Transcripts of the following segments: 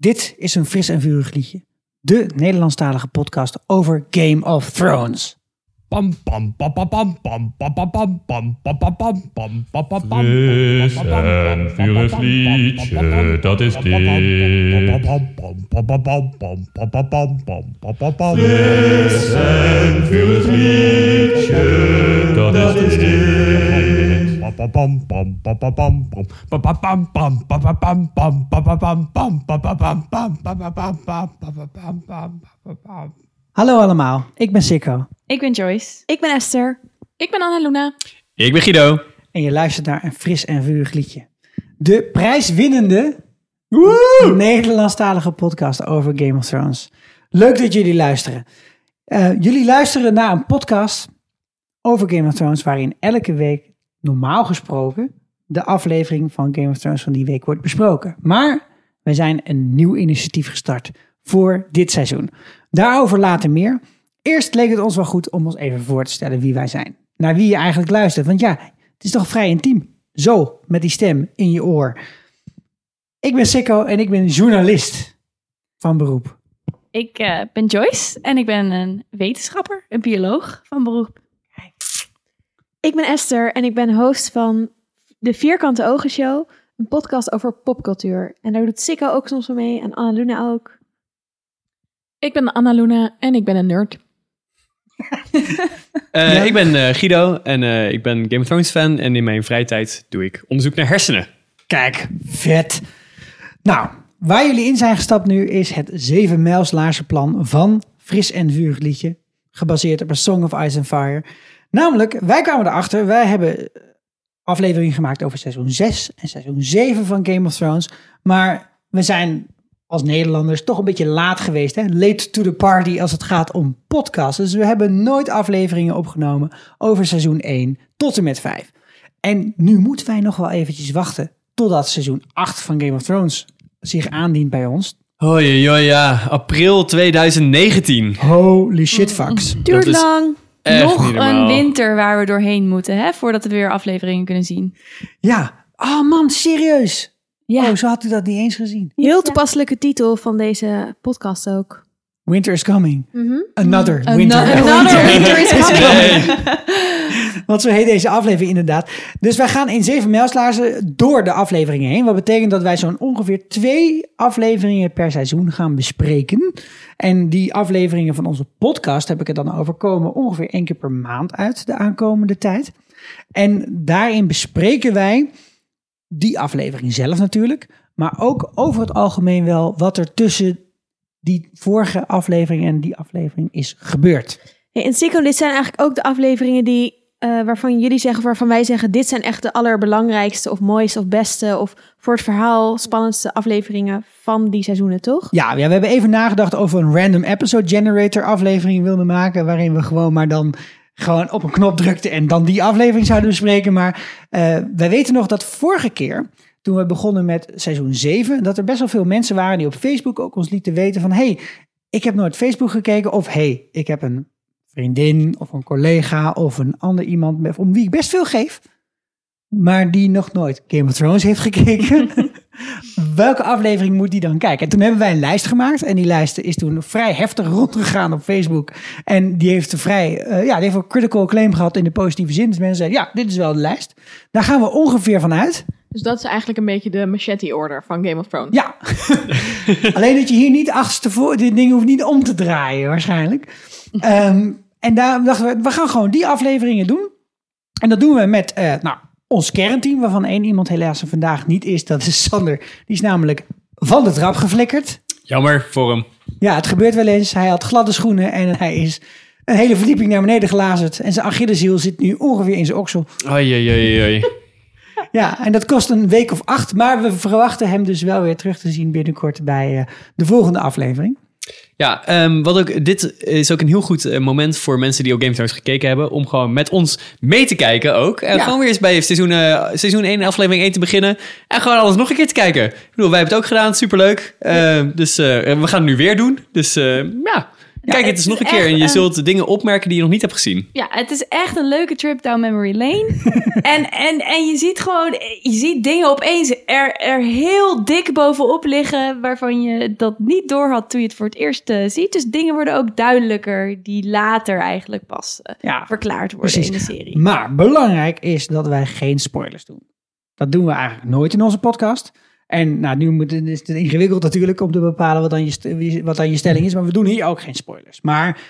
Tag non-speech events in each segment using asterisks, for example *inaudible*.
Dit is een fris en vurig liedje. De Nederlandstalige podcast over Game of Thrones. Bum bum bum bum bum bum bum bum bum bum bum bum Vissen für das Liedchen, das ist dicht. Vissen für das Liedchen, das ist dicht. Hallo allemaal, ik ben Sikko. Ik ben Joyce. Ik ben Esther. Ik ben Annaluna. Ik ben Guido. En je luistert naar een fris en vurig liedje. De prijswinnende Nederlandstalige podcast over Game of Thrones. Leuk dat jullie luisteren. Eh, jullie luisteren naar een podcast over Game of Thrones, waarin elke week normaal gesproken de aflevering van Game of Thrones van die week wordt besproken. Maar we zijn een nieuw initiatief gestart voor dit seizoen. Daarover later meer. Eerst leek het ons wel goed om ons even voor te stellen wie wij zijn. Naar wie je eigenlijk luistert. Want ja, het is toch vrij intiem. Zo, met die stem in je oor. Ik ben Sikko en ik ben journalist van beroep. Ik eh, ben Joyce en ik ben een wetenschapper, een bioloog van beroep. Ik ben Esther en ik ben host van de Vierkante Ogen Show. Een podcast over popcultuur. En daar doet Sikko ook soms wel mee en Annaluna ook. Ik ben Annaluna en ik ben een nerd. *laughs* Eh, Ja. Ik ben eh, Guido en eh, ik ben Game of Thrones fan. En in mijn vrije tijd doe ik onderzoek naar hersenen. Kijk, vet. Nou, waar jullie in zijn gestapt nu is het zeven mijlslaarzenplan van Fris en Vurig liedje. Gebaseerd op A Song of Ice and Fire. Namelijk, wij kwamen erachter, wij hebben afleveringen gemaakt over seizoen 6 en seizoen 7 van Game of Thrones. Maar we zijn als Nederlanders toch een beetje laat geweest. Hè? Late to the party als het gaat om podcasts. Dus we hebben nooit afleveringen opgenomen over seizoen 1 tot en met 5. En nu moeten wij nog wel eventjes wachten totdat seizoen 8 van Game of Thrones zich aandient bij ons. Hoi, hoi, ja. April 2019. Holy shit fucks. Duurt lang. Nog een winter waar we doorheen moeten, hè, voordat we weer afleveringen kunnen zien. Ja, oh man, serieus. Ja, Oh, zo had u dat niet eens gezien. Heel toepasselijke titel van deze podcast ook. Winter is coming. Mhm. Another Ano- winter. another winter is *laughs* coming. Want zo heet deze aflevering inderdaad. Dus wij gaan in zeven mijlslaarzen door de afleveringen heen. Wat betekent dat wij zo'n ongeveer twee afleveringen per seizoen gaan bespreken. En die afleveringen van onze podcast, heb ik het dan over, komen ongeveer één keer per maand uit de aankomende tijd. En daarin bespreken wij die aflevering zelf natuurlijk. Maar ook over het algemeen wel wat er tussen die vorige aflevering en die aflevering is gebeurd. Hey, en Sikko, dit zijn eigenlijk ook de afleveringen die, eh, waarvan jullie zeggen, waarvan wij zeggen, dit zijn echt de allerbelangrijkste of mooiste of beste of voor het verhaal spannendste afleveringen van die seizoenen, toch? Ja, ja, we hebben even nagedacht over een random episode generator aflevering wilden maken. Waarin we gewoon maar dan gewoon op een knop drukten en dan die aflevering zouden bespreken. Maar eh, wij weten nog dat vorige keer, toen we begonnen met seizoen 7, dat er best wel veel mensen waren die op Facebook ook ons lieten weten van... hey, ik heb nooit Facebook gekeken of hey, ik heb een vriendin of een collega of een ander iemand om wie ik best veel geef. Maar die nog nooit Game of Thrones heeft gekeken. *laughs* Welke aflevering moet die dan kijken? En toen hebben wij een lijst gemaakt. En die lijst is toen vrij heftig rondgegaan op Facebook. En die heeft vrij, eh, ja, die heeft ook critical acclaim gehad in de positieve zin. Dus mensen zeiden, ja, dit is wel de lijst. Daar gaan we ongeveer van uit. Dus dat is eigenlijk een beetje de machete-order van Game of Thrones. Ja. *laughs* Alleen dat je hier niet achterstevoor, dit ding hoeft niet om te draaien waarschijnlijk. *laughs* Ehm, en daar dachten we, we gaan gewoon die afleveringen doen. En dat doen we met, eh, nou, ons kernteam, waarvan één iemand helaas er vandaag niet is. Dat is Sander. Die is namelijk van de trap geflikkerd. Jammer voor hem. Ja, het gebeurt wel eens. Hij had gladde schoenen en hij is een hele verdieping naar beneden gelazerd. En zijn Achilleshiel zit nu ongeveer in zijn oksel. Oei. Ja, en dat kost een week of acht. Maar we verwachten hem dus wel weer terug te zien binnenkort bij eh, de volgende aflevering. Ja, ehm, wat ook, dit is ook een heel goed eh, moment voor mensen die ook Game of Thrones gekeken hebben. Om gewoon met ons mee te kijken ook. En Ja. gewoon weer eens bij seizoen, eh, seizoen 1, aflevering 1 te beginnen. En gewoon alles nog een keer te kijken. Ik bedoel, wij hebben het ook gedaan. Superleuk. Ehm, dus eh, we gaan het nu weer doen. Dus eh, ja, Kijk het eens nog een is keer en je zult dingen opmerken die je nog niet hebt gezien. Ja, het is echt een leuke trip down memory lane. *laughs* en, en, en je ziet gewoon, je ziet dingen opeens er, er heel dik bovenop liggen, waarvan je dat niet door had toen je het voor het eerst eh, ziet. Dus dingen worden ook duidelijker, die later eigenlijk pas eh, Ja, verklaard worden precies. in de serie. Maar belangrijk is dat wij geen spoilers doen. Dat doen we eigenlijk nooit in onze podcast. En nou, nu moet, is het ingewikkeld natuurlijk om te bepalen wat dan, je, wat je stelling is. Maar we doen hier ook geen spoilers. Maar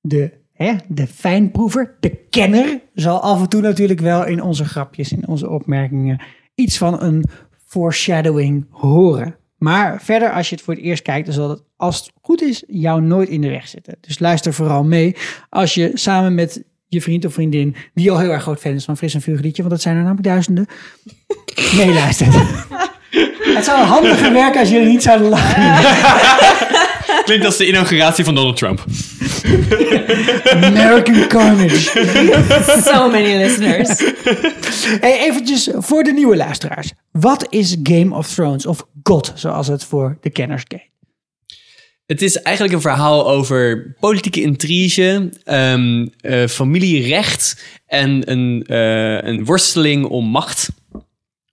de, hè, de fijnproever, de kenner, zal af en toe natuurlijk wel in onze grapjes, in onze opmerkingen, iets van een foreshadowing horen. Maar verder, als je het voor het eerst kijkt, dan zal het, als het goed is, jou nooit in de weg zitten. Dus luister vooral mee als je samen met je vriend of vriendin, die al heel erg groot fan is van Fris en Vuur want dat zijn er namelijk duizenden, *laughs* meeluistert. Het zou handiger werken als jullie niet zouden lachen. *laughs* Klinkt als de inauguratie van Donald Trump. American Carnage. So many listeners. Hey, eventjes voor de nieuwe luisteraars. Wat is Game of Thrones of God, zoals het voor de kenners heet? Het is eigenlijk een verhaal over politieke intrige, ehm, eh, familierecht en een, eh, een worsteling om macht.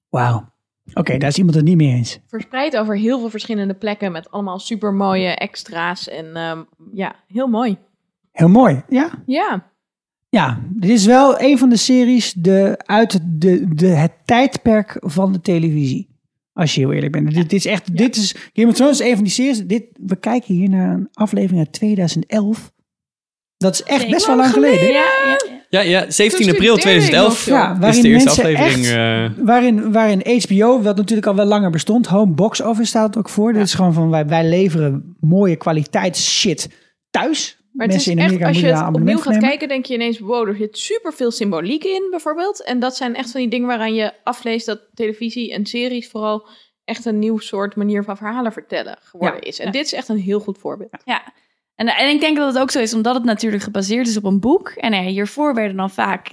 Wauw. Oké, daar is iemand het niet mee eens. Verspreid over heel veel verschillende plekken met allemaal super mooie extra's. En ehm, ja, heel mooi. Heel mooi, ja? Ja, Ja, dit is wel een van de series de, uit de, de, het tijdperk van de televisie. Als je heel eerlijk bent. Dit, dit is echt, dit is, Game of Thrones is een van die series. Dit, we kijken hier naar een aflevering uit 2011. Dat is echt best wel lang geleden. Ja, ja, ja. Ja, ja 17 Toen april studeerde ik 2011 nog, joh. Ja, is waarin de eerste mensen aflevering. echt- eh, Waarin, waarin HBO, wat natuurlijk al wel langer bestond, Home Box Office staat het ook voor. Dit is gewoon van wij, wij leveren mooie kwaliteitsshit thuis. maar het Mensen is in echt, Amerika als je moeten het daar opnieuw gaat nemen. kijken, denk je ineens, wow, er zit super veel symboliek in, bijvoorbeeld. En dat zijn echt van die dingen waaraan je afleest dat televisie en series vooral echt een nieuw soort manier van verhalen vertellen geworden Ja. is. En dit is echt een heel goed voorbeeld. Ja. En, ik denk dat het ook zo is, omdat het natuurlijk gebaseerd is op een boek. En hiervoor werden dan vaak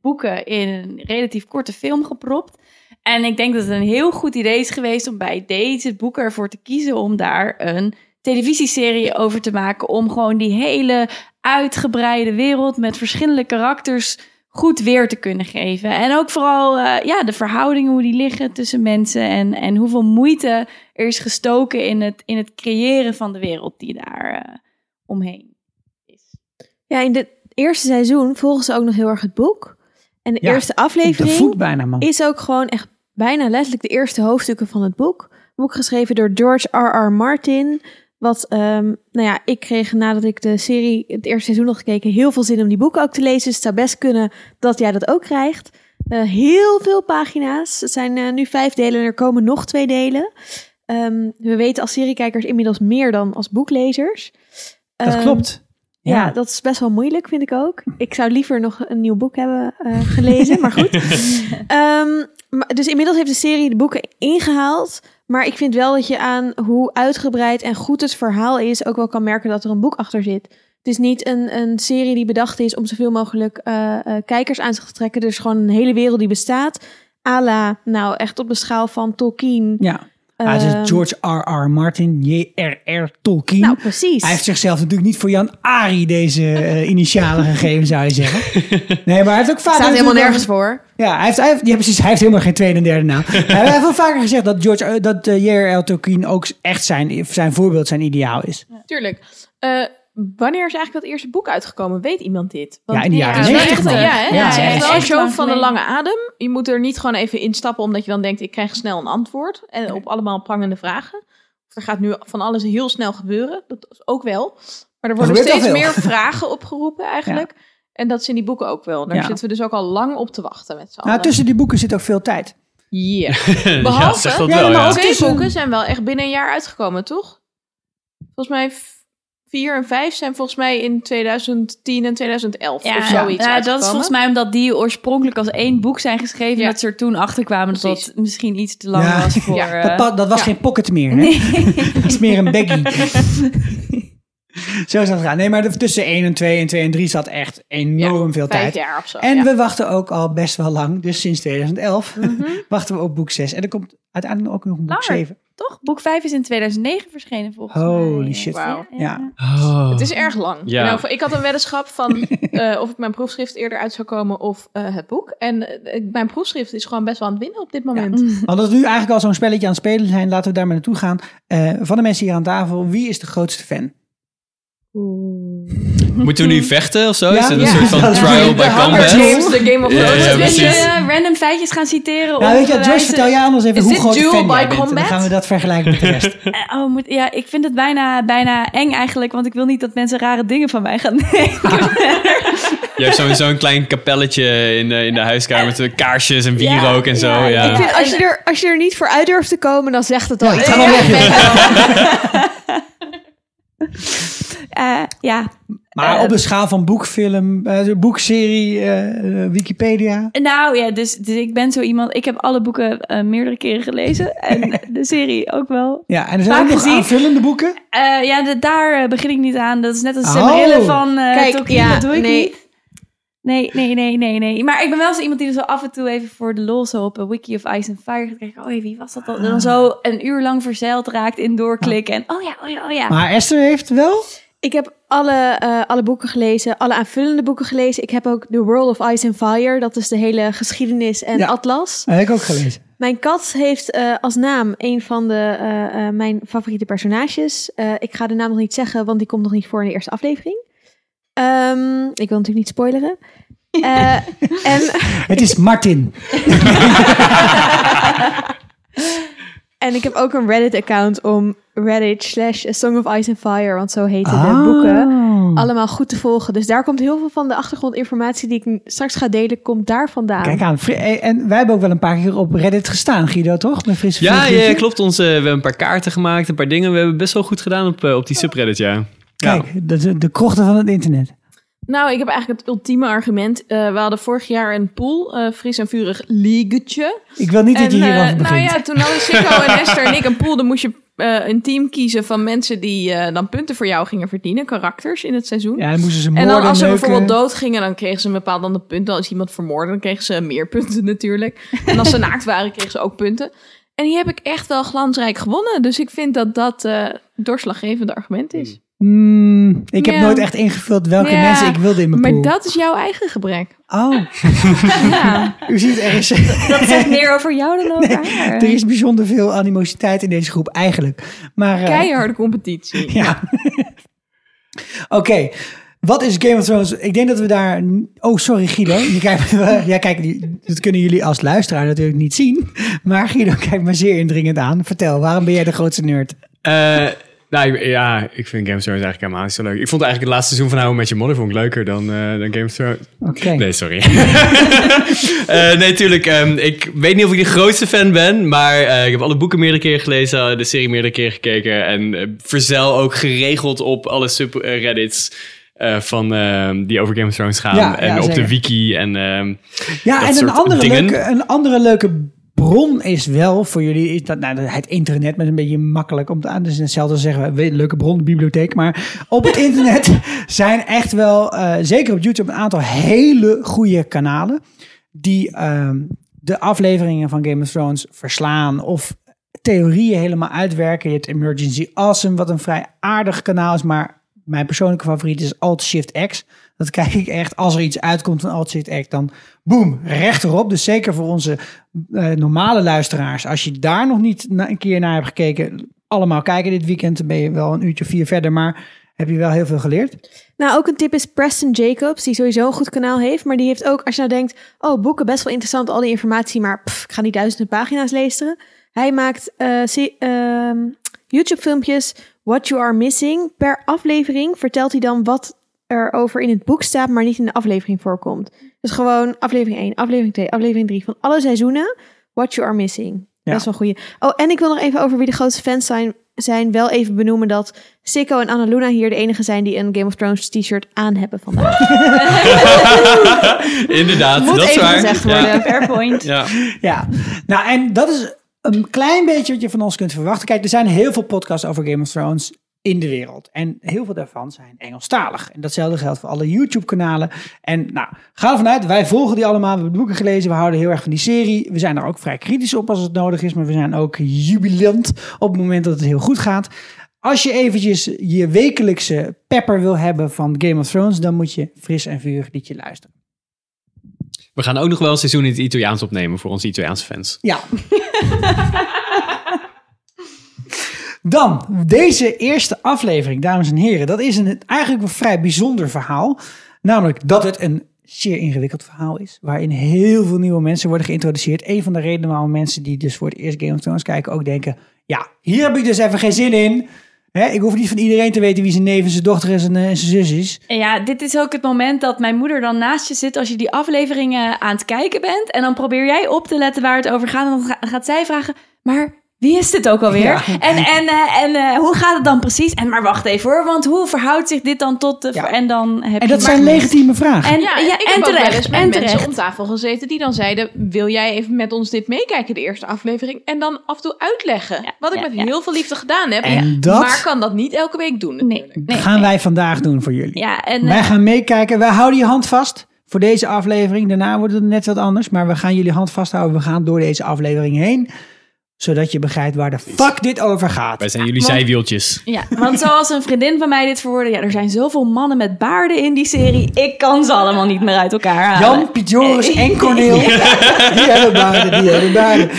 boeken in een relatief korte film gepropt. En ik denk dat het een heel goed idee is geweest om bij deze boeken ervoor te kiezen om daar een televisieserie over te maken. Om gewoon die hele uitgebreide wereld met verschillende karakters goed weer te kunnen geven. En ook vooral eh, ja, de verhoudingen, hoe die liggen tussen mensen. En, en hoeveel moeite er is gestoken in het, in het creëren van de wereld die daar eh, omheen is. Ja, in het eerste seizoen volgen ze ook nog heel erg het boek. En de Ja, eerste de aflevering voet bijna, man. is ook gewoon echt bijna letterlijk de eerste hoofdstukken van het boek. Boek geschreven door George R.R. Martin. Wat, ehm, nou ja, ik kreeg nadat ik de serie, het eerste seizoen nog gekeken, heel veel zin om die boeken ook te lezen. Dus het zou best kunnen dat jij dat ook krijgt. Eh, heel veel pagina's. Het zijn eh, nu vijf delen en er komen nog twee delen. Ehm, we weten als seriekijkers inmiddels meer dan als boeklezers. Dat Ehm, klopt. ja. dat is best wel moeilijk, vind ik ook. Ik zou liever nog een nieuw boek hebben eh, gelezen, maar goed. *laughs* Ehm, maar, dus inmiddels heeft de serie de boeken ingehaald. Maar ik vind wel dat je aan hoe uitgebreid en goed het verhaal is... ook wel kan merken dat er een boek achter zit. Het is niet een, een serie die bedacht is om zoveel mogelijk eh, eh, kijkers aan zich te trekken. Er is gewoon een hele wereld die bestaat. A la, nou echt op de schaal van Tolkien. Ja. Ah, het Ehm, is George R.R. Martin, J.R.R. Tolkien. Nou, precies. Hij heeft zichzelf natuurlijk niet voor Jan Ari deze eh, initialen gegeven, zou je zeggen. *laughs* Nee, maar hij heeft ook vaak... Staat helemaal nergens voor. Ja, hij heeft, hij heeft, ja, precies. Hij heeft helemaal geen tweede en derde naam. *laughs* hij heeft wel vaker gezegd dat, George, eh, dat eh, J.R.R. Tolkien ook echt zijn, zijn voorbeeld, zijn ideaal is. Tuurlijk. Eh, wanneer is eigenlijk dat eerste boek uitgekomen? Weet iemand dit? Ja, in de jaren het is wel 90 echt een- wel. Ja, hè? Ja, het is ja, echt wel een show van de geleden. lange adem. Je moet er niet gewoon even instappen omdat je dan denkt, ik krijg snel een antwoord. En op allemaal prangende vragen. Er gaat nu van alles heel snel gebeuren. Dat is ook wel. Maar er worden steeds meer *laughs* vragen opgeroepen eigenlijk. En dat is in die boeken ook wel. Daar Ja. zitten we dus ook al lang op te wachten met z'n Nou, allen. tussen die boeken zit ook veel tijd. Yeah. *laughs* ja, Behalve, dat Ja, wel, maar ja. ook twee boeken zijn wel echt binnen een jaar uitgekomen, toch? Volgens mij v- vier en vijf zijn volgens mij in 2010 en 2011 of zoiets ja, dat is volgens mij omdat die oorspronkelijk als één boek zijn geschreven. Ja. Dat ze er toen achter kwamen dat dat misschien iets te lang Ja. was voor... Ja, eh, Dat, dat was ja. geen pocket meer, hè? Dat *laughs* is meer een baggie. *laughs* Zo is dat gaan. Nee, maar de- tussen 1 en 2 en 2 en 3 zat echt enorm Ja, veel tijd. jaar of zo. En ja. we wachten ook al best wel lang, dus sinds 2011 Mhm. *laughs* wachten we op boek 6. En er komt uiteindelijk ook nog een boek Langer. 7. Toch? Boek 5 is in 2009 verschenen volgens Holy mij. shit. Wauw. Ja. Oh. Het is erg lang. Ja. Nou, ik had een weddenschap van *laughs* eh, of ik mijn proefschrift eerder uit zou komen of eh, het boek. En eh, mijn proefschrift is gewoon best wel aan het winnen op dit moment. Want als we nu eigenlijk al zo'n spelletje aan het spelen zijn, laten we daar maar naartoe gaan. Eh, van de mensen hier aan tafel, wie is de grootste fan? Moeten we nu vechten of zo? Ja, is het een ja. soort van Ja. trial by combat? Games, de Game of Thrones. ja, Wil precies. je eh, random feitjes gaan citeren? Nou, weet je, bewijzen- vertel jij anders even Is hoe groot fan by bent. En dan combat? gaan we dat vergelijken met de rest. *laughs* Eh, Oh, moet, ja, ik vind het bijna, bijna eng eigenlijk, want ik wil niet dat mensen rare dingen van mij gaan *laughs* denken. Je hebt zo'n zo'n klein kapelletje in de, in de huiskamer met kaarsjes en Ja, wierook en zo. ja, Ja, Ik vind, als, je er, als je er niet voor uit durft te komen, dan zegt het al. Ja, iets. ga weg, *laughs* Eh, ja, Maar Eh, op een schaal van boekfilm, eh, boekserie, Wikipedia. nou ja, dus, dus ik ben zo iemand. Ik heb alle boeken eh, meerdere keren gelezen en *laughs* de serie ook wel. Ja, en er zijn ook nog aanvullende boeken. Eh, ja, de- daar begin ik niet aan. Dat is net als Oh. Semarille van eh Kijk, ja, dat doe ik nee. niet. Nee, nee, nee, nee, nee. Maar ik ben wel zo iemand die er zo af en toe even voor de lol zo op een wiki of Ice and Fire gaat kijken. Oh, wie was dat dan? En dan zo een uur lang verzeild raakt in doorklikken. En oh ja, oh ja, oh ja. Maar Esther heeft wel. Ik heb alle, eh, alle boeken gelezen, alle aanvullende boeken gelezen. Ik heb ook The World of Ice and Fire. Dat is de hele geschiedenis en Ja. atlas. Dat heb ik ook gelezen. Mijn kat heeft eh, als naam een van de, eh, eh, mijn favoriete personages. Eh, ik ga de naam nog niet zeggen, want die komt nog niet voor in de eerste aflevering. Ehm, ik wil natuurlijk niet spoileren. *laughs* Eh, en, Het is Martin. *laughs* *laughs* en ik heb ook een Reddit-account om Reddit slash A Song of Ice and Fire, want zo heten de Ah. boeken, allemaal goed te volgen. Dus daar komt heel veel van de achtergrondinformatie die ik straks ga delen, komt daar vandaan. Kijk aan. Eh, En wij hebben ook wel een paar keer op Reddit gestaan, Guido, toch? Met frisse Ja, Vliegtuigje. ja, klopt. Ons, eh, we hebben een paar kaarten gemaakt, een paar dingen. We hebben best wel goed gedaan op, eh, op die subreddit, ja. Kijk, de, de krochten van het internet. Nou, ik heb eigenlijk het ultieme argument. Eh, we hadden vorig jaar een pool, eh fris en vurig liegetje. Ik wil niet dat je En, hierover eh, begint. nou ja, toen hadden Sikko en *laughs* Esther en ik een pool. Dan moest je eh, een team kiezen van mensen die eh, dan punten voor jou gingen verdienen. Karakters in het seizoen. Ja, dan moesten ze En moorden, dan als ze neuken. bijvoorbeeld dood gingen, dan kregen ze een bepaald ander punt. Als iemand vermoordde, dan kregen ze meer punten natuurlijk. En als ze *laughs* naakt waren, kregen ze ook punten. En die heb ik echt wel glansrijk gewonnen. Dus ik vind dat dat eh doorslaggevende argument is. Hmm, ik heb Ja. nooer echt ingevuld welke Ja, mensen ik wilde in mijn Maar pool. dat is jouw eigen gebrek. Oh, *laughs* Ja. u ziet er is, Dat zegt meer *laughs* over jou dan over haar. er is bijzonder veel animositeit in deze groep eigenlijk. Maar, eh, Keiharde competitie. *laughs* Ja. Oké, wat is Game of Thrones? Ik denk dat we daar... Oh, sorry Guido. Je kijkt, ja, kijk, dat kunnen jullie als luisteraar natuurlijk niet zien. Maar Guido kijkt me zeer indringend aan. Vertel, waarom ben jij de grootste nerd? Eh, nou, ik- ja, ik vind Game of Thrones eigenlijk helemaal niet zo leuk. Ik vond eigenlijk het laatste seizoen van I Met Your Mother vond ik leuker dan, eh, dan Game of Thrones. Oké. Nee, sorry. *laughs* Eh, nee, tuurlijk. ehm, ik weet niet of ik de grootste fan ben, maar eh, ik heb alle boeken meerdere keren gelezen, de serie meerdere keren gekeken en verzel ook geregeld op alle subreddits eh van ehm, die over Game of Thrones gaan Ja, en ja, op zeker. de wiki en ehm, Ja, en een andere, dingen. leuke, een andere leuke bron is wel voor jullie, is dat, nou, het internet, maar een beetje makkelijk om te aan. Dus hetzelfde zeggen, we, leuke bron, de bibliotheek. Maar op het *laughs* internet zijn echt wel, eh, zeker op YouTube, een aantal hele goede kanalen. Die ehm, de afleveringen van Game of Thrones verslaan of theorieën helemaal uitwerken. Je hebt Emergency Awesome, wat een vrij aardig kanaal is, maar mijn persoonlijke favoriet is Alt Shift X. Dat kijk ik echt, als er iets uitkomt van Alt Shift X, dan boem, rechterop. Dus zeker voor onze eh, normale luisteraars. Als je daar nog niet een keer naar hebt gekeken, allemaal kijken dit weekend. Dan ben je wel een uurtje vier verder, maar heb je wel heel veel geleerd. Nou, ook een tip is Preston Jacobs, die sowieso een goed kanaal heeft. Maar die heeft ook, als je nou denkt, oh, boeken, best wel interessant, al die informatie, maar pff, ik ga niet duizenden pagina's lezen. Hij maakt eh, ehm, YouTube-filmpjes, What You Are Missing. Per aflevering vertelt hij dan wat er over in het boek staat, maar niet in de aflevering voorkomt. Dus gewoon aflevering 1, aflevering 2, aflevering 3 van alle seizoenen, What You Are Missing. Ja. Best wel goeie. Oh, en ik wil nog even over wie de grootste fans zijn, zijn wel even benoemen dat Sikko en Annaluna hier de enige zijn die een Game of Thrones t-shirt aan hebben vandaag. *laughs* inderdaad, Moet dat is even waar. gezegd Ja. worden. Fair point. Ja. Ja, nou en dat is een klein beetje wat je van ons kunt verwachten. Kijk, er zijn heel veel podcasts over Game of Thrones. In de wereld. En heel veel daarvan zijn Engelstalig. En datzelfde geldt voor alle YouTube-kanalen. En nou, ga ervan uit, wij volgen die allemaal. We hebben boeken gelezen, we houden heel erg van die serie. We zijn er ook vrij kritisch op als het nodig is. Maar we zijn ook jubilant op het moment dat het heel goed gaat. Als je eventjes je wekelijkse pepper wil hebben van Game of Thrones... dan moet je fris en vurig liedje luisteren. We gaan ook nog wel een seizoen in het Italiaans opnemen voor onze Italiaanse fans. Ja. *laughs* Dan, deze eerste aflevering, dames en heren. Dat is een, eigenlijk een vrij bijzonder verhaal. Namelijk dat het een zeer ingewikkeld verhaal is. Waarin heel veel nieuwe mensen worden geïntroduceerd. Een van de redenen waarom mensen die dus voor het eerst Game of Thrones kijken ook denken... Ja, hier heb ik dus even geen zin in. Ik hoef niet van iedereen te weten wie zijn neef zijn dochter en zijn, eh, en zijn zus is. Ja, dit is ook het moment dat mijn moeder dan naast je zit als je die afleveringen aan het kijken bent. En dan probeer jij op te letten waar het over gaat. En dan ga- gaat zij vragen, maar wie is dit ook alweer? Ja. En, en, eh, en eh, hoe gaat het dan precies? En maar wacht even hoor, want hoe verhoudt zich dit dan tot de... Ja. En dan heb En dat zijn legitieme vragen. En, Ja, ja, ik en heb ook wel terecht, eens met en mensen terecht. om tafel gezeten die dan zeiden... wil jij even met ons dit meekijken, de eerste aflevering? En dan af en toe uitleggen. Ja, Wat ik met ja. heel veel liefde gedaan heb. En dat- Maar kan dat niet elke week doen Nee, natuurlijk. nee, gaan nee. wij vandaag doen voor jullie. Ja, en Wij eh, gaan meekijken. Wij houden je hand vast voor deze aflevering. Daarna wordt het net wat anders. Maar we gaan jullie hand vasthouden. We gaan door deze aflevering heen. Zodat je begrijpt waar de fuck dit over gaat. Wij zijn jullie want- zijwieltjes. Ja, want zoals een vriendin van mij dit verwoordde, ja, er zijn zoveel mannen met baarden in die serie. Ik kan ze allemaal niet meer uit elkaar halen. Jan, Piet Joris en Corneel. *laughs* Die hebben baarden, die hebben baarden.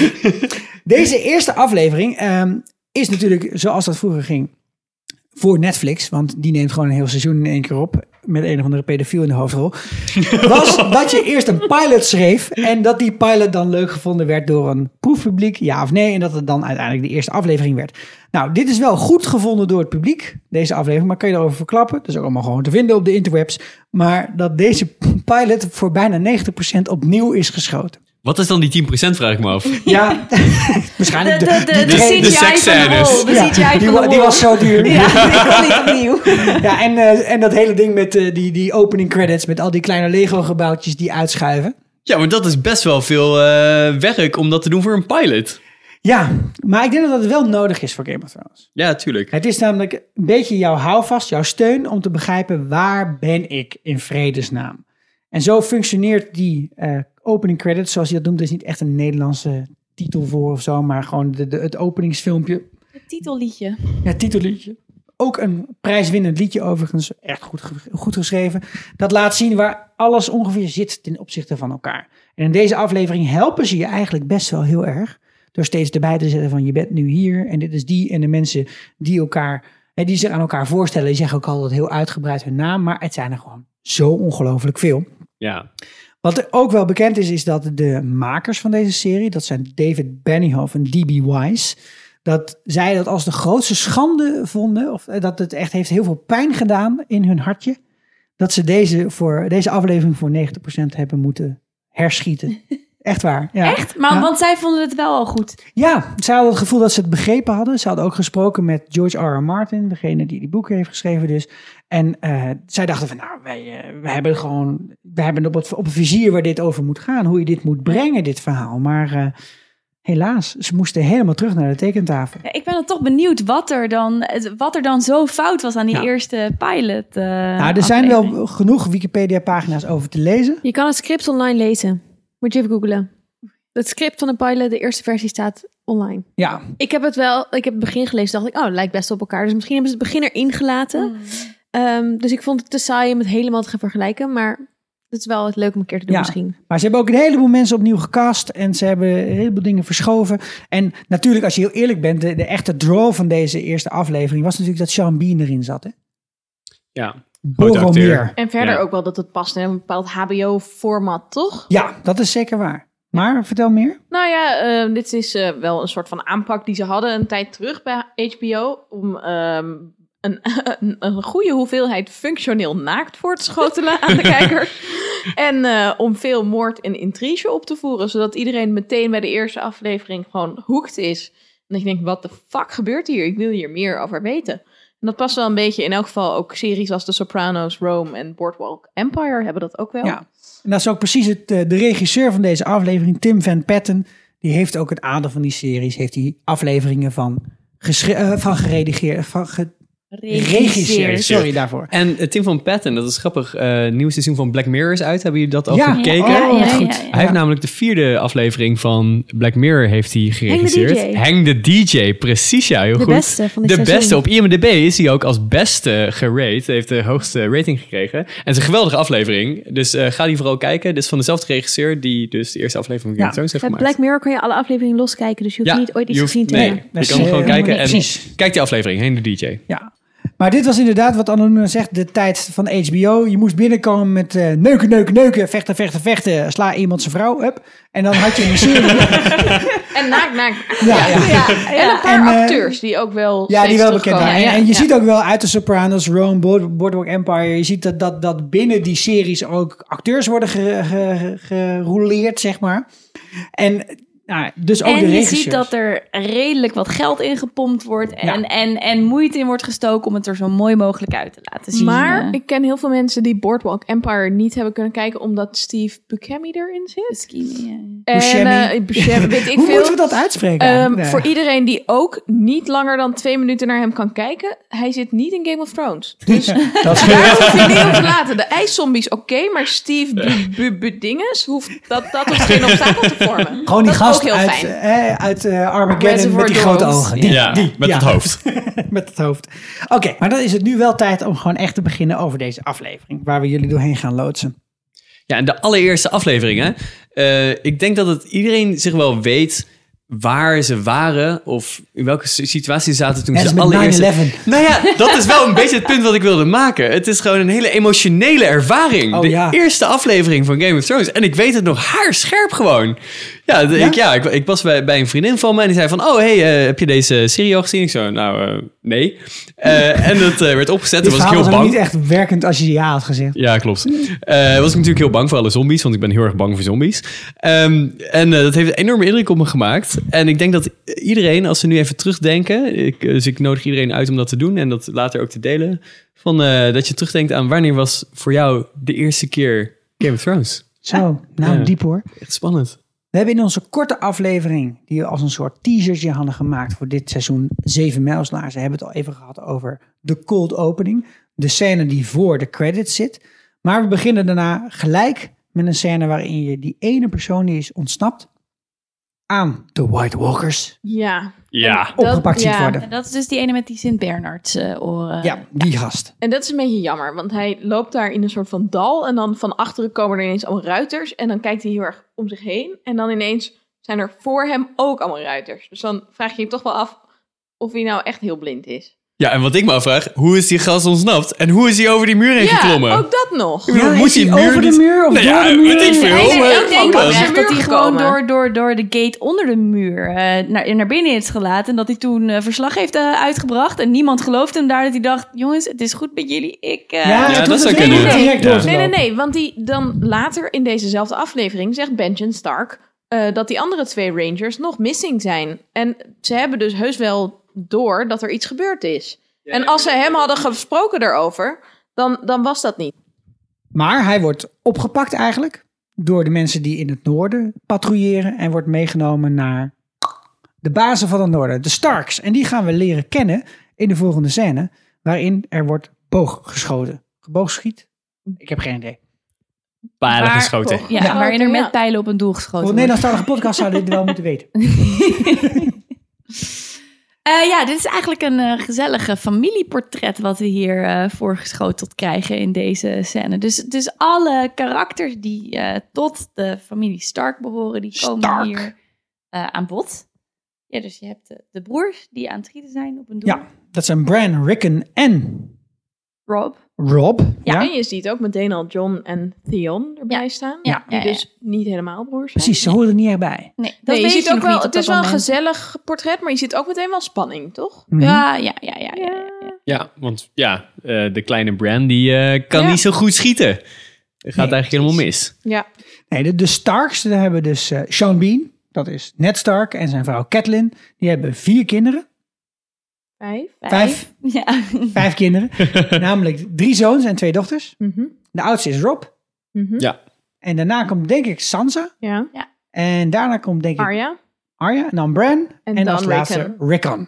Deze eerste aflevering ehm, is natuurlijk, zoals dat vroeger ging, voor Netflix. Want die neemt gewoon een heel seizoen in één keer op. Met een of andere pedofiel in de hoofdrol. *laughs* Was dat je eerst een pilot schreef. En dat die pilot dan leuk gevonden werd door een proefpubliek. Ja of nee. En dat het dan uiteindelijk de eerste aflevering werd. Nou, dit is wel goed gevonden door het publiek. Deze aflevering. Maar kan je erover verklappen. Dat is ook allemaal gewoon te vinden op de interwebs. Maar dat deze pilot voor bijna 90% opnieuw is geschoten. Wat is dan die 10% vraag ik me af. Ja, *laughs* waarschijnlijk de, de, de, seksscènes. Ja, die, die was zo duur. Ja, *laughs* die kon niet opnieuw. Ja, en, eh, en dat hele ding met eh, die, die opening credits met al die kleine Lego-gebouwtjes die uitschuiven. Ja, maar dat is best wel veel eh, werk om dat te doen voor een pilot. Ja, maar ik denk dat dat wel nodig is voor Game of Thrones. Ja, tuurlijk. Het is namelijk een beetje jouw houvast, jouw steun om te begrijpen waar ben ik in vredesnaam. En zo functioneert die eh, opening credits, zoals je dat noemt, is niet echt een Nederlandse titel voor of zo, maar gewoon de, de, het openingsfilmpje. Het titelliedje. Ja, titelliedje. Ook een prijswinnend liedje overigens. Echt goed, goed geschreven. Dat laat zien waar alles ongeveer zit ten opzichte van elkaar. En in deze aflevering helpen ze je eigenlijk best wel heel erg. Door steeds erbij te zetten van je bent nu hier en dit is die. En de mensen die elkaar, hè, die zich aan elkaar voorstellen, die zeggen ook altijd heel uitgebreid hun naam. Maar het zijn er gewoon zo ongelooflijk veel. Ja. Wat ook wel bekend is, is dat de makers van deze serie, dat zijn David Benioff en D.B. Wise, dat zij dat als de grootste schande vonden, of eh, dat het echt heeft heel veel pijn gedaan in hun hartje, dat ze deze, voor, deze aflevering voor 90% hebben moeten herschieten. *laughs* Echt waar. Ja. Echt? Maar, Ja. Want zij vonden het wel al goed. Ja, ze hadden het gevoel dat ze het begrepen hadden. Ze hadden ook gesproken met George R. R. Martin, degene die die boeken heeft geschreven dus. En eh, zij dachten van, nou, wij, wij hebben gewoon, wij hebben op het, op het vizier waar dit over moet gaan, hoe je dit moet brengen, dit verhaal. Maar eh, helaas, ze moesten helemaal terug naar de tekentafel. Ja, Ik ben dan toch benieuwd wat er dan, wat er dan zo fout was aan die eerste pilot. eh nou, er zijn wel genoeg Wikipedia-pagina's over te lezen. Je kan het script online lezen. Moet je even googlen. Het script van de pilot, de eerste versie, staat online. Ja, Ik heb het wel, ik heb het begin gelezen, dacht ik, oh, het lijkt best op elkaar. Dus misschien hebben ze het begin erin gelaten. Mm. Ehm, dus ik vond het te saai om het helemaal te gaan vergelijken. Maar het is wel het leuk om een keer te doen Ja. misschien. Maar ze hebben ook een heleboel mensen opnieuw gecast en ze hebben een heleboel dingen verschoven. En natuurlijk, als je heel eerlijk bent, de, de echte draw van deze eerste aflevering was natuurlijk dat Sean Bean erin zat. Hè? Ja. En verder Ja. ook wel dat het past in een bepaald HBO-format, toch? Ja, dat is zeker waar. Maar vertel meer. Nou ja, eh, dit is eh, wel een soort van aanpak die ze hadden een tijd terug bij HBO. Om ehm, een, *laughs* een, een goede hoeveelheid functioneel naakt voor te schotelen aan de *laughs* kijker. En eh, om veel moord en intrige op te voeren. Zodat iedereen meteen bij de eerste aflevering gewoon hoekt is. En dat je denkt, wat de fuck gebeurt hier? Ik wil hier meer over weten. En dat past wel een beetje. In elk geval ook series als The Sopranos, Rome en Boardwalk Empire hebben dat ook wel. Ja. En dat is ook precies het, eh, de regisseur van deze aflevering, Tim Van Patten. Die heeft ook het aandeel van die series. Heeft die afleveringen van, eh, van geredigeerd, van ge- Regisseur, sorry daarvoor. En eh, Tim van Patten, dat is grappig. eh nieuwe seizoen van Black Mirror is uit. Hebben jullie dat al Ja. gekeken? Oh, ja, ja, goed. ja, ja. Hij heeft namelijk de vierde aflevering van Black Mirror heeft hij geregisseerd. DJ. Hang the DJ, precies ja, heel De goed. beste van dit de seizoen. beste. Op IMDb is hij ook als beste gerate. Hij heeft de hoogste rating gekregen. En het is een geweldige aflevering. Dus eh, ga die vooral kijken. Dit is van dezelfde regisseur die dus de eerste aflevering van Game of Thrones heeft gemaakt. Black Mirror kan je alle afleveringen loskijken, dus je hoeft niet ooit iets hoeft- gezien te nee, hebben. Dat je kan gewoon eh, kijken en precies. kijk die aflevering, Hang the DJ. Ja. Maar dit was inderdaad wat Anonima zegt, de tijd van HBO. Je moest binnenkomen met eh, neuken, neuken, neuken, vechten, vechten, vechten. Sla iemand zijn vrouw, up. En dan had je een serie. *laughs* En naakt, naakt. ja, ja. En een paar En, eh, acteurs die ook wel Ja, die wel bekend waren. En, Ja, en je ja. ziet ook wel uit de Sopranos, Rome, Board- Boardwalk Empire. Je ziet dat, dat, dat binnen die series ook acteurs worden ge- ge- gerouleerd, zeg maar. En nou, dus ook de En je ziet dat er redelijk wat geld in gepompt wordt. En, en, en moeite in wordt gestoken om het er zo mooi mogelijk uit te laten zien. Maar Eh, ik ken heel veel mensen die Boardwalk Empire niet hebben kunnen kijken omdat Steve Buscemi erin zit. Buscemi, ja. En, Buscemi. eh, Buscemi, weet *laughs* ik Hoe veel. moeten we dat uitspreken? Ehm? Voor iedereen die ook niet langer dan twee minuten naar hem kan kijken, hij zit niet in Game of Thrones. Dus dat is *laughs* daar hoef je *laughs* niet op te laten. De ijszombies oké, maar Steve Bu- Bu- Bu- Dinges hoeft dat, dat hoeft geen obstakel te vormen. Gewoon die gast ook heel uit, fijn. uit eh, Armageddon met die grote ogen. Die, Ja, die, met ja. het hoofd. *laughs* met het hoofd. Oké, maar dan is het nu wel tijd om gewoon echt te beginnen over deze aflevering. Waar we jullie doorheen gaan loodsen. Ja, en de allereerste aflevering, hè. Eh, ik denk dat het iedereen zich wel weet waar ze waren of in welke si- situatie zaten toen ze. 9-11. Nou ja, dat is wel een beetje het punt wat ik wilde maken. Het is gewoon een hele emotionele ervaring. Oh, de ja. eerste aflevering van Game of Thrones. En ik weet het nog haarscherp gewoon. Ja, de- Ja? Ik, ja ik, ik was bij, bij een vriendin van me en die zei van... Oh, hey, eh, heb je deze serie al gezien? Ik zo, nou, eh, nee. Eh, en dat eh, werd opgezet. *laughs* Dit Toen was ik heel was bang. niet echt werkend als je ja had gezegd. Ja, klopt. Eh was ik natuurlijk heel bang voor alle zombies, want ik ben heel erg bang voor zombies. Ehm, en dat heeft een enorme indruk op me gemaakt. En ik denk dat iedereen, als ze nu even terugdenken, ik, dus ik nodig iedereen uit om dat te doen en dat later ook te delen, van, dat je terugdenkt aan wanneer was voor jou de eerste keer Game of Thrones? Zo, nou Ja. diep hoor. Echt spannend. We hebben in onze korte aflevering, die we als een soort teasertje hadden gemaakt voor dit seizoen, Zeven Mijlslaars, hebben het al even gehad over de cold opening. De scène die voor de credits zit. Maar we beginnen daarna gelijk met een scène waarin je die ene persoon die is ontsnapt aan de White Walkers Ja. Ja. opgepakt ziet ja. worden. En dat is dus die ene met die Sint-Bernards eh, oren. Ja, die gast. En dat is een beetje jammer, want hij loopt daar in een soort van dal en dan van achteren komen er ineens allemaal ruiters en dan kijkt hij heel erg om zich heen en dan ineens zijn er voor hem ook allemaal ruiters. Dus dan vraag je je toch wel af of hij nou echt heel blind is. Ja, en wat ik me afvraag, hoe is die gast ontsnapt? En hoe is hij over die muur heen geklommen? Ja, ook dat nog. Ik bedoel, Ja, moet is hij muur over de muur of Nou door ja, de muur? weet ik veel. Nee, nee, ik denk dat hij gewoon gekomen. door, door, door de gate onder de muur eh, naar, naar binnen is gelaten. En dat hij toen eh, verslag heeft eh, uitgebracht. En niemand geloofde hem daar dat hij dacht... jongens, het is goed met jullie. Ik, eh, Ja, dat hoeft zou niet kunnen. Nee, nee, lopen. nee, want die dan later in dezezelfde aflevering zegt Benjen Stark eh, dat die andere twee Rangers nog missing zijn. En ze hebben dus heus wel door dat er iets gebeurd is. en als ze hem hadden gesproken daarover, dan, dan was dat niet. Maar hij wordt opgepakt eigenlijk door de mensen die in het noorden patrouilleren en wordt meegenomen naar de bazen van het noorden, de Starks. En die gaan we leren kennen in de volgende scène, waarin er wordt booggeschoten. Geboogschiet? Ik heb geen idee. Pijlen waar- geschoten. Ja, Ja. waarin er met pijlen op een doel geschoten Voor een wordt. Nederlandstalige podcast zouden dit wel moeten weten. *laughs* *laughs* Eh, ja, dit is eigenlijk een eh, gezellige familieportret wat we hier eh voorgeschoteld krijgen in deze scène. Dus, dus alle karakters die tot de familie Stark behoren, die komen Stark. hier aan bod. Ja, dus je hebt de, de broers die aan het schieten zijn op een doel. Ja, dat zijn Bran, Rickon en Rob. Rob. Ja, En je ziet ook meteen al John en Theon erbij staan. Ja, Die ja, ja. dus niet helemaal broers zijn. precies. Ze horen er niet echt bij. Nee, dat Nee, je ziet ook nog wel, het is wel een gezellig portret, maar je ziet ook meteen wel spanning, toch? Mhm. Ja, ja, ja, ja. ja, ja, ja. Ja, want ja, eh, de kleine Bran die eh, kan Ja. niet zo goed schieten. Het gaat Nee, eigenlijk helemaal mis. Ja. Nee, de, de Starks, daar hebben dus eh, Sean Bean, dat is Ned Stark, en zijn vrouw Catelyn. Die hebben vier kinderen. Vijf. Vijf. *laughs* Ja. Vijf kinderen. *laughs* Namelijk drie zoons en twee dochters. Mhm. De oudste is Rob. Mhm. Ja. En daarna komt denk ik Sansa. Ja. En daarna komt denk ik Arya. Arya. En dan Bran. En, En dan als laatste Rickon. Rickon.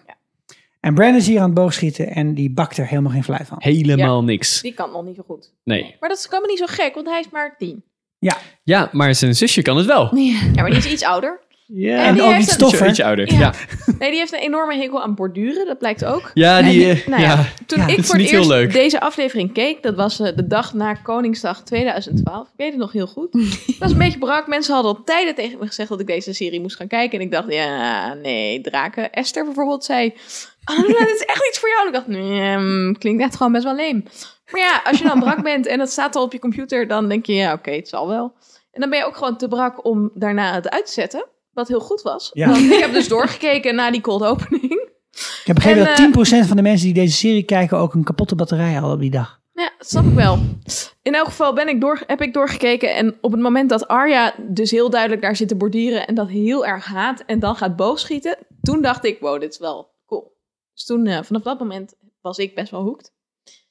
En Brandon is hier aan het boogschieten en die bakt er helemaal geen fluit van. Helemaal niks. Die kan nog niet zo goed. Nee. Maar dat is me niet zo gek, want hij is maar tien. Ja, maar zijn zusje kan het wel. Ja, maar die is iets ouder. Ja, En die ook een- stoffer. Ietsje ouder. Ja. Ja, Nee, die heeft een enorme hekel aan borduren, dat blijkt ook. ja die... En die- eh, nou ja, ja. Toen Ja, ik dat voor het eerst leuk. deze aflevering keek, dat was eh, de dag na Koningsdag 2012. Ik weet het nog heel goed. Het was een beetje brak. Mensen hadden al tijden tegen me gezegd dat ik deze serie moest gaan kijken. En ik dacht, ja, nee, draken. Esther bijvoorbeeld zei, oh, dit is echt iets voor jou. En ik dacht, nee, mm, klinkt echt gewoon best wel leem. Maar ja, als je dan brak bent en het staat al op je computer, dan denk je, ja, oké, het zal wel. En dan ben je ook gewoon te brak om daarna het uit te zetten. Wat heel goed was. Ja. Want ik heb dus doorgekeken na die cold opening. Ik heb begrepen En, dat 10% van de mensen die deze serie kijken ook een kapotte batterij hadden op die dag. Ja, dat snap ik wel. In elk geval ben ik door, heb ik doorgekeken. En op het moment dat Arya dus heel duidelijk daar zit te bordieren. en dat heel erg haat. en dan gaat boogschieten. toen dacht ik: wow, dit is wel cool. Dus toen, eh, vanaf dat moment, was ik best wel hooked.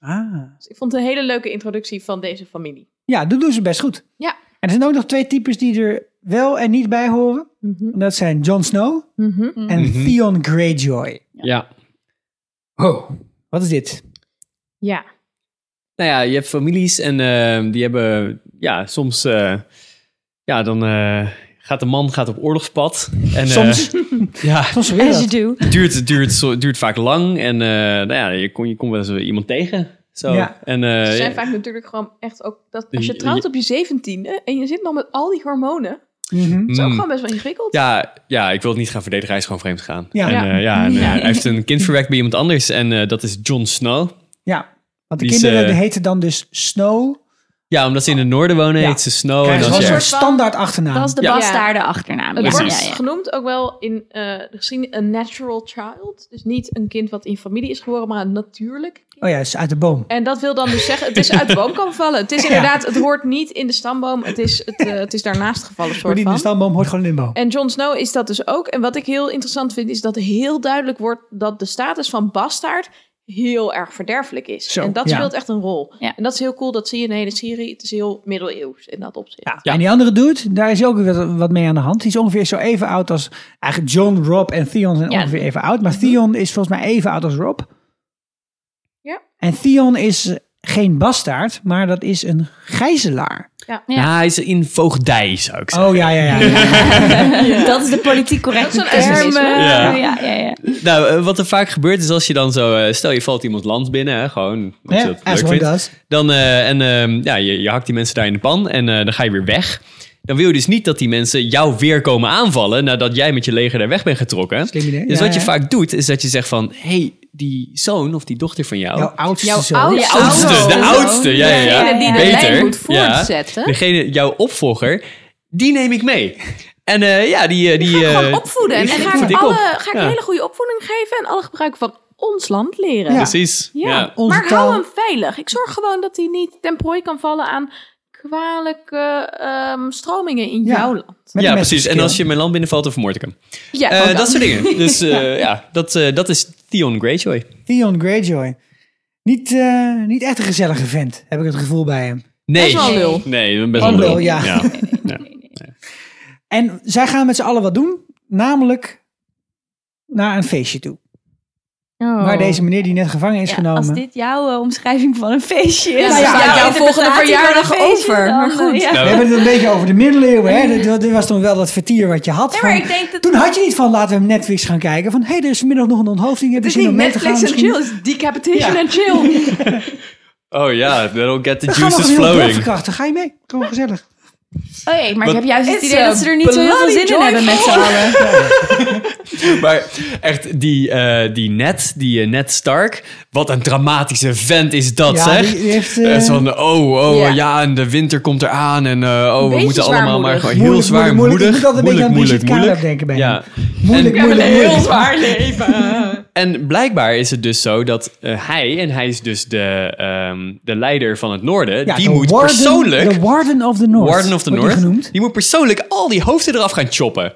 Ah. Dus ik vond het een hele leuke introductie van deze familie. Ja, dat doen ze best goed. Ja. En er zijn ook nog twee types die er wel en niet bij horen. En dat zijn Jon Snow Mhm. en Mhm. Theon Greyjoy. ja. Oh, wat is dit? Ja. Nou ja, je hebt families en eh, die hebben, ja, soms, eh, ja, dan eh, gaat de man gaat op oorlogspad. En, eh, Soms. *laughs* ja, Soms weer As dat. you do. het duurt, het duurt, duurt vaak lang en eh, nou ja, je, kom, je komt wel eens iemand tegen. Zo. Ja. En, eh, Ze zijn ja, vaak natuurlijk gewoon echt ook. Dat als je trouwt op je zeventiende. en je zit nog met al die hormonen. Mhm. Dat is ook Mm. gewoon best wel ingewikkeld. ja, ja, ik wil het niet gaan verdedigen. Hij is gewoon vreemd gegaan. Ja. En, Ja. eh, ja, en, eh, Ja. hij heeft een kind verwekt bij iemand anders en eh, dat is Jon Snow. Ja, want de Die is, kinderen die heten dan dus Snow. Ja, omdat ze in het noorden wonen, Ja. heet ze Snow. Krijgen En ze je een soort standaard achternaam. Dat is de Ja. bastaarde achternaam. Het Ja, wordt ja, ja. genoemd ook wel in eh, de geschiedenis een natural child. Dus niet een kind wat in familie is geboren, maar een natuurlijk kind. Oh ja, is uit de boom. En dat wil dan dus zeggen, het is uit de boom komen vallen. Het is *laughs* Ja. inderdaad, het hoort niet in de stamboom. Het is, het, eh, het is daarnaast gevallen, Maar soort die in de van. stamboom hoort gewoon in de boom. En Jon Snow is dat dus ook. En wat ik heel interessant vind, is dat heel duidelijk wordt dat de status van bastaard heel erg verderfelijk is. Zo, en dat ja. speelt echt een rol. Ja. En dat is heel cool, dat zie je in de hele serie. Het is heel middeleeuws in dat opzicht. Ja. Ja. En die andere dude, daar is ook weer wat, wat mee aan de hand. Die is ongeveer zo even oud als... Eigenlijk John, Rob en Theon zijn Ja. ongeveer even oud. Maar Theon is volgens mij even oud als Rob. Ja. En Theon is geen bastaard, maar dat is een gijzelaar. Ja. Nou, hij is in voogdij, zou ik zeggen. Oh ja, ja, ja. *laughs* Dat is de politiek correcte term. eh, Ja. ja, ja, ja. Nou, eh, wat er vaak gebeurt is als je dan zo... eh, stel, je valt iemands land binnen, hè, gewoon je ja dat leuk vindt. Dan, eh, en ehm, ja, je, je hakt die mensen daar in de pan en eh, dan ga je weer weg. Dan wil je dus niet dat die mensen jou weer komen aanvallen nadat jij met je leger daar weg bent getrokken. Slim idee. Dus Ja, wat je ja. vaak doet, is dat je zegt van... hey, die zoon of die dochter van jou... Jouw oudste Jouw zoon. oudste de oudste, zoon. de oudste, ja, ja, ja. Degene die de Beter, lijn moet ja. voortzetten. Degene, jouw opvolger, die neem ik mee. En eh, ja, die... eh, die Ga ik eh, gewoon opvoeden. En die ga voed ik, ik op. alle, ga ik Ja. een hele goede opvoeding geven en alle gebruik van ons land leren. Ja. Precies. Ja, Ja. Onze maar taal. hou hem veilig. Ik zorg gewoon dat hij niet ten prooi kan vallen aan kwalijke ehm, stromingen in Ja. jouw land. Met ja, precies. En als je mijn land binnenvalt, dan vermoord ik hem. Ja, Eh, dat soort dingen. *laughs* Dus eh, ja, dat, eh, dat is Theon Greyjoy. Theon Greyjoy. Niet, eh, niet echt een gezellige vent, heb ik het gevoel bij hem. Nee. Best wel een lul. Nee, best wel lul, lul. ja. En zij gaan met z'n allen wat doen. Namelijk naar een feestje toe. Oh. Waar deze meneer die net gevangen is Ja, genomen. als dit jouw eh, omschrijving van een feestje is. Ja, dan staat jouw volgende verjaardag over, dan, maar goed. ja. Nou, We hebben het een beetje over de middeleeuwen. Hè? Dit, dit was toen wel dat vertier wat je had. Ja, maar van- ik denk dat... Toen had je niet van laten we Netflix gaan kijken. Van hé, hey, er is vanmiddag nog een onthoofding. Het is niet? Netflix en chill, het is decapitation Ja. en chill. *laughs* Oh ja, that'll get the We gaan nog juices flowing. verkrachten. Ga je mee? Gewoon gezellig. Oh jee, maar ik heb juist het idee dat ze er niet zo heel veel zin in hebben met z'n allen. *laughs* Maar echt, die, eh, die Ned, die eh, Ned Stark, wat een dramatische vent is dat, ja, zeg. die, heeft... Eh, eh, zo van, oh, oh, Ja. ja. en de winter komt eraan en eh, oh, we Beetje moeten allemaal maar zwaarmoedig. gewoon heel moeilijk, zwaar moeilijk, moeilijk. Ik moet altijd een beetje moeilijk, aan moeilijk, moeilijk. Karen denken bij hem. Ja. Moeilijk, En- moeilijk, moeilijk. zwaar leven. En blijkbaar is het dus zo dat eh, hij, en hij is dus de, ehm, de leider van het noorden, Ja, die moet warden- persoonlijk... De Warden of the North. Warden of the die North. Die moet persoonlijk al die hoofden eraf gaan choppen.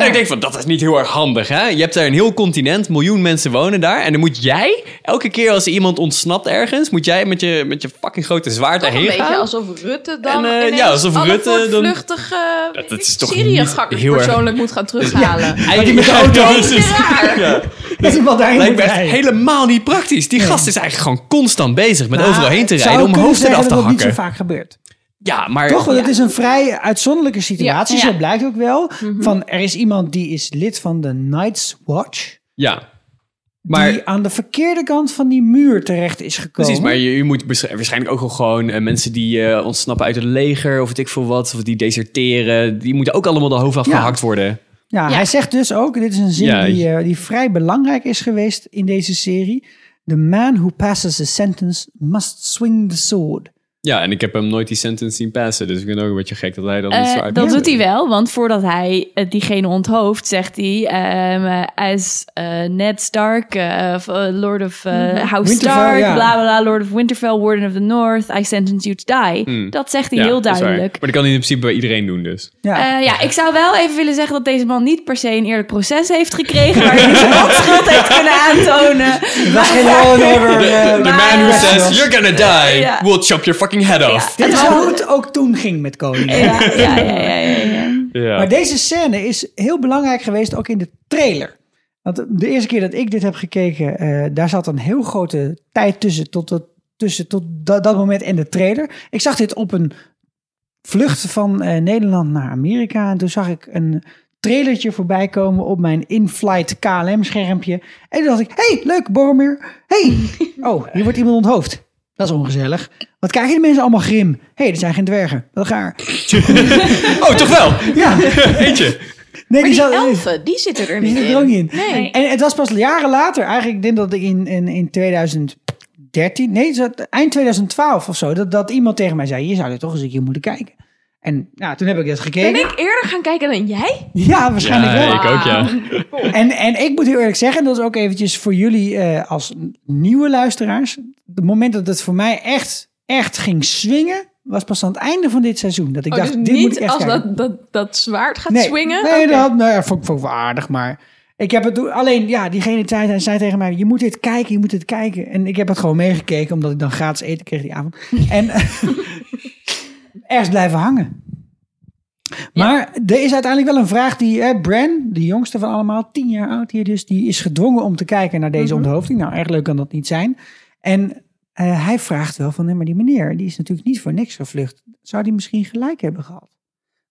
En ik denk van, dat is niet heel erg handig, hè? Je hebt daar een heel continent, miljoen mensen wonen daar. En dan moet jij, elke keer als iemand ontsnapt ergens, moet jij met je, met je fucking grote zwaard Toch een daarheen beetje gaan. alsof Rutte dan En, eh, ineens ja, alsof alle Rutte dan- voortvluchtige Dat- dat is toch Syriëgakkers erg- persoonlijk moet gaan terughalen. Eigenlijk met de auto. Ja, precies. Ja. Dat iemand Lijkt me echt rijden. helemaal niet praktisch. Die gast is eigenlijk gewoon constant bezig met overal heen te rijden om hoofden af te dat dat niet zo hakken. vaak gebeurt. Ja, maar... Toch? Want het is een vrij uitzonderlijke situatie. Ja. Zo blijkt ook wel. Mhm. Van, er is iemand die is lid van de Night's Watch. Ja. Maar... die aan de verkeerde kant van die muur terecht is gekomen. Precies, maar je, je moet waarschijnlijk ook wel gewoon eh, mensen die eh, ontsnappen uit het leger of weet ik veel wat, of die deserteren, die moeten ook allemaal de hoofd afgehakt worden. Ja, Ja. hij zegt dus ook, dit is een zin Ja. die, eh, die vrij belangrijk is geweest in deze serie. The man who passes a sentence must swing the sword. Ja, en ik heb hem nooit die sentence zien passen, dus ik vind het ook een beetje gek dat hij dan zo uit... dat doet hij wel, want voordat hij eh, diegene onthoofd, zegt hij... ehm, eh, as Ned Stark, of, Lord of eh, House Winterfell, Stark, ja. bla bla bla, Lord of Winterfell, Warden of the North, I sentence you to die. Hmm. Dat zegt hij Ja, heel dat is duidelijk. Maar dat kan hij in principe bij iedereen doen dus. Ja. Eh, ja, ik zou wel even willen zeggen dat deze man niet per se een eerlijk proces heeft gekregen... *laughs* waar hij zijn onschuld heeft kunnen aantonen. Het was geen law and order. *laughs* The man who says, you're gonna die, Ja. we'll chop your fucking head off. Dit is hoe het ook toen ging met koningen. Ja, ja, ja, ja, ja, ja. Ja. Maar deze scène is heel belangrijk geweest ook in de trailer. Want de eerste keer dat ik dit heb gekeken, eh, daar zat een heel grote tijd tussen tot, tot, tussen tot dat, dat moment en de trailer. Ik zag dit op een vlucht van eh, Nederland naar Amerika. En toen zag ik een trailertje voorbij komen op mijn in-flight KLM-schermpje. En toen dacht ik, hey, leuk, Boromir. Hey, *laughs* oh, hier wordt iemand onthoofd. Dat is ongezellig. Wat krijgen die mensen allemaal grim? Hé, hey, er zijn geen dwergen. Wat gaar. *laughs* Oh, toch wel? Ja, Eentje. nee, Maar die zat- elfen, die zitten er die niet zit in. er ook niet in. Nee. En het was pas jaren later, eigenlijk, ik denk dat ik in, in, in 2013, nee, zo- eind 2012 of zo, dat, dat iemand tegen mij zei: Je zou er toch eens een keer moeten kijken. En nou, toen heb ik het gekeken. Ben ik eerder gaan kijken dan jij? Ja, waarschijnlijk Ja, wel. ik ook, ja. *laughs* En, en ik moet heel eerlijk zeggen, en dat is ook eventjes voor jullie eh, als nieuwe luisteraars. Het moment dat het voor mij echt, echt ging swingen, was pas aan het einde van dit seizoen. Dat ik Oh, dacht, dus dit moet ik niet echt als kijken. dat, dat, dat zwaard gaat nee, swingen? Nee, dat nou, ja, vond, ik- vond ik wel aardig, maar... Ik heb het alleen, ja, diegene zei, zei tegen mij, je moet dit kijken, je moet dit kijken. En ik heb het gewoon meegekeken, omdat ik dan gratis eten kreeg die avond. En *laughs* *laughs* ergens blijven hangen. Maar er is uiteindelijk wel een vraag die eh, Bran, de jongste van allemaal, tien jaar oud hier dus, die is gedwongen om te kijken naar deze onthoofding. Nou, erg leuk kan dat niet zijn. En eh, hij vraagt wel van, nee, maar die meneer, die is natuurlijk niet voor niks gevlucht. Zou die misschien gelijk hebben gehad?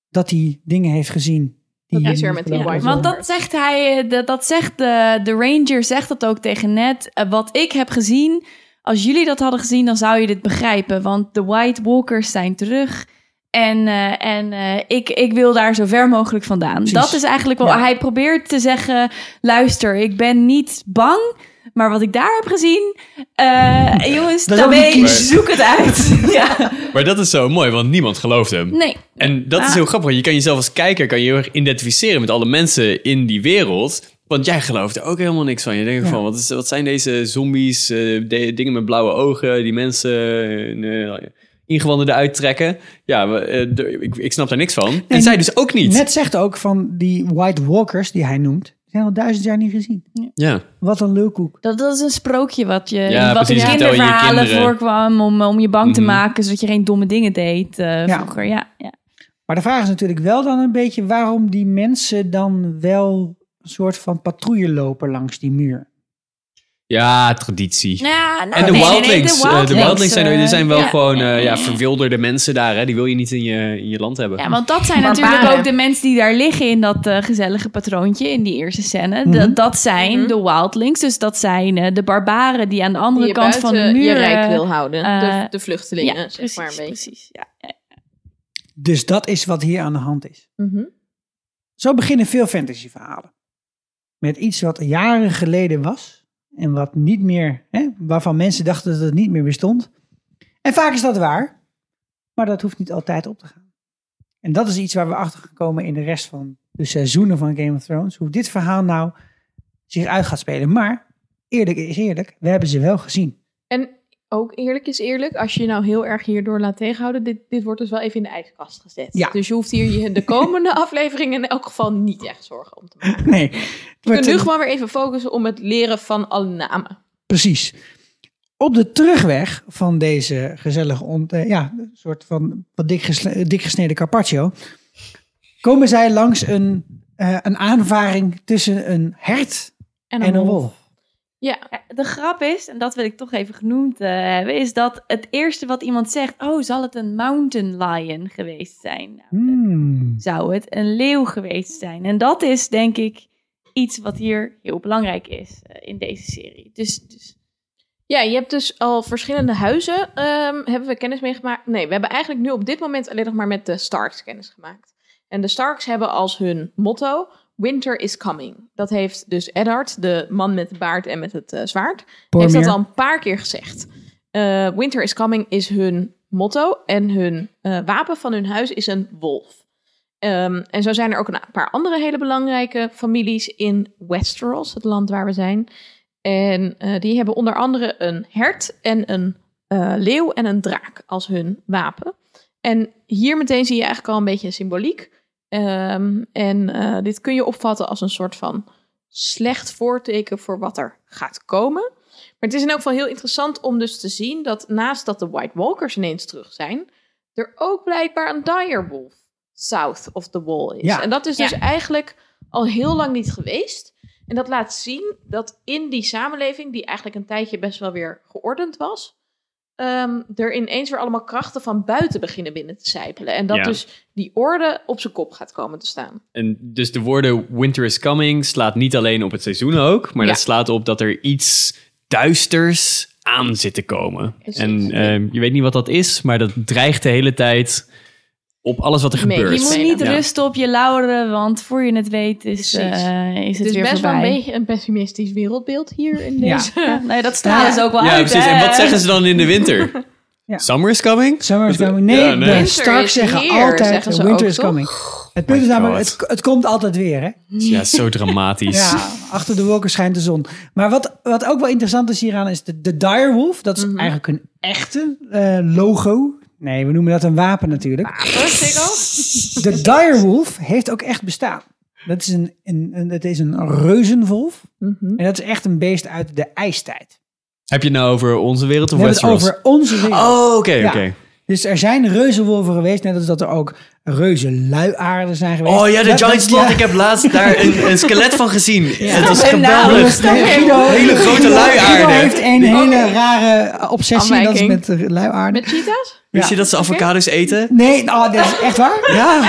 Dat hij dingen heeft gezien. Die Dat is met die Want dat zegt hij, eh, dat, dat zegt de, de ranger, zegt dat ook tegen Ned. Eh, wat ik heb gezien, als jullie dat hadden gezien, dan zou je dit begrijpen. Want de White Walkers zijn terug. En, eh, en eh, ik, ik wil daar zo ver mogelijk vandaan. Precies. Dat is eigenlijk wel. Ja. Hij probeert te zeggen: luister, ik ben niet bang. Maar wat ik daar heb gezien, eh, jongens, daarmee zoek het uit. *laughs* *laughs* ja. Maar dat is zo mooi, want niemand gelooft hem. Nee. En dat is Ah. heel grappig, want je kan jezelf als kijker kan je heel erg identificeren met alle mensen in die wereld. Want jij gelooft er ook helemaal niks van. Je denkt Ja. van, wat, is, wat zijn deze zombies, eh, de- dingen met blauwe ogen, die mensen eh, ingewanden eruit trekken. Ja, eh, de- ik, ik snap daar niks van. En, En zij dus ook niet. Net zegt ook van die White Walkers, die hij noemt, zijn al duizend jaar niet gezien. Ja. Wat een lulkoek. Dat, dat is een sprookje wat, je, Ja, wat precies, in je je kinderverhalen kinderen. voorkwam om, om je bang te Mhm. maken, zodat je geen domme dingen deed eh, Ja. vroeger. Ja, ja. Maar de vraag is natuurlijk wel dan een beetje waarom die mensen dan wel een soort van patrouille lopen langs die muur. ja, traditie. Nou, nou, En de nee, nee, nee, wildlings. eh, de wildlings zijn, eh, er zijn wel ja. gewoon eh, ja, *laughs* verwilderde mensen daar. Hè? Die wil je niet in je, in je land hebben. Ja, want dat zijn Barbaren. natuurlijk ook de mensen die daar liggen in dat eh, gezellige patroontje in die eerste scène. Mhm. Dat- dat zijn Mhm. de wildlings, dus dat zijn eh, de barbaren die aan de Die andere je kant van de muur... je rijk eh, wil houden. eh, de, de vluchtelingen, ja, zeg precies, maar een precies. Ja, ja. Dus dat is wat hier aan de hand is. Mhm. Zo beginnen veel fantasyverhalen. Met iets wat jaren geleden was en wat niet meer, hè, waarvan mensen dachten dat het niet meer bestond. En vaak is dat waar, maar dat hoeft niet altijd op te gaan. En dat is iets waar we achter gekomen in de rest van de seizoenen van Game of Thrones. Hoe dit verhaal nou zich uit gaat spelen. Maar eerlijk is eerlijk, we hebben ze wel gezien. En ook eerlijk is eerlijk, als je je nou heel erg hierdoor laat tegenhouden, dit, dit wordt dus wel even in de ijskast gezet. Ja. Dus je hoeft hier je de komende *laughs* afleveringen in elk geval niet echt zorgen om te maken. *laughs* Nee, Je wordt kunt nu gewoon weer even focussen om het leren van alle namen. precies. Op de terugweg van deze gezellige, ont- eh, ja, een soort van wat dik, dik gesneden carpaccio, komen zij langs een, eh, een aanvaring tussen een hert en een wolf. Ja, Ja, de grap is, en dat wil ik toch even genoemd eh, hebben, is dat het eerste wat iemand zegt, oh, zal het een mountain lion geweest zijn? Nou, Hmm. Zou het een leeuw geweest zijn? En dat is denk ik iets wat hier heel belangrijk is eh, in deze serie. Dus, dus Ja, je hebt dus al verschillende huizen. ehm, hebben we kennis mee gemaakt? Nee, we hebben eigenlijk nu op dit moment alleen nog maar met de Starks kennis gemaakt. En de Starks hebben als hun motto: Winter is coming. Dat heeft dus Eddard, de man met de baard en met het eh, zwaard, heeft dat al een paar keer gezegd. Eh, Winter is coming is hun motto en hun eh, wapen van hun huis is een wolf. Ehm, en zo zijn er ook een paar andere hele belangrijke families in Westeros, het land waar we zijn. En die hebben onder andere een hert en een leeuw en een draak als hun wapen. En hier meteen zie je eigenlijk al een beetje symboliek. Ehm, en eh, dit kun je opvatten als een soort van slecht voorteken voor wat er gaat komen. Maar het is in elk geval heel interessant om dus te zien dat naast dat de White Walkers ineens terug zijn, er ook blijkbaar een direwolf south of the wall is. Ja. En dat is dus Ja. eigenlijk al heel lang niet geweest. En dat laat zien dat in die samenleving, die eigenlijk een tijdje best wel weer geordend was, ehm, er ineens weer allemaal krachten van buiten beginnen binnen te sijpelen. En dat Ja. dus die orde op zijn kop gaat komen te staan. En dus de woorden winter is coming slaat niet alleen op het seizoen ook, maar Ja. dat slaat op dat er iets duisters aan zit te komen. Precies. En ehm, je weet niet wat dat is, maar dat dreigt de hele tijd op alles wat er Mee. gebeurt. je moet niet Ja. rusten op je lauren, want voor je het weet is, eh, is het, Het is weer best wel voorbij. een beetje een pessimistisch wereldbeeld hier in Ja. deze. Ja, *laughs* nee, dat stralen ze ook wel Ja, uit. precies. En wat zeggen ze dan in de winter? Ja. Summer is coming? Summer is coming. Nee, Ja, nee. Starks is zeggen here, altijd zeggen ze winter is toch? coming. Het punt is namelijk, het, het komt altijd weer, hè? Ja, zo dramatisch. Ja, achter de wolken schijnt de zon. Maar wat, wat ook wel interessant is hieraan is de, de direwolf. Dat is Mhm. eigenlijk een echte eh, logo. Nee, we noemen dat een wapen natuurlijk. *laughs* De direwolf heeft ook echt bestaan. Dat is een, een, een, dat is een reuzenwolf. Mhm. En dat is echt een beest uit de ijstijd. Heb je het nou over onze wereld We of hebben het Westeros? over onze wereld. Oh, oké, Ja. oké. Dus er zijn reuzenwolven geweest. Net als dat er ook reuzenluiaarden zijn geweest. Oh ja, de Giant Slot. ja. Ik heb laatst daar een, een *laughs* skelet van gezien. Het was En nou, geweldig. Nee, Guido, Hele grote luiaarden. Guido heeft een hele rare obsessie. Dat is met luiaarden. Met cheetahs? Wist Ja. je dat ze avocados eten? Nee, oh, dat is echt waar? Ja.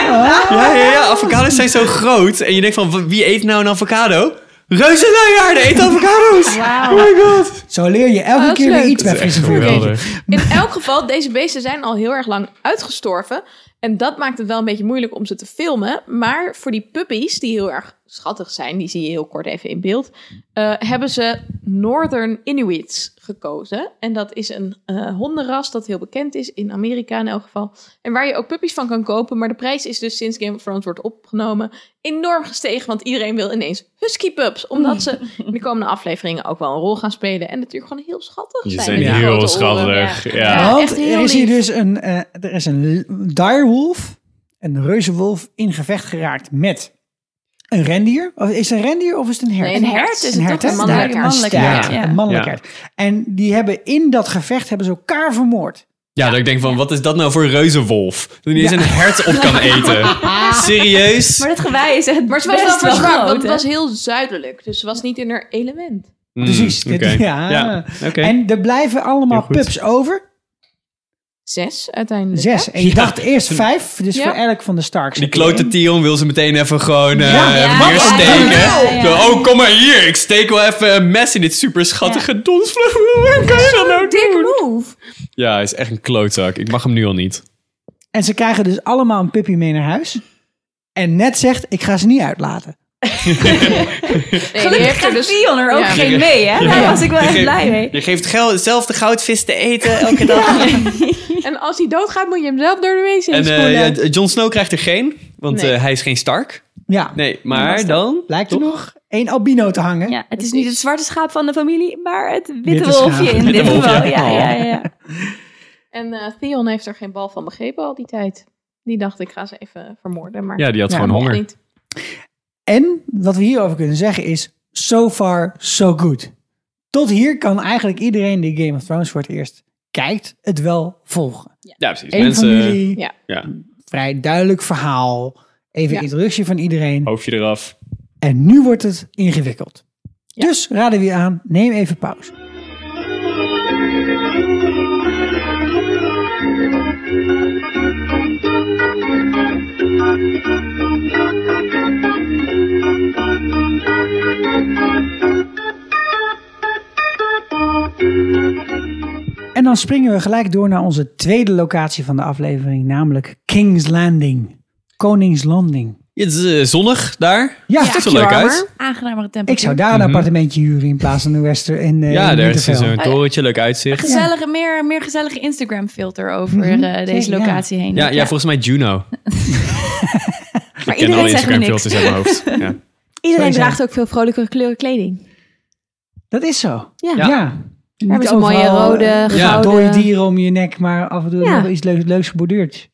ja, ja, ja. Avocados zijn zo groot. En je denkt van, wie eet nou een avocado? Reuzenluiaarden eten avocado's. Wauw. Oh my god. Zo leer je elke Oh, keer weer leuk. iets bij Frisse. In elk geval, deze beesten zijn al heel erg lang uitgestorven. En dat maakt het wel een beetje moeilijk om ze te filmen. Maar voor die puppies, die heel erg schattig zijn, die zie je heel kort even in beeld, eh, hebben ze Northern Inuits gekozen. En dat is een eh, hondenras dat heel bekend is in Amerika in elk geval. En waar je ook puppies van kan kopen. Maar de prijs is dus sinds Game of Thrones wordt opgenomen enorm gestegen. Want iedereen wil ineens husky pups. Omdat ze *laughs* in de komende afleveringen ook wel een rol gaan spelen. En natuurlijk gewoon heel schattig Je zijn. zijn met die heel schattig. Ja. Ja. Want er is hier dus een, eh, er is een direwolf, een reuzenwolf, in gevecht geraakt met een rendier. Of is het een rendier of is het een hert? Nee, een hert is het toch, hè? een mannelijk hert. Een mannelijk Ja. hert. En die hebben in dat gevecht hebben ze elkaar vermoord. Ja, dat ik denk van, wat is dat nou voor een reuzenwolf? Dat hij eens Ja. een hert op kan *laughs* eten. Serieus? Maar het gewei is echt Maar ze was wel best wel verzwakt, want groot, het was heel zuidelijk. Dus ze was niet in haar element. Mm, Precies. Ja. ja. oké. En er blijven allemaal pups over. Zes uiteindelijk. Zes. hè? En je Ja. dacht eerst vijf, dus Ja. voor elk van de Starks. Die klote. Tion wil ze meteen even gewoon eh Ja, ja, neersteken. ja, ja, ja. Zo, oh, kom maar hier. Ik steek wel even een mes in dit super schattige donsvleugel. Hoe kan je dat nou doen? move. Ja, hij is echt een klootzak. Ik mag hem nu al niet. En ze krijgen dus allemaal een puppy mee naar huis. En net zegt, ik ga ze niet uitlaten. Nee, Gelukkig er gaat dus... Er ook Ja. geen mee, hè? Daar was ik wel echt blij mee. Je geeft zelf de goudvis te eten elke dag. *laughs* En als hij doodgaat, moet je hem zelf door de wc En spoelen. eh, ja, Jon Snow krijgt er geen, want Nee. eh, hij is geen Stark. Ja, Nee, maar dan... lijkt er toch? nog één albino te hangen. Ja, het is niet het zwarte schaap van de familie, maar het witte, Witte wolfje in Witte dit wolfje. geval. Ja, ja, ja. *laughs* En eh, Theon heeft er geen bal van begrepen al die tijd. Die dacht, ik ga ze even vermoorden. Maar Ja, die had Ja, gewoon honger. niet. En wat we hierover kunnen zeggen is, so far, so good. Tot hier kan eigenlijk iedereen die Game of Thrones voor het eerst kijkt, het wel volgen. Ja, precies. Eén Mensen, familie, Ja. ja, vrij duidelijk verhaal, even Ja. introductie van iedereen. hoofdje eraf. En nu wordt het ingewikkeld. Ja. Dus raden we je aan, neem even pauze. En dan springen we gelijk door naar onze tweede locatie van de aflevering, namelijk King's Landing. Koningslanding. Ja, het is eh, zonnig daar. Ja, Ziet er leuk uit. Aangenamere temperatuur. ik zou daar een Mhm. appartementje huren in plaats van de Wester in, eh Ja, in daar is zo'n torentje, leuk uitzicht. Gezellige, meer, meer gezellige Instagram filter over Mhm, eh, deze zeker, ja. locatie heen. Ja, ja, volgens mij Juno. *laughs* maar Ik ken alle Instagram filters uit mijn hoofd. Ja. *laughs* Iedereen draagt ook veel vrolijkere kleuren kleding. Dat is zo. Ja. Ja. Ja. Niet hebben ze mooie overal, rode, eh, gouden- dode dieren om je nek, maar af en toe Ja. nog iets leuks, leuks geborduurd.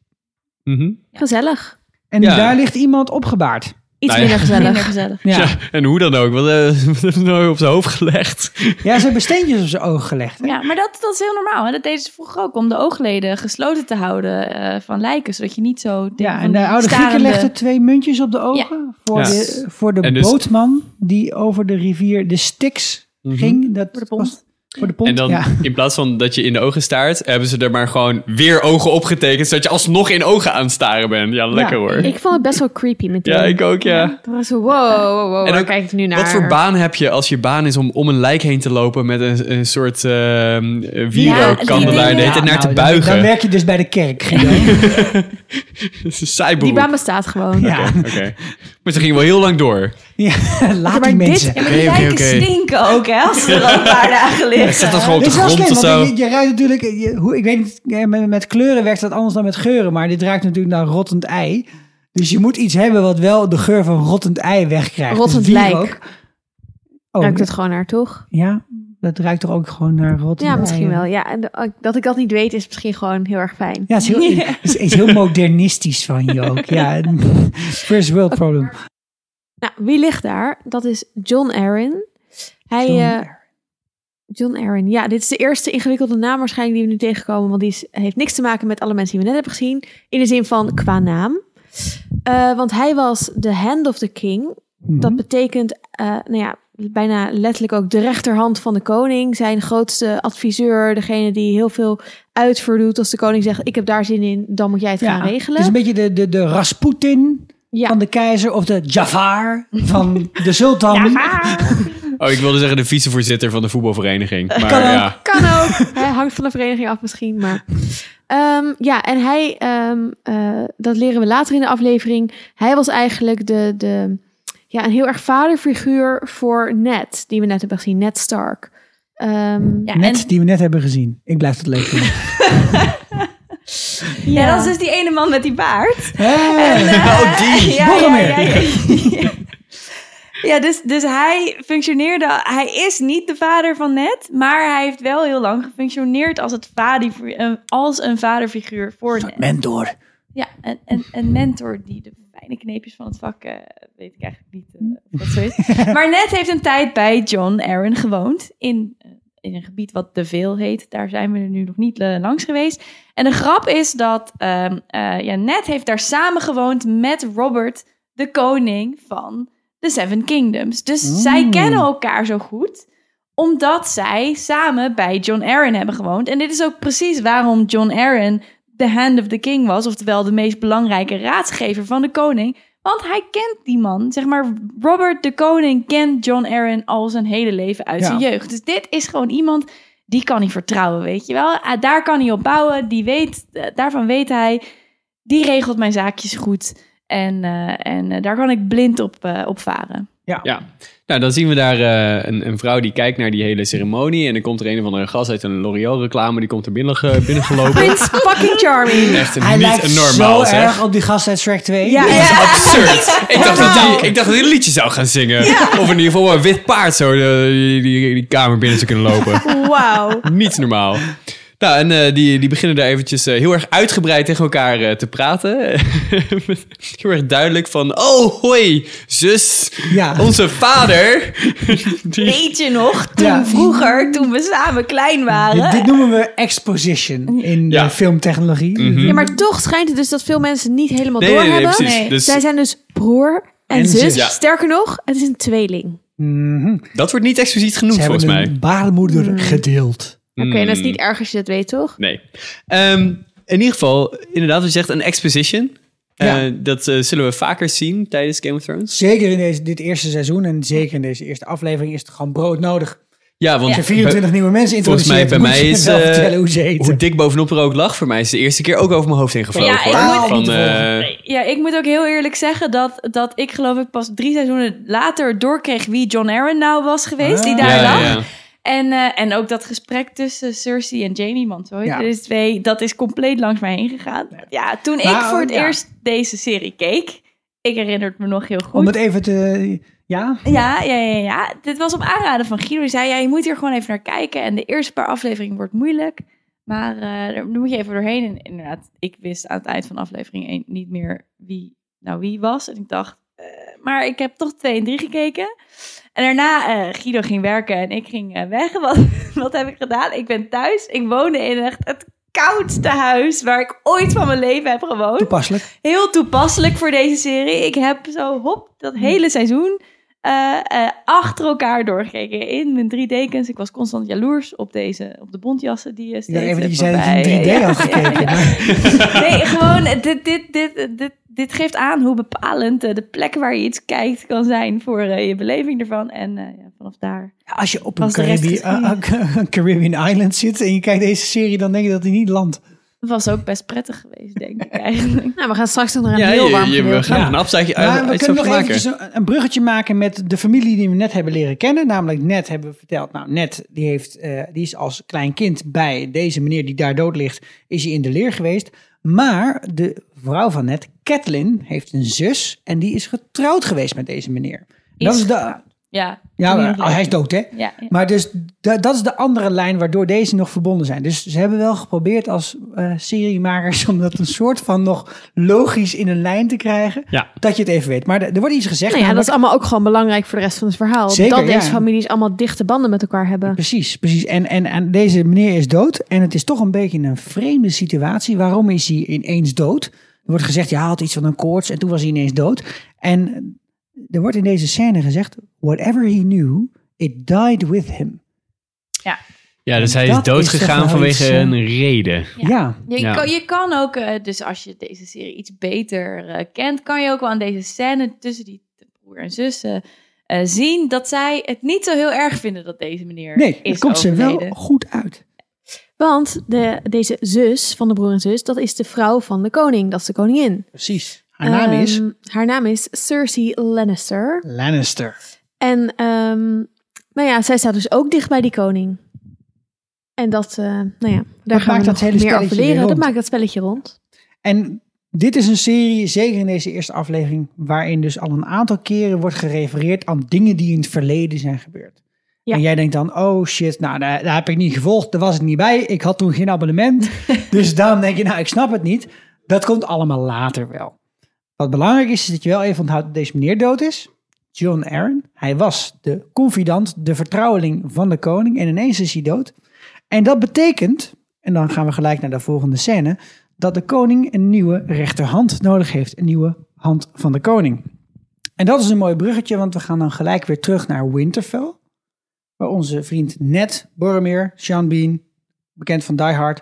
Mhm. Gezellig. En Ja. daar ligt iemand opgebaard. Iets Nou ja. minder gezellig. Minder gezellig. Ja, Ja, en hoe dan ook. Wat eh, *laughs* hebben ze nou op zijn hoofd gelegd? ja ze hebben steentjes op zijn ogen gelegd. hè? Ja, maar dat, dat is heel normaal. Hè? Dat deden ze vroeger ook om de oogleden gesloten te houden eh, van lijken. Zodat je niet zo... Ja, en de oude Grieken starende- legden twee muntjes op de ogen voor Ja. de, voor de dus- bootman die over de rivier de Styx ging. Dat Voor de pont. was- voor de pont, En dan ja. in plaats van dat je in de ogen staart, hebben ze er maar gewoon weer ogen opgetekend, zodat je alsnog in ogen aan het staren bent. Ja, lekker hoor. Ik vond het best wel creepy meteen. Ja, ik ook, ja. Het was zo, wow, wow, wow, En waar ook, kijk ik nu naar? Wat voor baan heb je als je baan is om om een lijk heen te lopen met een, een soort uh, wierookkandelaar hele tijd Ja, naar te nou, buigen? Dan werk je dus bij de kerk. *laughs* Dat Die baan bestaat gewoon. ja. Oké. Maar ze ging wel heel lang door. ja, *laughs* laat maar die dit- mensen. Ja, maar die stinken ook, hè? Als ze er *laughs* al een paar dagen liggen. Zet dat gewoon op de grond slim, of zo. je, je ruikt natuurlijk... Je, hoe, ik weet niet, met, met kleuren werkt dat anders dan met geuren. Maar dit ruikt natuurlijk naar rottend ei. Dus je moet iets hebben wat wel de geur van rottend ei wegkrijgt. Rottend dus lijk. wierook- Oh, Ruikt het gewoon naar, toch? ja, dat ruikt toch ook gewoon naar rottend Ja, misschien wel. Ja, en de- dat ik dat niet weet is misschien gewoon heel erg fijn. Ja, het is heel, *laughs* het is heel modernistisch van je ook. Ja, *laughs* first world problem. Nou, wie ligt daar? Dat is John Aaron. Hij, John eh, John Aaron. Ja, dit is de eerste ingewikkelde naam waarschijnlijk die we nu tegenkomen. Want die is, heeft niks te maken met alle mensen die we net hebben gezien. In de zin van qua naam. Eh, want hij was de hand of the king. Mhm. Dat betekent, eh, nou ja, bijna letterlijk ook de rechterhand van de koning. Zijn grootste adviseur. Degene die heel veel uitvoert als de koning zegt... ik heb daar zin in, dan moet jij het gaan Het regelen. is een beetje de, de, de Rasputin ja. van de keizer of de Jafar van de sultan. *laughs* *laughs* Oh, ik wilde zeggen de vicevoorzitter van de voetbalvereniging. Maar Kan ook. ja. Kan ook. Hij hangt van de vereniging af misschien, maar... Ehm, ja, en hij, ehm, eh, dat leren we later in de aflevering. Hij was eigenlijk de, de, ja, een heel erg vaderfiguur voor Ned, die we net hebben gezien, Ned Stark. Ehm, Ja, Net en, die we net hebben gezien. Ik blijf het leuk vinden. ja, dat is dus die ene man met die baard. Hey. *laughs* Oh, die. Ja, ja. Ja, dus, dus hij functioneerde... Hij is niet de vader van Ned, maar hij heeft wel heel lang gefunctioneerd als, het vader, als een vaderfiguur voor Ned. Mentor. Ja, een, een, een mentor die de fijne kneepjes van het vak, eh, weet ik eigenlijk niet eh, of dat zo is. *laughs* Maar Ned heeft een tijd bij John Aaron gewoond in, eh, in een gebied wat De Veel heet. Daar zijn we er nu nog niet eh, langs geweest. En de grap is dat ehm, eh, ja, Ned heeft daar samen gewoond met Robert, de koning van de Seven Kingdoms. Dus Mm. zij kennen elkaar zo goed omdat zij samen bij John Aaron hebben gewoond. En dit is ook precies waarom John Aaron de hand of the king was, oftewel de meest belangrijke raadsgever van de koning. Want hij kent die man. Zeg maar, Robert de koning kent John Aaron al zijn hele leven uit Ja. zijn jeugd. Dus dit is gewoon iemand die kan hij vertrouwen, weet je wel. Ah, Daar kan hij op bouwen. Die weet, eh, daarvan weet hij, die regelt mijn zaakjes goed. En, eh, en eh, daar kan ik blind op, eh, op varen. Ja. Nou, dan zien we daar eh, een, een vrouw die kijkt naar die hele ceremonie. En dan komt er een of andere gast uit een L'Oreal reclame. Die komt er binnen, ge- binnengelopen. Prince fucking charming. Echt Hij niet lijkt normaal, zo zeg. erg op die gast uit Shrek 2. Ja, ja. Absurd. Ik dacht, dat hij, ik dacht dat hij een liedje zou gaan zingen. Of in ieder geval een wit paard zo de- die, die, die kamer binnen zou kunnen lopen. Wauw. Niet normaal. Nou, en eh, die, die beginnen daar eventjes eh, heel erg uitgebreid tegen elkaar eh, te praten. *laughs* heel erg duidelijk van, oh, hoi, zus, Ja. onze vader. *laughs* Die- Weet je nog, toen Ja. vroeger, toen we samen klein waren. Dit, dit noemen we exposition in Ja. de filmtechnologie. Mhm. Ja, maar toch schijnt het dus dat veel mensen niet helemaal Nee, nee, nee, doorhebben. precies. Nee. Dus Zij zijn dus broer en, En zus. Sterker nog, het is een tweeling. Mhm. dat wordt niet expliciet genoemd, Ze hebben volgens mij. een baarmoeder gedeeld. Oké, en dat is Mm. niet erg als je dat weet, toch? Nee. Ehm, in ieder geval, inderdaad, wat je zegt, een exposition. Ja. Eh, dat eh, zullen we vaker zien tijdens Game of Thrones. Zeker in deze, dit eerste seizoen en zeker in deze eerste aflevering is het gewoon brood nodig. Ja, want je 24 nieuwe mensen Volgens mij, bij mij is, *laughs* eh, vertellen hoe ze hoe dik bovenop er ook lag, voor mij is de eerste keer ook over mijn hoofd heen gevlogen. Ja, ik hoor. moet- Van, niet te eh, Ja, ik moet ook heel eerlijk zeggen dat, dat ik geloof ik pas drie seizoenen later doorkreeg wie John Aaron nou was geweest, die Ah. daar ja, lag. En, eh, en ook dat gesprek tussen Cersei en Jamie Montoya, Ja. deze twee, dat is compleet langs mij heen gegaan. Ja, toen ik Maar, voor het ja. eerst deze serie keek, ik herinner het me nog heel goed. Om het even te... Ja? Ja, ja, ja, ja. Dit was op aanraden van Guido. Die zei, ja, je moet hier gewoon even naar kijken. En de eerste paar afleveringen wordt moeilijk. Maar eh daar moet je even doorheen. En inderdaad, ik wist aan het eind van aflevering 1 niet meer wie nou wie was. En ik dacht, eh, maar ik heb toch 2 en 3 gekeken. En daarna, eh, Guido ging werken en ik ging eh, weg. *laughs* Wat, wat heb ik gedaan? Ik ben thuis. Ik woonde in echt het koudste huis waar ik ooit van mijn leven heb gewoond Toepasselijk. heel toepasselijk voor deze serie. Ik heb zo hop dat hele seizoen eh, achter elkaar doorgekeken in mijn drie dekens. Ik was constant jaloers op deze, op de bontjassen die je steeds dacht even eh, zei dat je in voorbij- 3D *laughs* had gekeken. Ja, ja. Nee, gewoon dit, dit, dit, dit, dit geeft aan hoe bepalend eh, de plek waar je iets kijkt kan zijn voor eh, je beleving ervan. En eh, ja, vanaf daar. Ja, Als je op *laughs* een Caribbean, Island zit en je kijkt deze serie, dan denk je dat hij niet landt. was ook best prettig geweest, denk ik *laughs* eigenlijk. Nou, we gaan straks nog naar een Ja, heel warm je, we gaan Ja. een Maar uit, we uit kunnen nog maken. eventjes een, een bruggetje maken met de familie die we net hebben leren kennen. Namelijk net hebben we verteld, nou net die, heeft, eh, die is als klein kind bij deze meneer die daar dood ligt, is hij in de leer geweest. Maar de vrouw van net, Catelyn, heeft een zus en die is getrouwd geweest met deze meneer. Dat is de, Ja. ja, oh, hij is dood hè? Ja, ja. Maar dus da- dat is de andere lijn waardoor deze nog verbonden zijn. Dus ze hebben wel geprobeerd als eh, seriemakers *laughs* om dat een soort van nog logisch in een lijn te krijgen. Ja. Dat je het even weet. Maar er er wordt iets gezegd. Nou ja, dat is allemaal ook gewoon belangrijk voor de rest van het verhaal. Zeker, dat ja. deze families allemaal dichte banden met elkaar hebben. Precies, precies. En, en, en deze meneer is dood. En het is toch een beetje een vreemde situatie. Waarom is hij ineens dood? Er wordt gezegd, ja, hij had iets van een koorts en toen was hij ineens dood. En er wordt in deze scène gezegd, whatever he knew, it died with him. Ja, dus hij is doodgegaan wel vanwege iets, een reden. Ja. Ja, Je, Ja. kan, je kan ook, eh, dus als je deze serie iets beter eh, kent, kan je ook wel aan deze scène tussen die broer en zus eh, zien dat zij het niet zo heel erg vinden dat deze meneer nee, is het komt ze wel goed uit. Want de, deze zus van de broer en zus, dat is de vrouw van de koning. Dat is de koningin. Precies. Haar naam is Ehm, Haar naam is Cersei Lannister. Lannister. En ehm, nou ja, zij staat dus ook dicht bij die koning. En dat, eh, nou ja, daar gaan maakt we dat hele meer spelletje over leren. Dat maakt dat spelletje rond. En dit is een serie, zeker in deze eerste aflevering, waarin dus al een aantal keren wordt gerefereerd aan dingen die in het verleden zijn gebeurd. Ja. En jij denkt dan, oh shit, nou daar, daar heb ik niet gevolgd, daar was ik niet bij, ik had toen geen abonnement. *laughs* dus daarom denk je, nou ik snap het niet. Dat komt allemaal later wel. Wat belangrijk is, is dat je wel even onthoudt dat deze meneer dood is. John Aaron. Hij was de confidant, de vertrouweling van de koning en ineens is hij dood. En dat betekent, en dan gaan we gelijk naar de volgende scène, dat de koning een nieuwe rechterhand nodig heeft. Een nieuwe hand van de koning. En dat is een mooi bruggetje, want we gaan dan gelijk weer terug naar Winterfell. Waar onze vriend Ned Boromir, Sean Bean, bekend van Die Hard,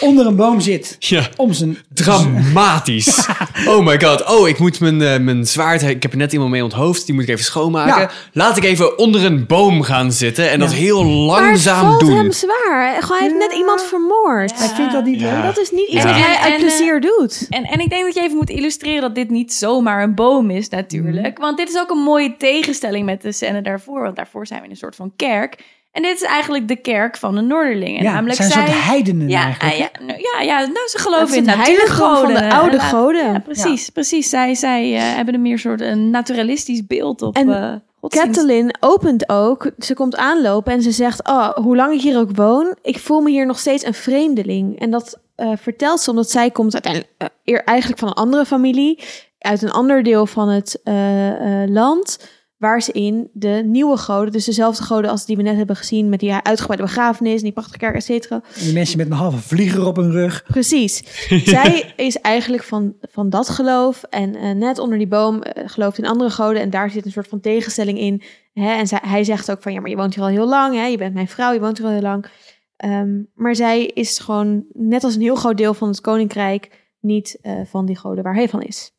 onder een boom zit. Ja, Om zijn, dramatisch. *laughs* oh my god, oh, ik moet mijn, eh, mijn zwaard, ik heb er net iemand mee onthoofd, die moet ik even schoonmaken. Ja. Laat ik even onder een boom gaan zitten en dat heel Maar het langzaam valt doen. hem zwaar. Gewoon, hij heeft net iemand vermoord. Hij vindt dat niet Ja. leuk. Dat is niet iets Ja. wat hij uit en, plezier doet. En, en ik denk dat je even moet illustreren dat dit niet zomaar een boom is, natuurlijk. Want dit is ook een mooie tegenstelling met de scène daarvoor. Want daarvoor zijn we in een soort van kerk. En dit is eigenlijk de kerk van de Noorderlingen. Ja, namelijk zijn zij. soort heidenen ja, eigenlijk. ja, nou, ja, ja, nou, ze geloven in natuurgoden. van de oude goden. Ja, precies, precies. Zij, zij eh, hebben een meer soort een naturalistisch beeld op En. Catelyn opent ook. Ze komt aanlopen en ze zegt: Oh, hoe lang ik hier ook woon, ik voel me hier nog steeds een vreemdeling. En dat eh, vertelt ze omdat zij komt uiteindelijk eh, eer- eigenlijk van een andere familie, uit een ander deel van het eh, eh, land, waar ze in de nieuwe goden, dus dezelfde goden als die we net hebben gezien met die uitgebreide begrafenis, en die prachtige kerk, et cetera. Die mensen met een halve vlieger op hun rug. Precies. *laughs* Zij is eigenlijk van, van dat geloof. En eh, net onder die boom eh, gelooft in andere goden. En daar zit een soort van tegenstelling in. Hè? En zij, hij zegt ook van, ja, maar je woont hier al heel lang. Hè? Je bent mijn vrouw, je woont hier al heel lang. Ehm, maar zij is gewoon, net als een heel groot deel van het koninkrijk... niet eh, van die goden waar hij van is.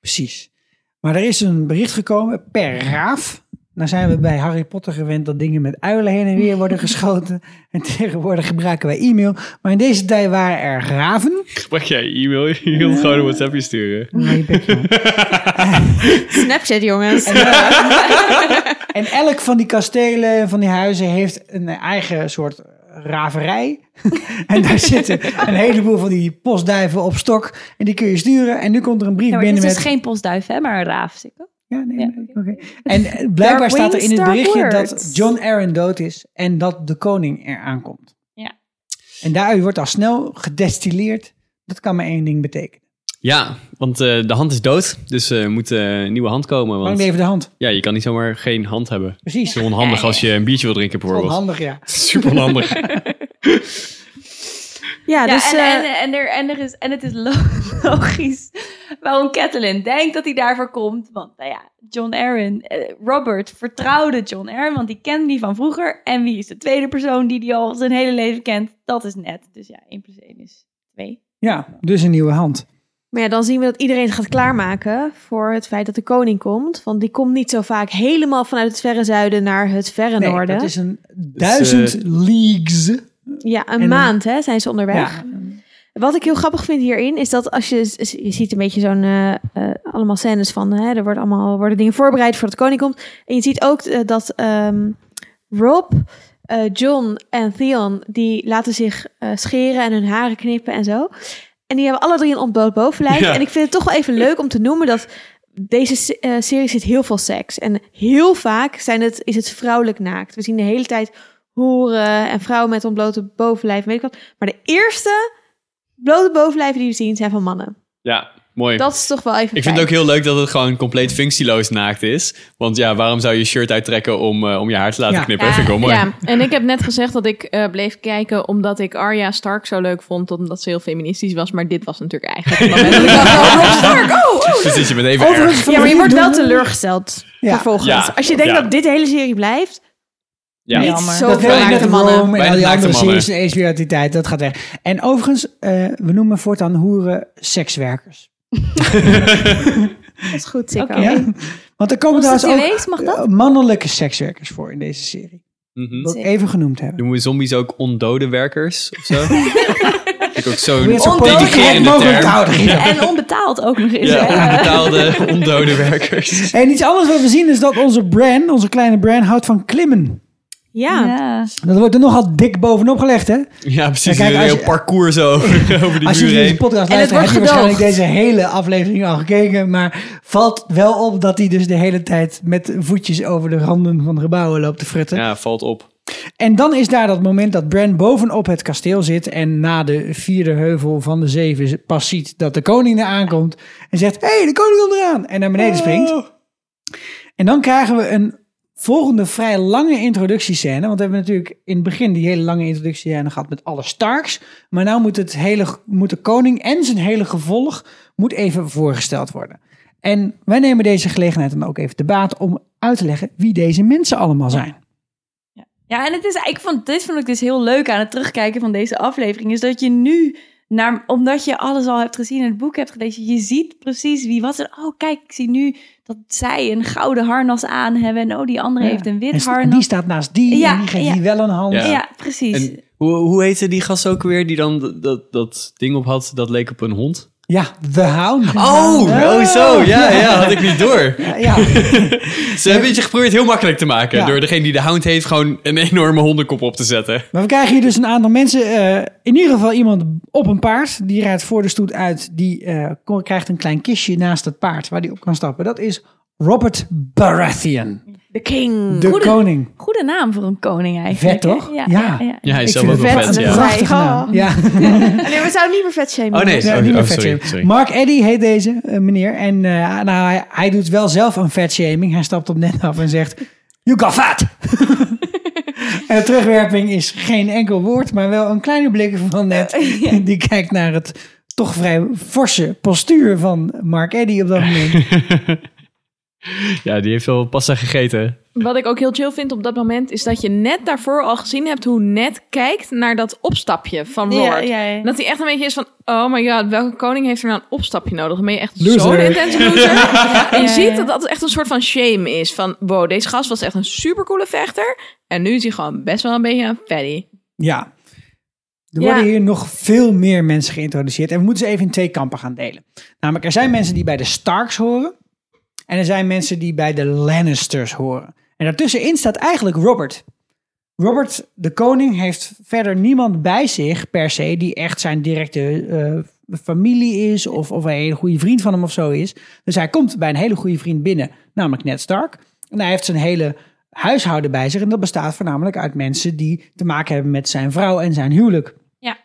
Precies. Maar er is een bericht gekomen per raaf. Nou zijn we bij Harry Potter gewend dat dingen met uilen heen en weer worden *laughs* geschoten. En tegenwoordig gebruiken wij e-mail. Maar in deze tijd waren er raven. Gebruik jij e-mail? Je wilt gewoon een WhatsAppje sturen. Nee. *laughs* Snapchat, jongens. En elk van die kastelen, van die huizen, heeft een eigen soort raverij. *laughs* en daar zitten een heleboel van die postduiven op stok. En die kun je sturen. En nu komt er een brief Ja, maar binnen dit is met... dus geen postduif, hè, maar een raaf. Sikko. Ja, nee, Ja, nee, oké. En eh, blijkbaar staat er in het berichtje words. dat John Aaron dood is en dat de koning eraan komt. Ja. En daaruit wordt al snel gedestilleerd. Dat kan maar één ding betekenen. Ja, want eh, de hand is dood, dus er moet eh, een nieuwe hand komen. Lang Want even de hand. ja, je kan niet zomaar geen hand hebben. Precies. Het is onhandig als je een biertje wil drinken bijvoorbeeld. Onhandig, ja. *laughs* Super onhandig. *laughs* Ja, Ja, dus... en, eh, en, en, er, en, er is, en het is lo- *laughs* logisch waarom Catelyn denkt dat hij daarvoor komt. Want nou ja, John Aaron, eh, Robert vertrouwde John Aaron, want die kende die van vroeger. En wie is de tweede persoon die die al zijn hele leven kent? Dat is Ned. Dus ja, 1 plus 1 is 2. Ja, dus een nieuwe hand. Maar ja, dan zien we dat iedereen gaat klaarmaken voor het feit dat de koning komt. Want die komt niet zo vaak helemaal vanuit het verre zuiden naar het verre Nee, noorden. dat is een duizend leagues. Ja, een En dan- maand hè, zijn ze onderweg. Ja. Wat ik heel grappig vind hierin is dat als je, je ziet een beetje zo'n eh, eh, allemaal scènes van, hè, er worden allemaal worden dingen voorbereid voordat de koning komt. En je ziet ook eh, dat ehm, Rob, eh, John en Theon, die laten zich eh, scheren en hun haren knippen en zo. En die hebben alle drie een ontbloot bovenlijf. Ja. En ik vind het toch wel even leuk om te noemen dat deze eh, serie zit heel veel seks. En heel vaak zijn het, is het vrouwelijk naakt. We zien de hele tijd hoeren en vrouwen met ontblote bovenlijf. Weet ik wat. Maar de eerste blote bovenlijven die we zien zijn van mannen. Ja, mooi. Dat is toch wel even Ik vind het ook heel leuk dat het gewoon compleet functieloos naakt is. Want ja, waarom zou je je shirt uittrekken om, eh, om je haar te laten Ja. knippen? vind ik wel mooi. Ja, en ik heb net gezegd dat ik eh, bleef kijken omdat ik Arya Stark zo leuk vond, omdat ze heel feministisch was. Maar dit was natuurlijk eigenlijk oh, Stark, oh, oh. Precies, je bent even Overigens. Ja, maar je wordt wel teleurgesteld Ja. vervolgens. Ja. Als je denkt Ja. dat dit de hele serie blijft, Ja. niet Jammer. zo Dat veel met Rome mannen. en al die andere series uit die tijd. Dat gaat weg. En overigens, eh, we noemen voortaan hoeren sekswerkers. *laughs* Dat is goed, zeker. Ja? Want er komen trouwens ook Prostituees, mag dat? eh, mannelijke sekswerkers voor in deze serie. Wil ik even genoemd hebben. Noemen we zombies ook ondode werkers of zo? *laughs* Ik ook zo'n mogelijk houden. En onbetaald ook nog eens. Ja, onbetaalde, *laughs* ondode werkers. En iets anders wat we zien is dat onze Bran, onze kleine Bran, houdt van klimmen. Ja. Ja. Dat wordt er nogal dik bovenop gelegd, hè? Ja, precies. Kijk, een als heel je- parcours zo *laughs* over die Als je muur deze heen. podcast En het luistert, heb je waarschijnlijk deze hele aflevering al gekeken. Maar valt wel op dat hij dus de hele tijd met voetjes over de randen van gebouwen loopt te frutten. Ja, valt op. En dan is daar dat moment dat Bran bovenop het kasteel zit en na de vierde heuvel van de zeven pas ziet dat de koning er aankomt en zegt, hé, hey, de koning komt eraan! En naar beneden springt. En dan krijgen we een volgende vrij lange introductiescène, want we hebben natuurlijk in het begin die hele lange introductiescène gehad met alle Starks, maar nou moet, het hele, moet de koning en zijn hele gevolg moet even voorgesteld worden. En wij nemen deze gelegenheid dan ook even te baat om uit te leggen wie deze mensen allemaal zijn. Ja, en het is, ik vond, dit vond ik dus heel leuk aan het terugkijken van deze aflevering. Is dat je nu Naar, omdat je alles al hebt gezien en het boek hebt gelezen. Je ziet precies wie was er. Oh, kijk, ik zie nu dat zij een gouden harnas aan hebben. En oh, die andere Ja. heeft een En wit st- en harnas. die staat naast die Ja, en die geeft ja. die wel een hand. Ja. Ja, precies. En hoe, hoe heette die gast ook weer die dan dat, dat, dat ding op had dat leek op een hond? Ja, The Hound. Oh, oh zo. Ja, ja, had ik niet door. Ja, ja. *laughs* Ze hebben het je geprobeerd heel makkelijk te maken. Ja. Door degene die de hound heeft gewoon een enorme hondenkop op te zetten. Maar we krijgen hier dus een aantal mensen. eh, in ieder geval iemand op een paard. Die rijdt voor de stoet uit. Die eh, krijgt een klein kistje naast het paard waar die op kan stappen. Dat is Robert Baratheon, De king. de koning. Goede naam voor een koning eigenlijk. Vet, toch? Ja. Ja. ja, ja. Ja, hij is zelf ook wel vet. vet, Een ja. prachtige Ja. naam. Ja. Nee, we zouden niet meer vet shamen. Oh nee, Ja, sorry. niet meer Oh, sorry. Mark Eddy heet deze eh, meneer. En eh, nou, hij, hij doet wel zelf een vetshaming. Hij stapt op net af en zegt... You got fat! *laughs* en de terugwerping is geen enkel woord, maar wel een kleine blik van net. *laughs* Die kijkt naar het toch vrij forse postuur van Mark Eddy op dat moment. *laughs* Ja, die heeft wel pasta gegeten. Wat ik ook heel chill vind op dat moment is dat je net daarvoor al gezien hebt hoe Ned kijkt naar dat opstapje van Ja, Robert. ja, ja. Dat hij echt een beetje is van, oh my god, welke koning heeft er nou een opstapje nodig? Dan ben je echt zo'n intense loser. *laughs* en je ja, ziet ja. dat dat echt een soort van shame is. Van, wow, deze gast was echt een supercoole vechter. En nu is hij gewoon best wel een beetje een fatty. Ja. Er Ja. worden hier nog veel meer mensen geïntroduceerd. En we moeten ze even in twee kampen gaan delen. Namelijk, er zijn mensen die bij de Starks horen. En er zijn mensen die bij de Lannisters horen. En daartussenin staat eigenlijk Robert. Robert, de koning, heeft verder niemand bij zich per se... die echt zijn directe eh, familie is... Of, of een hele goede vriend van hem of zo is. Dus hij komt bij een hele goede vriend binnen, namelijk Ned Stark. En hij heeft zijn hele huishouden bij zich. En dat bestaat voornamelijk uit mensen die te maken hebben met zijn vrouw en zijn huwelijk. Ja.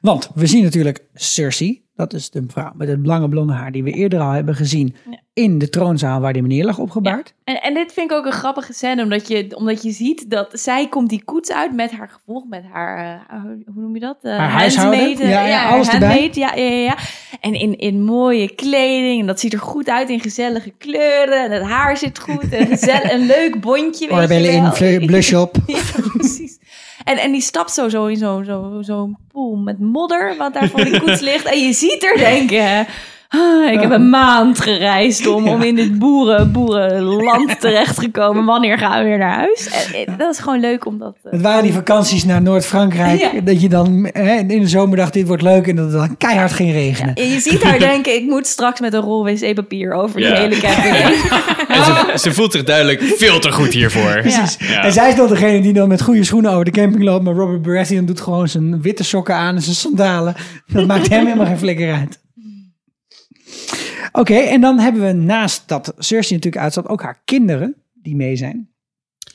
Want we zien natuurlijk Cersei. Dat is de vrouw met het lange blonde haar die we eerder al hebben gezien Ja. in de troonzaal waar die meneer lag opgebaard. En, en dit vind ik ook een grappige scène, omdat je, omdat je ziet dat zij komt die koets uit met haar gevolg, met haar, eh, hoe noem je dat? Eh, Haar huishouden. Ja, ja, alles Ja, ja, ja. En in, in mooie kleding, en dat ziet er goed uit in gezellige kleuren, en het haar zit goed, en *laughs* een leuk bondje, Oorbellen in, blush op. *laughs* Ja, precies. En, en die stapt zo, zo in zo'n zo, zo'n pool met modder, wat daar voor die koets ligt. En je ziet er denken, ah, ik heb een maand gereisd om, om in dit boeren, boerenland terechtgekomen. Wanneer gaan we weer naar huis? En, en dat is gewoon leuk om dat... eh, Het waren die vakanties naar Noord-Frankrijk. Ja. Dat je dan hè, in de zomer dacht, dit wordt leuk. En dat het dan keihard ging regenen. en je ziet haar denken, ik moet straks met een rol wc-papier over die Ja. hele camping *laughs* ze, ze voelt zich duidelijk veel te goed hiervoor. Precies. Ja. En zij is dan degene die dan met goede schoenen over de camping loopt. Maar Robert Baratheon doet gewoon zijn witte sokken aan en zijn sandalen. Dat maakt hem helemaal geen flikker uit. Oké, en dan hebben we naast dat Cersei natuurlijk uitstaat ook haar kinderen die mee zijn.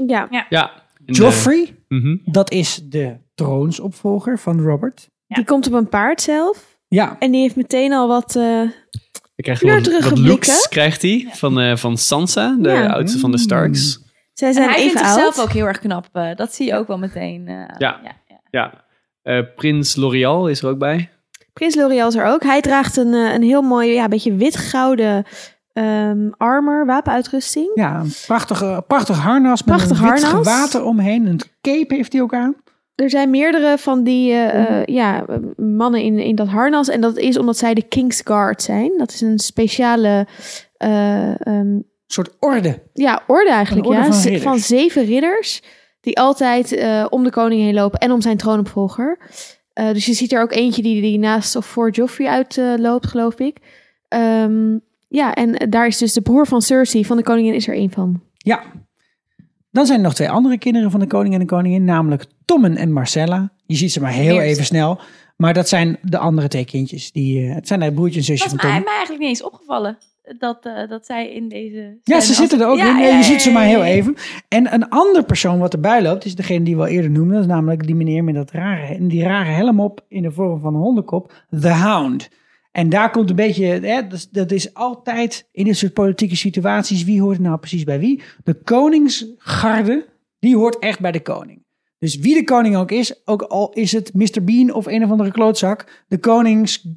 Ja. Ja. En, eh, Joffrey, mhm. dat is de troonsopvolger van Robert. Die komt op een paard zelf. Ja, En die heeft meteen al wat... eh, Je krijgt wel wat, wat looks, krijgt hij van, eh, van Sansa, de Ja. oudste van de Starks. zij En zijn hij even vindt oud. zichzelf ook heel erg knap. eh, dat zie je ook wel meteen. eh, Ja. ja, ja. Ja. Eh, Prins L'Oreal is er ook bij. Prins L'Oreal is er ook. Hij draagt een, eh, een heel mooi, ja, beetje wit-gouden ehm, armor, wapenuitrusting. ja een prachtige, prachtig harnas met Prachtig een wit harnas. gewaad eromheen. Een cape heeft hij ook aan. Er zijn meerdere van die eh, eh, ja, mannen in, in dat harnas. En dat is omdat zij de King's Guard zijn. Dat is een speciale eh, ehm, Een soort orde. ja, orde eigenlijk. Een orde ja, van ridders. van zeven ridders. Die altijd om de koning heen lopen en om zijn troonopvolger. Eh, dus je ziet er ook eentje die, die naast of voor Joffrey uitloopt, loopt, geloof ik. Ehm, ja, en daar is dus de broer van Cersei, van de koningin, is er één van. Ja. Dan zijn er nog twee andere kinderen van de koning en de koningin, namelijk Tommen en Marcella. Je ziet ze maar heel Eerst. even snel. Maar dat zijn de andere twee kindjes. Die, eh, het zijn de broertje en zusje Dat van is mij, Tommen. mij eigenlijk niet eens opgevallen. Dat, eh, dat zij in deze... Ja, ze zitten er ook Ja, in. ja, je ziet ze maar heel even. En een andere persoon wat erbij loopt, is degene die we al eerder noemden. Dat is namelijk die meneer met dat rare, die rare helm op in de vorm van een hondenkop. The Hound. En daar komt een beetje, hè, dat, is, dat is altijd in dit soort politieke situaties, wie hoort nou precies bij wie? De koningsgarde, die hoort echt bij de koning. Dus wie de koning ook is, ook al is het Mr. Bean of een of andere klootzak, de koningsguard,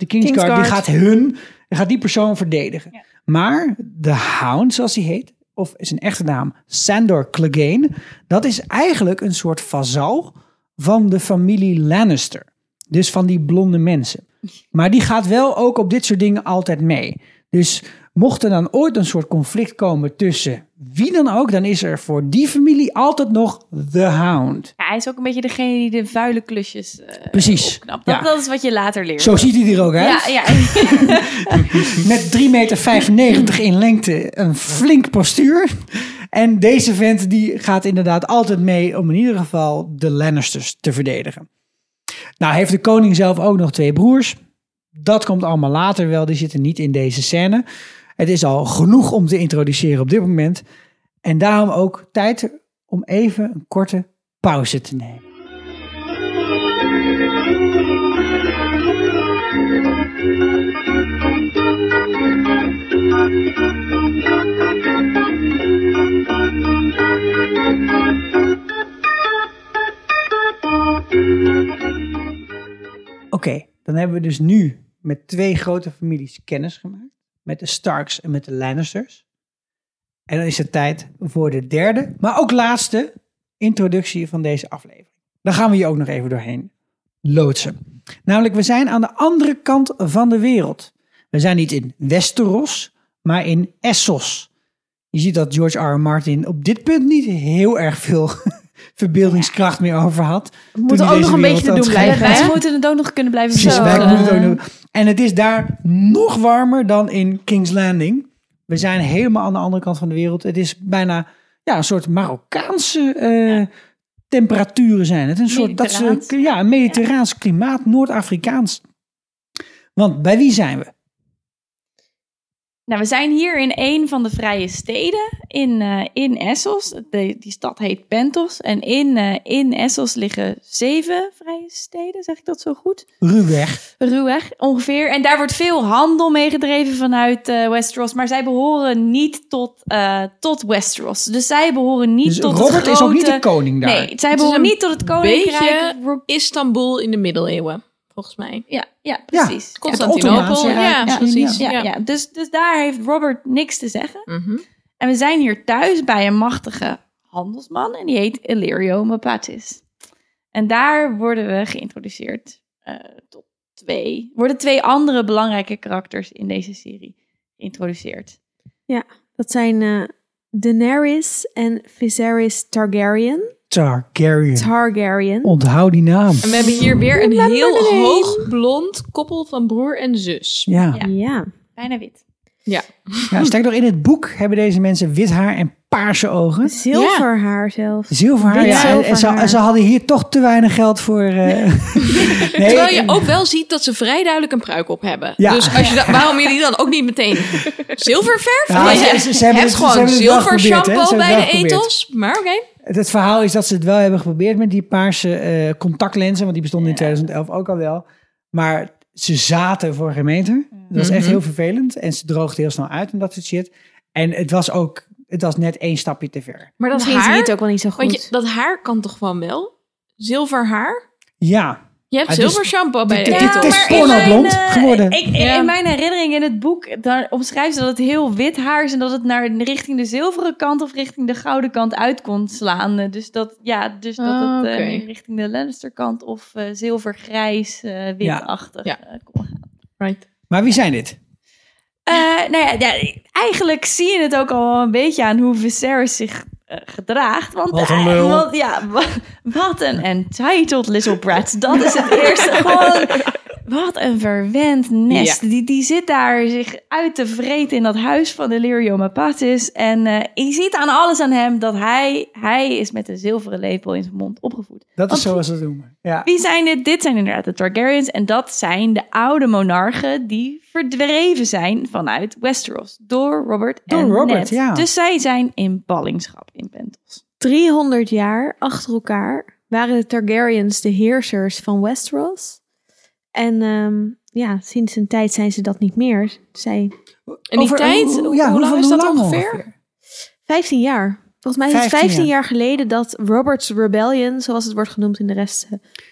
de kingsguard, die Kingsguard. gaat hun, gaat die persoon verdedigen. Maar de Hound, zoals hij heet, of is een echte naam, Sandor Clegane, dat is eigenlijk een soort vazal van de familie Lannister. Dus van die blonde mensen. Maar die gaat wel ook op dit soort dingen altijd mee. Dus mocht er dan ooit een soort conflict komen tussen wie dan ook, dan is er voor die familie altijd nog The Hound. Ja, hij is ook een beetje degene die de vuile klusjes eh Precies. opknapt. Dat, Ja. dat is wat je later leert. Zo ziet hij er ook uit. ja, ja. *laughs* *laughs* Met 3,95 meter in lengte, een flink postuur. En deze vent die gaat inderdaad altijd mee om in ieder geval de Lannisters te verdedigen. Nou heeft de koning zelf ook nog twee broers. Dat komt allemaal later wel, die zitten niet in deze scène. Het is al genoeg om te introduceren op dit moment. En daarom ook tijd om even een korte pauze te nemen. Oké, dan hebben we dus nu met twee grote families kennis gemaakt. Met de Starks en met de Lannisters. En dan is het tijd voor de derde, maar ook laatste introductie van deze aflevering. Dan gaan we je ook nog even doorheen loodsen. Namelijk, we zijn aan de andere kant van de wereld. We zijn niet in Westeros, maar in Essos. Je ziet dat George R. R. Martin op dit punt niet heel erg veel verbeeldingskracht meer over had. We moeten ook nog een beetje te doen blijven. Wij hè? moeten het ook nog kunnen blijven Precies, zoeken. wij moeten het ook nog- En het is daar nog warmer dan in King's Landing. We zijn helemaal aan de andere kant van de wereld. Het is bijna ja, een soort Marokkaanse eh, temperaturen zijn het. Een soort dat ze, ja, een mediterraans klimaat, Noord-Afrikaans. Want bij wie zijn we? Nou, we zijn hier in een van de vrije steden in, eh, in Essos. De, die stad heet Pentos. En in, eh, in Essos liggen zeven vrije steden, zeg ik dat zo goed? Ruwweg. Ruwweg ongeveer. En daar wordt veel handel mee gedreven vanuit eh, Westeros. Maar zij behoren niet tot, eh, tot Westeros. Dus zij behoren niet Dus tot Robert het is ook niet de koning daar. Nee, zij behoren niet tot het koninkrijk. beetje- Istanbul in de middeleeuwen, volgens mij. Ja, ja, precies. Constantinopel, ja, Rijk misschien, precies. Ja, Ja. ja. Dus, dus daar heeft Robert niks te zeggen. Mhm. En we zijn hier thuis bij een machtige handelsman en die heet Illyrio Mapatis. En daar worden we geïntroduceerd eh, tot twee, worden twee andere belangrijke karakters in deze serie geïntroduceerd. Dat zijn eh, Daenerys en Viserys Targaryen. Targaryen. Targaryen. Onthoud die naam. En we hebben hier weer een heel hoog blond koppel van broer en zus. Ja. Ja. Ja. Bijna wit. Ja. ja, sterk nog, in het boek hebben deze mensen wit haar en paarse ogen. Zilverhaar zelfs. Zilverhaar, Wit ja. En, en ze, hadden hier toch te weinig geld voor. eh, nee, *laughs* Terwijl je en- ook wel ziet dat ze vrij duidelijk een pruik op hebben. Ja. Dus als je da- waarom jullie dan ook niet meteen *laughs* zilververf? Ja, ze- je ze- ze hebben het- gewoon zilver shampoo bij de ethos. Maar oké. Het verhaal is dat ze het wel hebben geprobeerd met die paarse eh, contactlenzen, want die bestonden in 2011 ook al wel. Maar ze zaten voor geen meter. Dat was echt Mhm. heel vervelend. En ze droogden heel snel uit en dat soort shit. En het was ook, het was net één stapje te ver. Maar dat Misschien je haar, het ook wel niet zo goed. want je, dat haar kan toch gewoon wel? Zilver haar? Ja, Je hebt Ah, dus- zilver shampoo bij de ethos. is pornoblond eh, geworden. Ik, in, Ja. in mijn herinnering in het boek, daar omschrijft ze dat het heel wit haar is en dat het naar richting de zilveren kant of richting de gouden kant uit kon slaan. Dus dat, ja, dus dat Ah, het eh, richting de Lannister kant of eh, zilvergrijs, eh witachtig Ja. kon gaan. Right. maar wie zijn dit? Eh, nou ja, ja, eigenlijk zie je het ook al een beetje aan hoe Viserys zich gedraagt. Want, Wat een eh, lul. *laughs* want ja, wa- wat een entitled little brat. Dat is het *laughs* eerste. Gewoon, wat een verwend nest. Die, die zit daar zich uit te vreten in dat huis van Illyrio Mapatis. En eh, je ziet aan alles aan hem dat hij, hij is met een zilveren lepel in zijn mond opgevoed. Dat is zoals ze het noemen. Ja. Wie zijn dit? Dit zijn inderdaad de Targaryens. En dat zijn de oude monarchen die verdreven zijn vanuit Westeros. Door Robert Door en Robert, Ned. ja. Dus zij zijn in ballingschap in Pentos. 300 jaar achter elkaar waren de Targaryens de heersers van Westeros. En ehm, ja, sinds een tijd zijn ze dat niet meer. Zij En die Over- tijd, hoe- hoe, ja, hoe lang is dat lang ongeveer? 15 jaar. Volgens mij is het 15 15 jaar geleden dat Robert's Rebellion, zoals het wordt genoemd in de rest eh,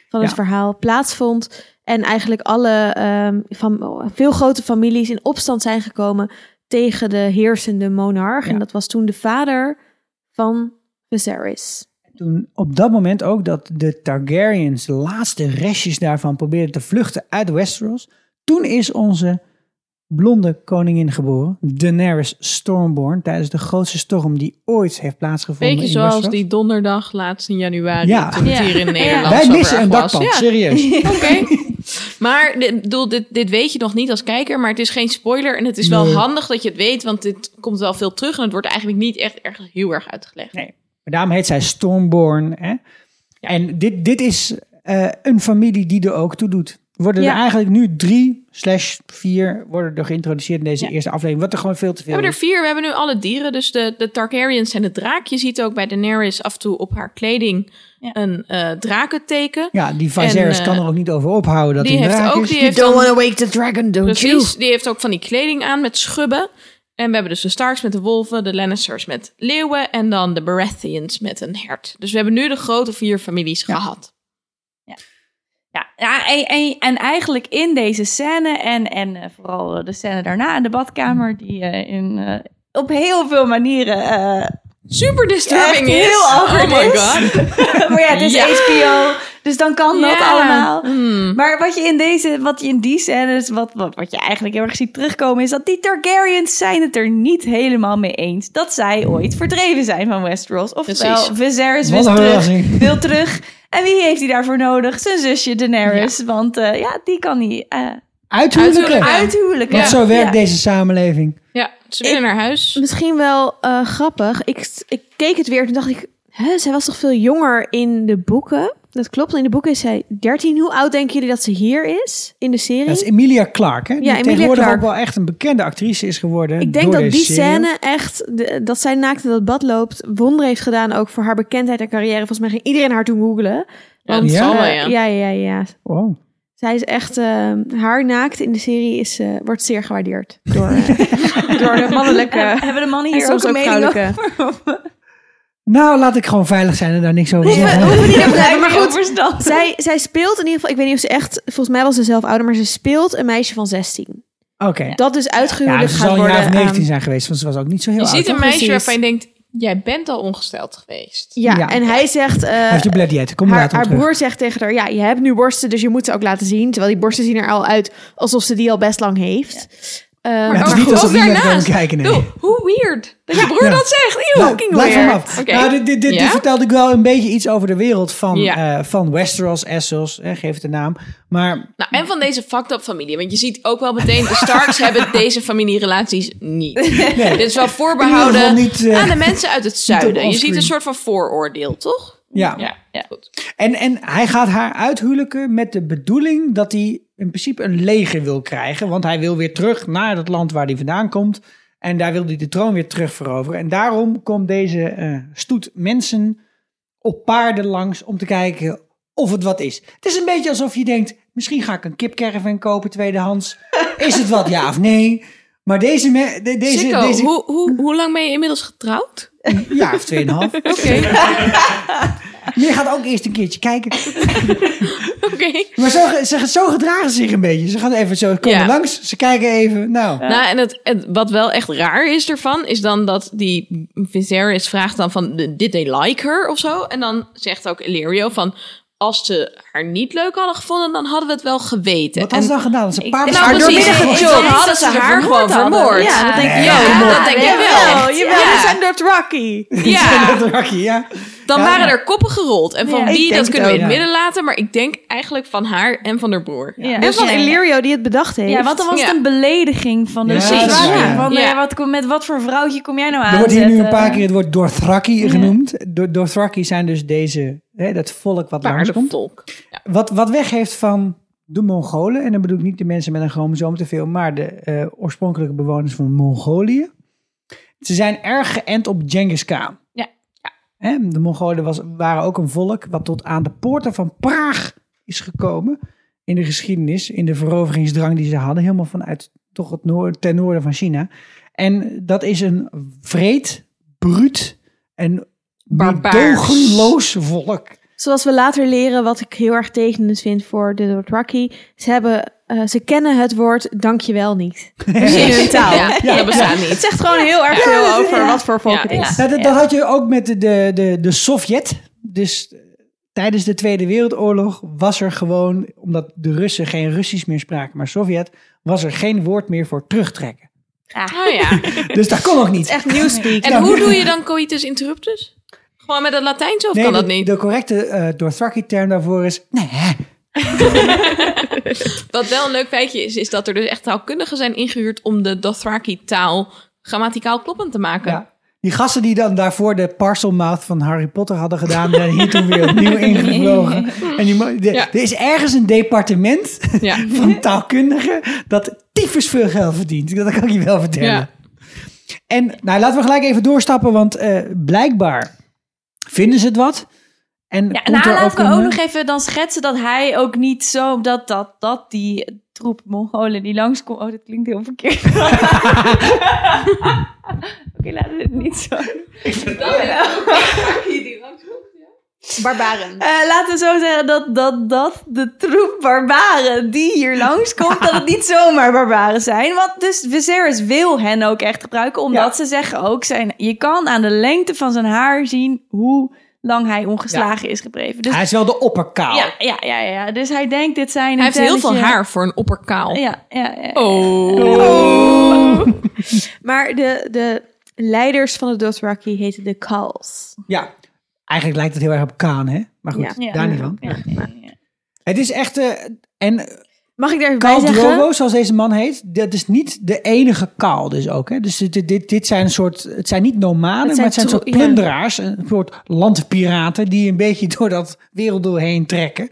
van het Ja. verhaal, plaatsvond. En eigenlijk alle ehm, van, veel grote families in opstand zijn gekomen tegen de heersende monarch. Ja. En dat was toen de vader van Viserys. toen op dat moment ook dat de Targaryens de laatste restjes daarvan probeerden te vluchten uit Westeros. Toen is onze blonde koningin geboren, Daenerys Stormborn, tijdens de grootste storm die ooit heeft plaatsgevonden Beetje in zoals Westeros. die donderdag laatst in januari. Ja. Toen het Ja. hier in Nederland Wij missen een serieus. *laughs* Oké. Maar dit, bedoel, dit, dit weet je nog niet als kijker, maar het is geen spoiler. En het is wel Nee. handig dat je het weet, want dit komt wel veel terug. En het wordt eigenlijk niet echt erg heel erg uitgelegd. Nee. Maar daarom heet zij Stormborn. Hè? En dit, dit is eh, een familie die er ook toe doet. Worden Ja. er eigenlijk nu drie slash vier worden er geïntroduceerd in deze Ja. eerste aflevering. Wat er gewoon veel te We veel hebben er vier, we hebben nu alle dieren. Dus de, de Targaryens en de draak. Je ziet ook bij Daenerys af en toe op haar kleding Ja. een eh drakenteken. Ja, die Viserys En, eh, kan er ook niet over ophouden dat die hij een heeft ook is. die heeft dan- wake the dragon, don't Precies, die heeft ook van die kleding aan met schubben. En we hebben dus de Starks met de wolven, de Lannisters met leeuwen en dan de Baratheons met een hert. Dus we hebben nu de grote vier families gehad. Ja, ja en, en, en eigenlijk in deze scène en, en eh, vooral eh, de scène daarna in de badkamer, die eh, in, op heel veel manieren Super disturbing is. heel awkward oh my is. god. *laughs* maar ja, het is Ja. HBO, dus dan kan dat Ja. allemaal. Hmm. Maar wat je in deze, wat je in die scènes, wat, wat, wat je eigenlijk heel erg ziet terugkomen, is dat die Targaryens zijn het er niet helemaal mee eens dat zij ooit verdreven zijn van Westeros. Oftewel. Viserys Wat wil een terug, verrassing. wil terug. En wie heeft hij daarvoor nodig? Zijn zusje Daenerys, want eh, ja, die kan hij eh Uithuwelijken. Uithuwelijken. uithuwelijken. Want zo werkt Ja. deze samenleving. Ja, ze willen naar huis. Misschien wel eh, grappig. Ik, ik keek het weer en toen dacht ik... Hè, zij was toch veel jonger in de boeken? Dat klopt, in de boeken is zij 13. Hoe oud denken jullie dat ze hier is in de serie? Dat is Emilia Clarke. Hè? Die Emilia tegenwoordig ook wel echt een bekende actrice is geworden. Ik denk door dat deze die serie. scène echt, de- dat zij naakt in dat bad loopt, wonder heeft gedaan ook voor haar bekendheid en carrière. Volgens mij ging iedereen haar toen googlen. Ja, dat Ja? zal Eh, ja. ja, ja, ja. Wow. Zij is echt, eh, haar naakt in de serie is, eh, wordt zeer gewaardeerd door, eh, door de mannelijke *laughs* Hebben de mannen en hier soms ook een ook mening vrouwelijke. over? *laughs* Nou, laat ik gewoon veilig zijn en daar niks over zeggen. niet hebben, maar goed. verstand. Zij, zij speelt in ieder geval, ik weet niet of ze echt, volgens mij was ze zelf ouder, maar ze speelt een meisje van 16. Oké. Dat dus Ja, uitgehuwelijk ze gaat zal een worden. jaar of 19 aan- zijn geweest, want ze was ook niet zo heel Je oud. ziet een meisje Precies. waarvan je denkt, jij bent al ongesteld geweest. ja, Ja. en hij zegt, eh, Hij heeft je blood dieet. Kom haar, haar terug. broer zegt tegen haar, ja, je hebt nu borsten, dus je moet ze ook laten zien. Terwijl die borsten zien er al uit alsof ze die al best lang heeft. Ja, het maar is niet alsof daarnaast. kijken. Nee. Doe, hoe weird dat je broer Ja. dat zegt. Eeuw, Blijf- fucking van weird. af. Nou, dit, dit, dit, vertelde ik wel een beetje iets over de wereld van, Ja. eh, van Westeros, Essos, eh, geef het de naam. Maar Nou, en van deze fucked up familie. Want je ziet ook wel meteen, de Starks *laughs* hebben deze familierelaties niet. Dit is wel voorbehouden niet... eh, aan de mensen uit het zuiden. Je ziet een soort van vooroordeel, toch? ja. Ja, ja. goed. En, en hij gaat haar uithuwelijken met de bedoeling dat hij in principe een leger wil krijgen. Want hij wil weer terug naar het land waar hij vandaan komt. En daar wil hij de troon weer terug veroveren. En daarom komt deze eh, stoet mensen op paarden langs om te kijken of het wat is. Het is een beetje alsof je denkt, misschien ga ik een kipcaravan kopen tweedehands. *laughs* Is het wat, ja of nee? Maar deze... me- de- deze, Sikko, deze hoe, hoe, hoe lang ben je inmiddels getrouwd? Ja, of tweeënhalf. *laughs* Oké, *laughs* Maar je gaat ook eerst een keertje kijken. *laughs* oké. Maar zo, ze, zo gedragen ze zich een beetje. Ze gaan even zo komen Ja. langs. Ze kijken even. Nou, Nou, en het, het- wat wel echt raar is ervan, is dan dat die Viserys vraagt dan van, did they like her of zo? En dan zegt ook Illyrio van, als ze haar niet leuk hadden gevonden, dan hadden we het wel geweten. wat hadden ze dan gedaan? Ze paarden Nou, haar precies. Dan hadden ze ze haar haar gewoon vermoord hadden. vermoord. Ja, dat denk ik Ja, wel. Jawel, Ja. we zijn Dothraki. Ja, *laughs* Dat rakje, ja. Dan Ja, waren er koppen gerold. En van wie, dat kunnen we in het midden laten. Maar ik denk eigenlijk van haar en van haar broer. Ja. En van Ja. Illyrio die het bedacht heeft. Ja, want dan was het een belediging van de Ja. Van, eh, wat, kom- met wat voor vrouwtje kom jij nou aan? Er wordt hier nu een paar keer het woord Dothraki genoemd. Do- Dothraki zijn dus deze, hè, dat volk wat langskomt. Wat, wat weggeeft van de Mongolen. En dan bedoel ik niet de mensen met een chromosoom te veel. Maar de eh, oorspronkelijke bewoners van Mongolië. Ze zijn erg geënt op Genghis Khan. Hè, de Mongolen was, waren ook een volk wat tot aan de poorten van Praag is gekomen. In de geschiedenis, in de veroveringsdrang die ze hadden. Helemaal vanuit toch het noord, ten noorden van China. En dat is een vreed, bruut en meedogenloos volk. Zoals we later leren, wat ik heel erg tekenend vind voor de Dothraki. Ze, hebben, eh, ze kennen het woord dankjewel niet. *laughs* in hun taal. Ja, dat bestaat Het niet. zegt gewoon heel erg veel over wat voor volk Ja, het ja. is. Nou, dat, dat had je ook met de, de, de, de Sovjet. Dus eh, tijdens de Tweede Wereldoorlog was er gewoon, omdat de Russen geen Russisch meer spraken, maar Sovjet, was er geen woord meer voor terugtrekken. Oh ja. *laughs* Dus dat kon ook niet. Echt newspeak. En hoe doe je dan coitus interruptus? Gewoon met het Latijns of Nee, kan de, dat niet? de correcte eh Dothraki-term daarvoor is nee. *laughs* Wat wel een leuk feitje is, is dat er dus echt taalkundigen zijn ingehuurd om de Dothraki-taal grammaticaal kloppend te maken. Ja. Die gasten die dan daarvoor de parcel mouth van Harry Potter hadden gedaan, zijn hier toen weer opnieuw *laughs* ingevlogen. En die, mo- de- Ja. er is ergens een departement *laughs* Ja. van taalkundigen dat tyfus veel geld verdient. Dat kan ik je wel vertellen. Ja. En nou, laten we gelijk even doorstappen, want eh, blijkbaar vinden ze het wat. En Ja, komt nou, er laten we een, ook eh, nog even dan schetsen dat hij ook niet zo... Dat, dat, dat die troep Mongolen die langskomt... Oh, dat klinkt heel verkeerd. *laughs* Oké, laten we het niet zo... *laughs* Barbaren. Eh, laten we zo zeggen dat, dat, dat de troep barbaren die hier langskomt, *laughs* dat het niet zomaar barbaren zijn. Want dus Viserys wil hen ook echt gebruiken, omdat ze zeggen ook, zijn, je kan aan de lengte van zijn haar zien hoe lang hij ongeslagen is gebleven. Dus, Hij is wel de opperkaal. ja, ja, ja, ja, dus hij denkt, dit zijn Hij heeft heel veel haar voor een opperkaal. Ja, ja, ja. Oh. *laughs* Maar de, de leiders van de Dothraki heten de Khals. Ja. Eigenlijk lijkt het heel erg op Kaan, hè? Maar goed, Ja. Ja. daar niet van. Ja, ja, ja. Het is echt... eh, en Mag ik daar even bij Kaal zeggen? Drogo, zoals deze man heet, dat is niet de enige Kaal dus ook. Hè? Dus dit, dit, dit zijn een soort, het zijn niet nomaden, Het maar het zijn een soort ja. plunderaars, een soort landpiraten die een beetje door dat werelddeel heen trekken.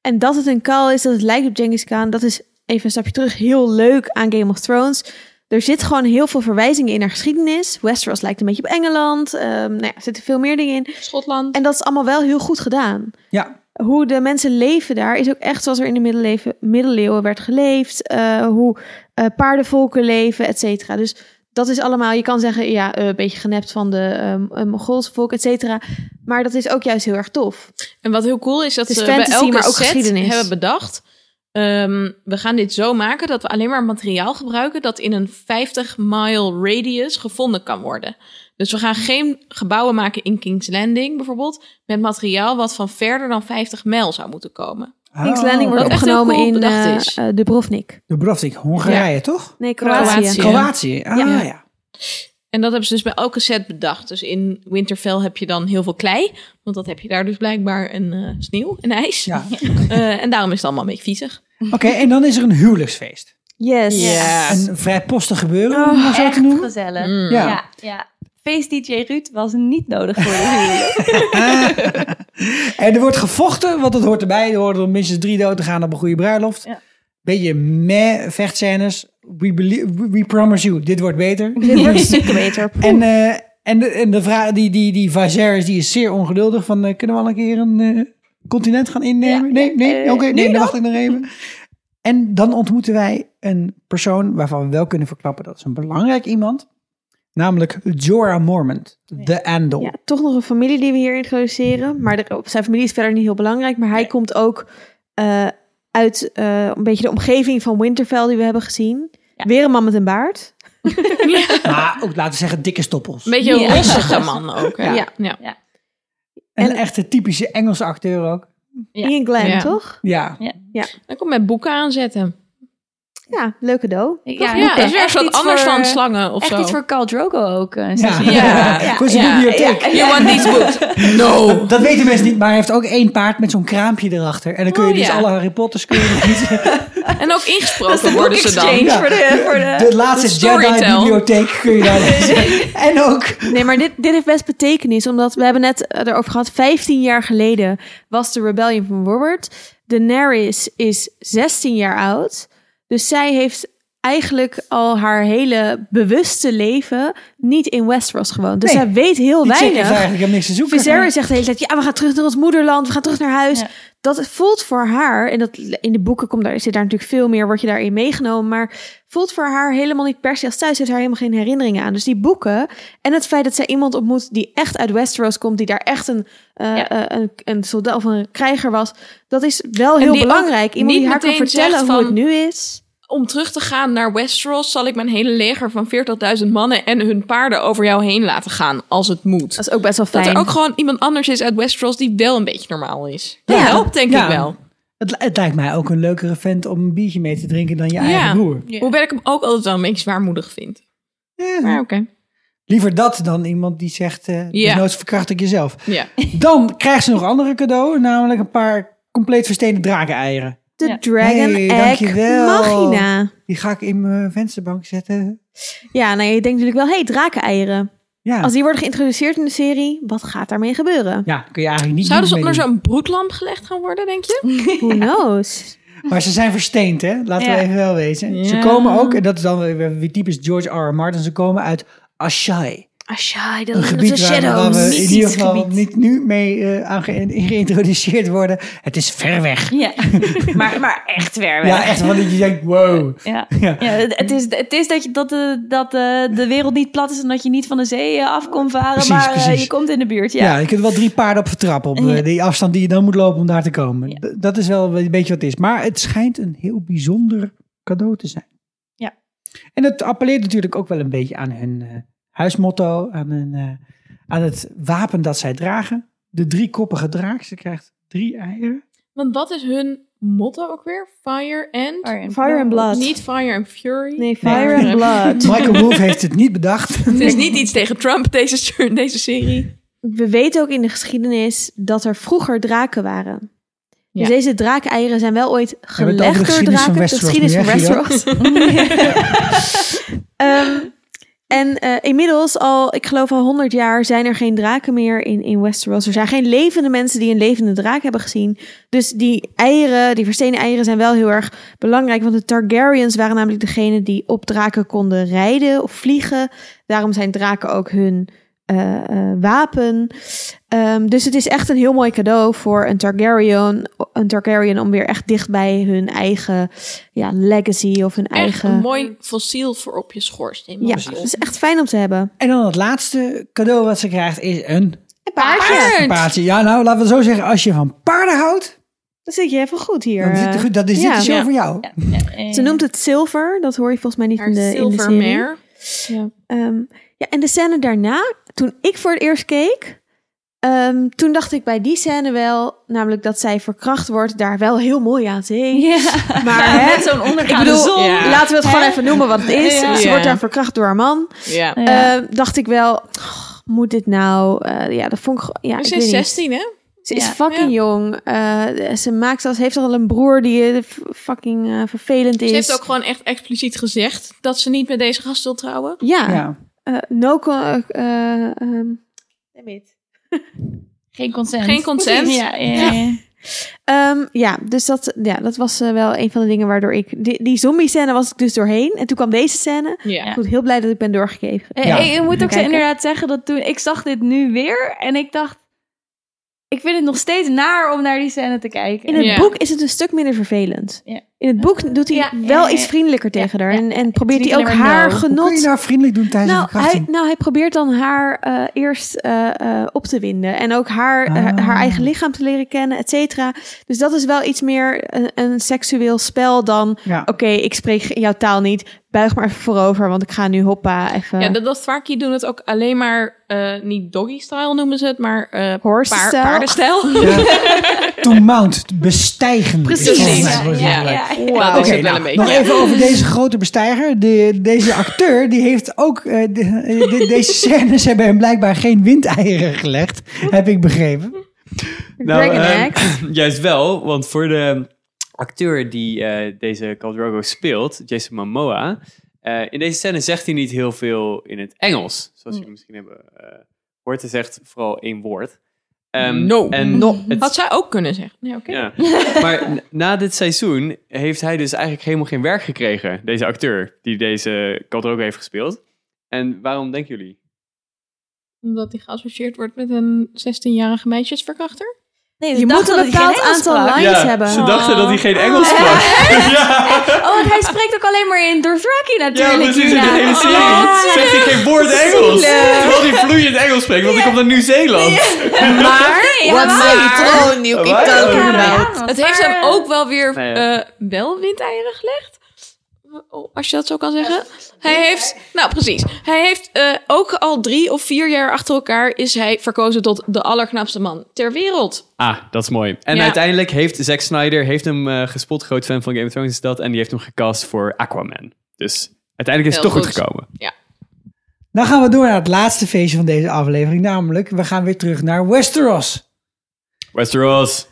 En dat het een Khal is, dat het lijkt op Genghis Khan, dat is even een stapje terug heel leuk aan Game of Thrones. Er zit gewoon heel veel verwijzingen in naar geschiedenis. Westeros lijkt een beetje op Engeland. Ehm nou ja, er zitten veel meer dingen in. Schotland. En dat is allemaal wel heel goed gedaan. Ja, Hoe de mensen leven daar is ook echt zoals er in de middeleeuwen, middeleeuwen werd geleefd. Eh, hoe eh, paardenvolken leven, et cetera. Dus dat is allemaal, je kan zeggen, ja, eh, een beetje genept van de ehm eh, Mongoolse volk, et cetera. Maar dat is ook juist heel erg tof. En wat heel cool is, dat Het is ze bij fantasy, elke maar ook set geschiedenis. hebben bedacht... ehm, we gaan dit zo maken dat we alleen maar materiaal gebruiken... dat in een 50 mile radius gevonden kan worden. Dus we gaan geen gebouwen maken in King's Landing bijvoorbeeld... met materiaal wat van verder dan 50 mijl zou moeten komen. King's Oh, Landing wordt opgenomen cool in bedacht eh, is. eh, Dubrovnik. Dubrovnik, Hongarije, toch? Nee, Kroatië. Kroatië. Ah ja. Ja. En dat hebben ze dus bij elke set bedacht. Dus in Winterfell heb je dan heel veel klei. Want dat heb je daar dus blijkbaar een eh, sneeuw en ijs. Ja. *laughs* Eh, en daarom is het allemaal een beetje viezig. *laughs* Oké, en dan is er een huwelijksfeest. Yes. Een vrij postig gebeuren, Oh, om het maar zo te Echt noemen. gezellig. Mm. Ja. Ja, ja. Feest DJ Ruud was niet nodig voor de huwelijk. *laughs* En er wordt gevochten, want dat hoort erbij. Er horen er minstens drie dood te gaan op een goede bruiloft. Ja. Beetje meh vechtscènes. We, believe, we- we promise you, dit wordt beter. Dit wordt *laughs* stukken beter. En, eh, en, de, en de vraag, die, die, die Viserys, die is zeer ongeduldig. Van, eh, kunnen we al een keer een eh, continent gaan innemen? Ja. Nee, nee, Eh, oké, nee, nee dan dan? wacht ik nog even. En dan ontmoeten wij een persoon waarvan we wel kunnen verklappen dat is een belangrijk iemand. Namelijk Jorah Mormont, de Andal. Ja, toch nog een familie die we hier introduceren. Maar de, zijn familie is verder niet heel belangrijk. Maar hij komt ook eh, uit eh, een beetje de omgeving van Winterfell die we hebben gezien. Weer een man met een baard. *laughs* Maar ook laten we zeggen dikke stoppels. Een beetje een Ja. rossige man ook. Hè? Ja. ja. Een en- echte typische Engelse acteur ook. Ja. Ian Glenn, Ja. toch? Ja. Dan kom met boeken aanzetten. Ja, leuk cadeau. Ja, Ja, dat is weer echt wat anders voor- dan slangen of Echt zo. iets voor Khal Drogo ook. eh, Ja. Ja. Bibliotheek. You want these books? *laughs* No. Dat weten mensen niet, maar hij heeft ook één paard met zo'n kraampje erachter. En dan kun je Oh, dus ja. alle Harry Potters kun je kiezen. *laughs* En ook ingesproken worden ze dan. voor de- voor de- de laatste. Jedi-bibliotheek kun je daar lezen. *laughs* En ook... Nee, maar dit, dit heeft best betekenis. Omdat we hebben net eh, erover gehad. 15 jaar geleden was de rebellion van Robert. Daenerys is 16 jaar oud. Dus zij heeft eigenlijk al haar hele bewuste leven niet in Westeros gewoond. Dus Nee. zij weet heel Die chick heeft weinig. eigenlijk niks te zoeken. Viserys zegt de hele tijd, ja, we gaan terug naar ons moederland, we gaan terug naar huis. Ja. Dat voelt voor haar, en dat in de boeken komt daar, zit daar natuurlijk veel meer, word je daarin meegenomen, maar voelt voor haar helemaal niet per se als thuis, heeft haar helemaal geen herinneringen aan. Dus die boeken en het feit dat zij iemand ontmoet die echt uit Westeros komt, die daar echt een, Ja. eh, een, een soldaat of een krijger was, dat is wel heel belangrijk. Iemand die haar kan vertellen hoe het nu is. Om terug te gaan naar Westeros zal ik mijn hele leger van 40.000 mannen en hun paarden over jou heen laten gaan als het moet. Dat is ook best wel Dat fijn. er ook gewoon iemand anders is uit Westeros die wel een beetje normaal is. Dat Ja. helpt denk Ja. ik wel. Het, het lijkt mij ook een leukere vent om een biertje mee te drinken dan je Ja. eigen broer. Ja. Hoewel ik hem ook altijd wel een beetje zwaarmoedig vind. Ja. Maar oké. Liever dat dan iemand die zegt, eh Ja. verkracht ik jezelf. Ja. Dan krijgt ze nog andere cadeau, namelijk een paar compleet verstenen drakeneieren. De Ja. Dragon Hey, Egg dankjewel. Machina. Die ga ik in mijn vensterbank zetten. Ja, nou je denkt natuurlijk wel, hey, drakeneieren. Ja, Als die worden geïntroduceerd in de serie, wat gaat daarmee gebeuren? ja kun je eigenlijk niet Zouden ze onder zo'n broedlamp gelegd gaan worden, denk je? *laughs* Who knows? Maar ze zijn versteend, hè? Laten Ja. we even wel wezen. Ze komen ook, en dat is dan weer, weer typisch George R. R. Martin, ze komen uit Ashai. Ashai, Een gebied waar, waar we in ieder geval niet nu mee eh, aan ge- geïntroduceerd worden. Het is ver weg. Ja, *laughs* maar, maar echt ver weg. Ja, echt dat je denkt, wow. Ja. Ja. Ja, het is, het is dat, je, dat, de, dat de, de wereld niet plat is en dat je niet van de zee eh, af kon varen, Precies, maar eh, je komt in de buurt. Ja. Ja, je kunt wel drie paarden op vertrappen. Op eh, die afstand die je dan moet lopen om daar te komen. Ja. Dat is wel een beetje wat het is. Maar het schijnt een heel bijzonder cadeau te zijn. Ja. En het appelleert natuurlijk ook wel een beetje aan hun eh, huismotto. Aan, hun, eh, aan het wapen dat zij dragen. De driekoppige draak. Ze krijgt drie eieren. Want wat is hun motto ook weer? Fire and... Fire and Fire and blood. Niet Fire and Fury. Nee, Fire and Blood. *laughs* Michael Wolff heeft het niet bedacht. *laughs* Het is niet iets tegen Trump, deze, deze serie. We weten ook in de geschiedenis dat er vroeger draken waren. Ja. Dus deze draakeieren zijn wel ooit gelegd door geschiedenis van draken. De geschiedenis van Westeros. *laughs* Ehm, en eh, inmiddels al, ik geloof al 100 jaar, zijn er geen draken meer in, in Westeros. Er zijn geen levende mensen die een levende draak hebben gezien. Dus die eieren, die verstenen eieren, zijn wel heel erg belangrijk. Want de Targaryens waren namelijk degene die op draken konden rijden of vliegen. Daarom zijn draken ook hun eh, eh, wapen. Ehm, dus het is echt een heel mooi cadeau voor een Targaryen, een Targaryen om weer echt dicht bij hun eigen ja, legacy of hun Echt eigen. een mooi fossiel voor op je schoorsteen. Ja, het is echt fijn om te hebben. En dan het laatste cadeau wat ze krijgt is een Een paardje. Paard. paardje. Ja, nou laten we zo zeggen. Als je van paarden houdt, Dan zit je even goed hier. dan goed, dat is ja. dit de show Ja. voor jou. Ja, ja, Ze noemt het zilver. Dat hoor je volgens mij niet Haar in de, in de serie. Ja. Ehm, ja, en de scène daarna, toen ik voor het eerst keek, ehm, toen dacht ik bij die scène wel, namelijk dat zij verkracht wordt, daar wel heel mooi aan zien. Ja, *laughs* Maar hè, met zo'n ik ondergaande bedoel, zon. Ja. laten we het gewoon even noemen wat het is. Ja. Ze wordt daar verkracht door haar man. Ehm, dacht ik wel, oh, moet dit nou? Eh, ja, dat vond ik. gewoon- Ja, Ze ik is weet niet. 16, hè? Ze is Ja. fucking jong. Eh, ze maakt als heeft al een broer die eh, fucking eh, vervelend is. Ze heeft ook gewoon echt expliciet gezegd dat ze niet met deze gast wil trouwen. Ja. Ja. Eh, no. ehm, Geen consent. Geen consent. *laughs* Ja, ja, ja. Ehm, ja, dus dat, ja, dat was eh, wel een van de dingen waardoor ik... Die, die zombie-scène was ik dus doorheen. En toen kwam deze scène. Ja. Ik ben heel blij dat ik ben doorgegeven. Eh, Ja. Ik, ik moet ook inderdaad zeggen dat toen ik zag dit nu weer en ik dacht, ik vind het nog steeds naar om naar die scène te kijken. In het Ja. boek is het een stuk minder vervelend. Ja. In het boek doet hij Ja, wel ja, ja. iets vriendelijker Ja, tegen haar. ja. En, en probeert hij ook haar no. Hoe kun je genot... nou vriendelijk doen tijdens Nou hij, nou, hij probeert dan haar eh, eerst eh, eh, op te winden. En ook haar, Ah. haar eigen lichaam te leren kennen, et cetera. Dus dat is wel iets meer een, een seksueel spel dan... Ja. Oké, ik spreek jouw taal niet. Buig maar even voorover, want ik ga nu hoppa even... Ja, dat, Varkie doen het ook alleen maar, eh, niet doggy-style noemen ze het, maar eh Horse paar- style. paardenstijl. *laughs* To mount, bestijgen. Precies. Ja, ja, ja. Dat is wel nou, een beetje. nog even over deze grote bestijger. De, deze acteur die heeft ook... eh, de- de- deze scènes hebben hem blijkbaar geen windeieren gelegd. Heb ik begrepen. Dragon ehm, *clears throat* juist wel, want voor de acteur die eh, deze Khal Drogo speelt, Jason Momoa, eh, in deze scène zegt hij niet heel veel in het Engels. Zoals jullie misschien hebben eh gehoord. Hij zegt vooral één woord. Ehm, No. En No. het- Had zij ook kunnen zeggen. Nee, oké. ja. *laughs* Maar na dit seizoen heeft hij dus eigenlijk helemaal geen werk gekregen. Deze acteur die deze Khal Drogo heeft gespeeld. En waarom denken jullie? Omdat hij geassocieerd wordt met een 16-jarige meisjesverkrachter. Nee, ze Je dachten moet een dat hij bepaald aantal lines hebben. ze dachten dat hij geen Engels sprak. *laughs* *laughs* ja. Want hij spreekt ook alleen maar in Dothraki Ja, natuurlijk. precies, in de hele serie Oh. zegt hij geen woord Engels. Terwijl hij vloeiend Engels spreekt, want hij komt uit Nieuw-Zeeland. Maar, Ja, maar- you keep talking Ja, Het heeft hem ook wel weer eh, wel windeieren gelegd. Oh, Als je dat zo kan zeggen. Hij heeft, nou precies, hij heeft eh, ook al drie of vier jaar achter elkaar is hij verkozen tot de allerknapste man ter wereld. Ah, dat is mooi. En Ja. uiteindelijk heeft Zack Snyder heeft hem eh, gespot, groot fan van Game of Thrones is dat, en die heeft hem gecast voor Aquaman. Dus uiteindelijk is het toch goed goed. gekomen. Dan gaan we door naar het laatste feestje van deze aflevering. Namelijk, we gaan weer terug naar Westeros. Westeros.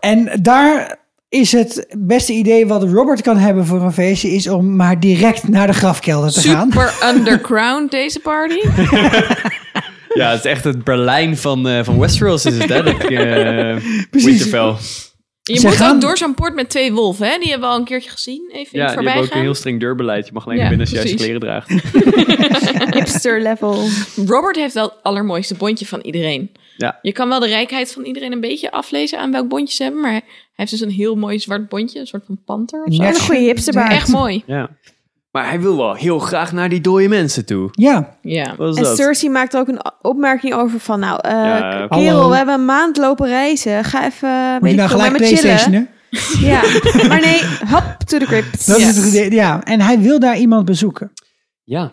En daar is het beste idee wat Robert kan hebben voor een feestje... is om maar direct naar de grafkelder te gaan. Super underground deze party. *laughs* Ja, het is echt het Berlijn van, eh, van Westeros is het, hè? Dat, eh Winterfell. Je Ze moet gaan- ook door zo'n poort met twee wolven, hè? Die hebben we al een keertje gezien. Even Ja, het die hebben voorbij ook een heel streng deurbeleid. Je mag alleen Ja, naar binnen als je juiste precies. kleren draagt. *laughs* Hipster level. Robert heeft wel het allermooiste bondje van iedereen. Ja. Je kan wel de rijkheid van iedereen een beetje aflezen aan welk bondje ze hebben. Maar heeft dus een heel mooi zwart bondje. Een soort van panter of zo. Net een goede hipsterbaard. Echt mooi. Ja. Maar hij wil wel heel graag naar die dode mensen toe. Ja, Ja. En dat? Cersei maakt ook een opmerking over van... Nou, eh, Ja, kerel, hallo. we hebben een maand lopen reizen. Ga even moet weet je nou gelijk met. Playstationen? *laughs* Ja, maar nee, hop to the crypt. Dat is het idee. Ja, en hij wil daar iemand bezoeken. Ja.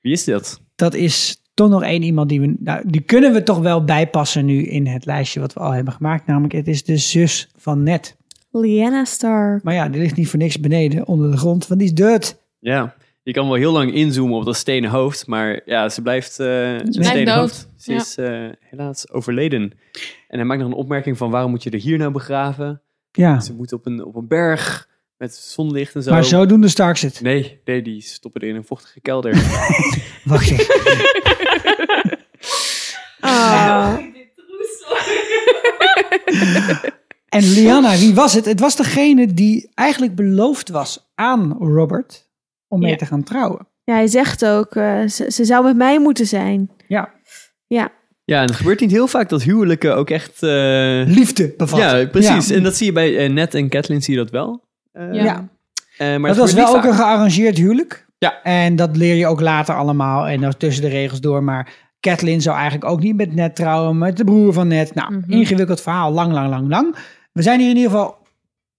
Wie is dat? Dat is toch nog één iemand die we... Nou, die kunnen we toch wel bijpassen nu in het lijstje wat we al hebben gemaakt. Namelijk, het is de zus van Ned. Lyanna Stark. Maar ja, die ligt niet voor niks beneden, onder de grond. Want die is dood. Ja. Je kan wel heel lang inzoomen op dat stenen hoofd. Maar ja, ze blijft eh een blijft stenen dood. hoofd. Ze Ja. is eh, helaas overleden. En hij maakt nog een opmerking van waarom moet je er hier nou begraven? Ja, Ze moet op een, op een berg met zonlicht en zo. maar zodoende Stark zit. Nee, nee, die stoppen er in een vochtige kelder. *laughs* Wacht even. Ah. En Lyanna, wie was het? Het was degene die eigenlijk beloofd was aan Robert om mee Ja. te gaan trouwen. Ja, hij zegt ook, eh, ze, ze zou met mij moeten zijn. Ja, Ja, ja, en het gebeurt niet heel vaak dat huwelijken ook echt... eh, liefde bevat. ja, precies. Ja. En dat zie je bij eh, Ned en Kathleen zie je dat wel. Eh, Ja. Eh, maar dat het was wel ook een gearrangeerd huwelijk. Ja. En dat leer je ook later allemaal en dan tussen de regels door. Maar Kathleen zou eigenlijk ook niet met Ned trouwen, met de broer van Ned. Nou, Mhm. ingewikkeld verhaal, lang, lang, lang, lang. We zijn hier in ieder geval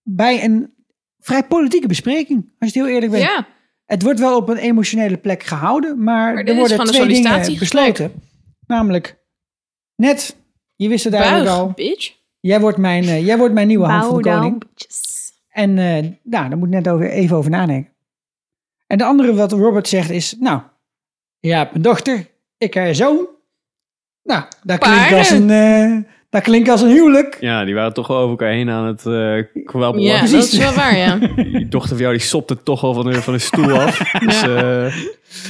bij een vrij politieke bespreking, als je het heel eerlijk bent. Ja. Het wordt wel op een emotionele plek gehouden, maar, dit er worden twee dingen besloten. Namelijk, Ned, je wist het eigenlijk Buig, al. bitch. Jij wordt mijn, eh, jij wordt mijn nieuwe hand van de koning. down. En eh, nou, daar moet ik net over, even over nadenken. En de andere wat Robert zegt is, nou, je hebt een dochter, ik heb een zoon. Nou, dat klinkt als een, eh, dat klinkt als een huwelijk. Ja, die waren toch wel over elkaar heen aan het eh kwabben. Ja, precies. dat is wel waar, ja. *laughs* Die dochter van jou die sopte toch al van de, van de stoel af. *laughs* Dus eh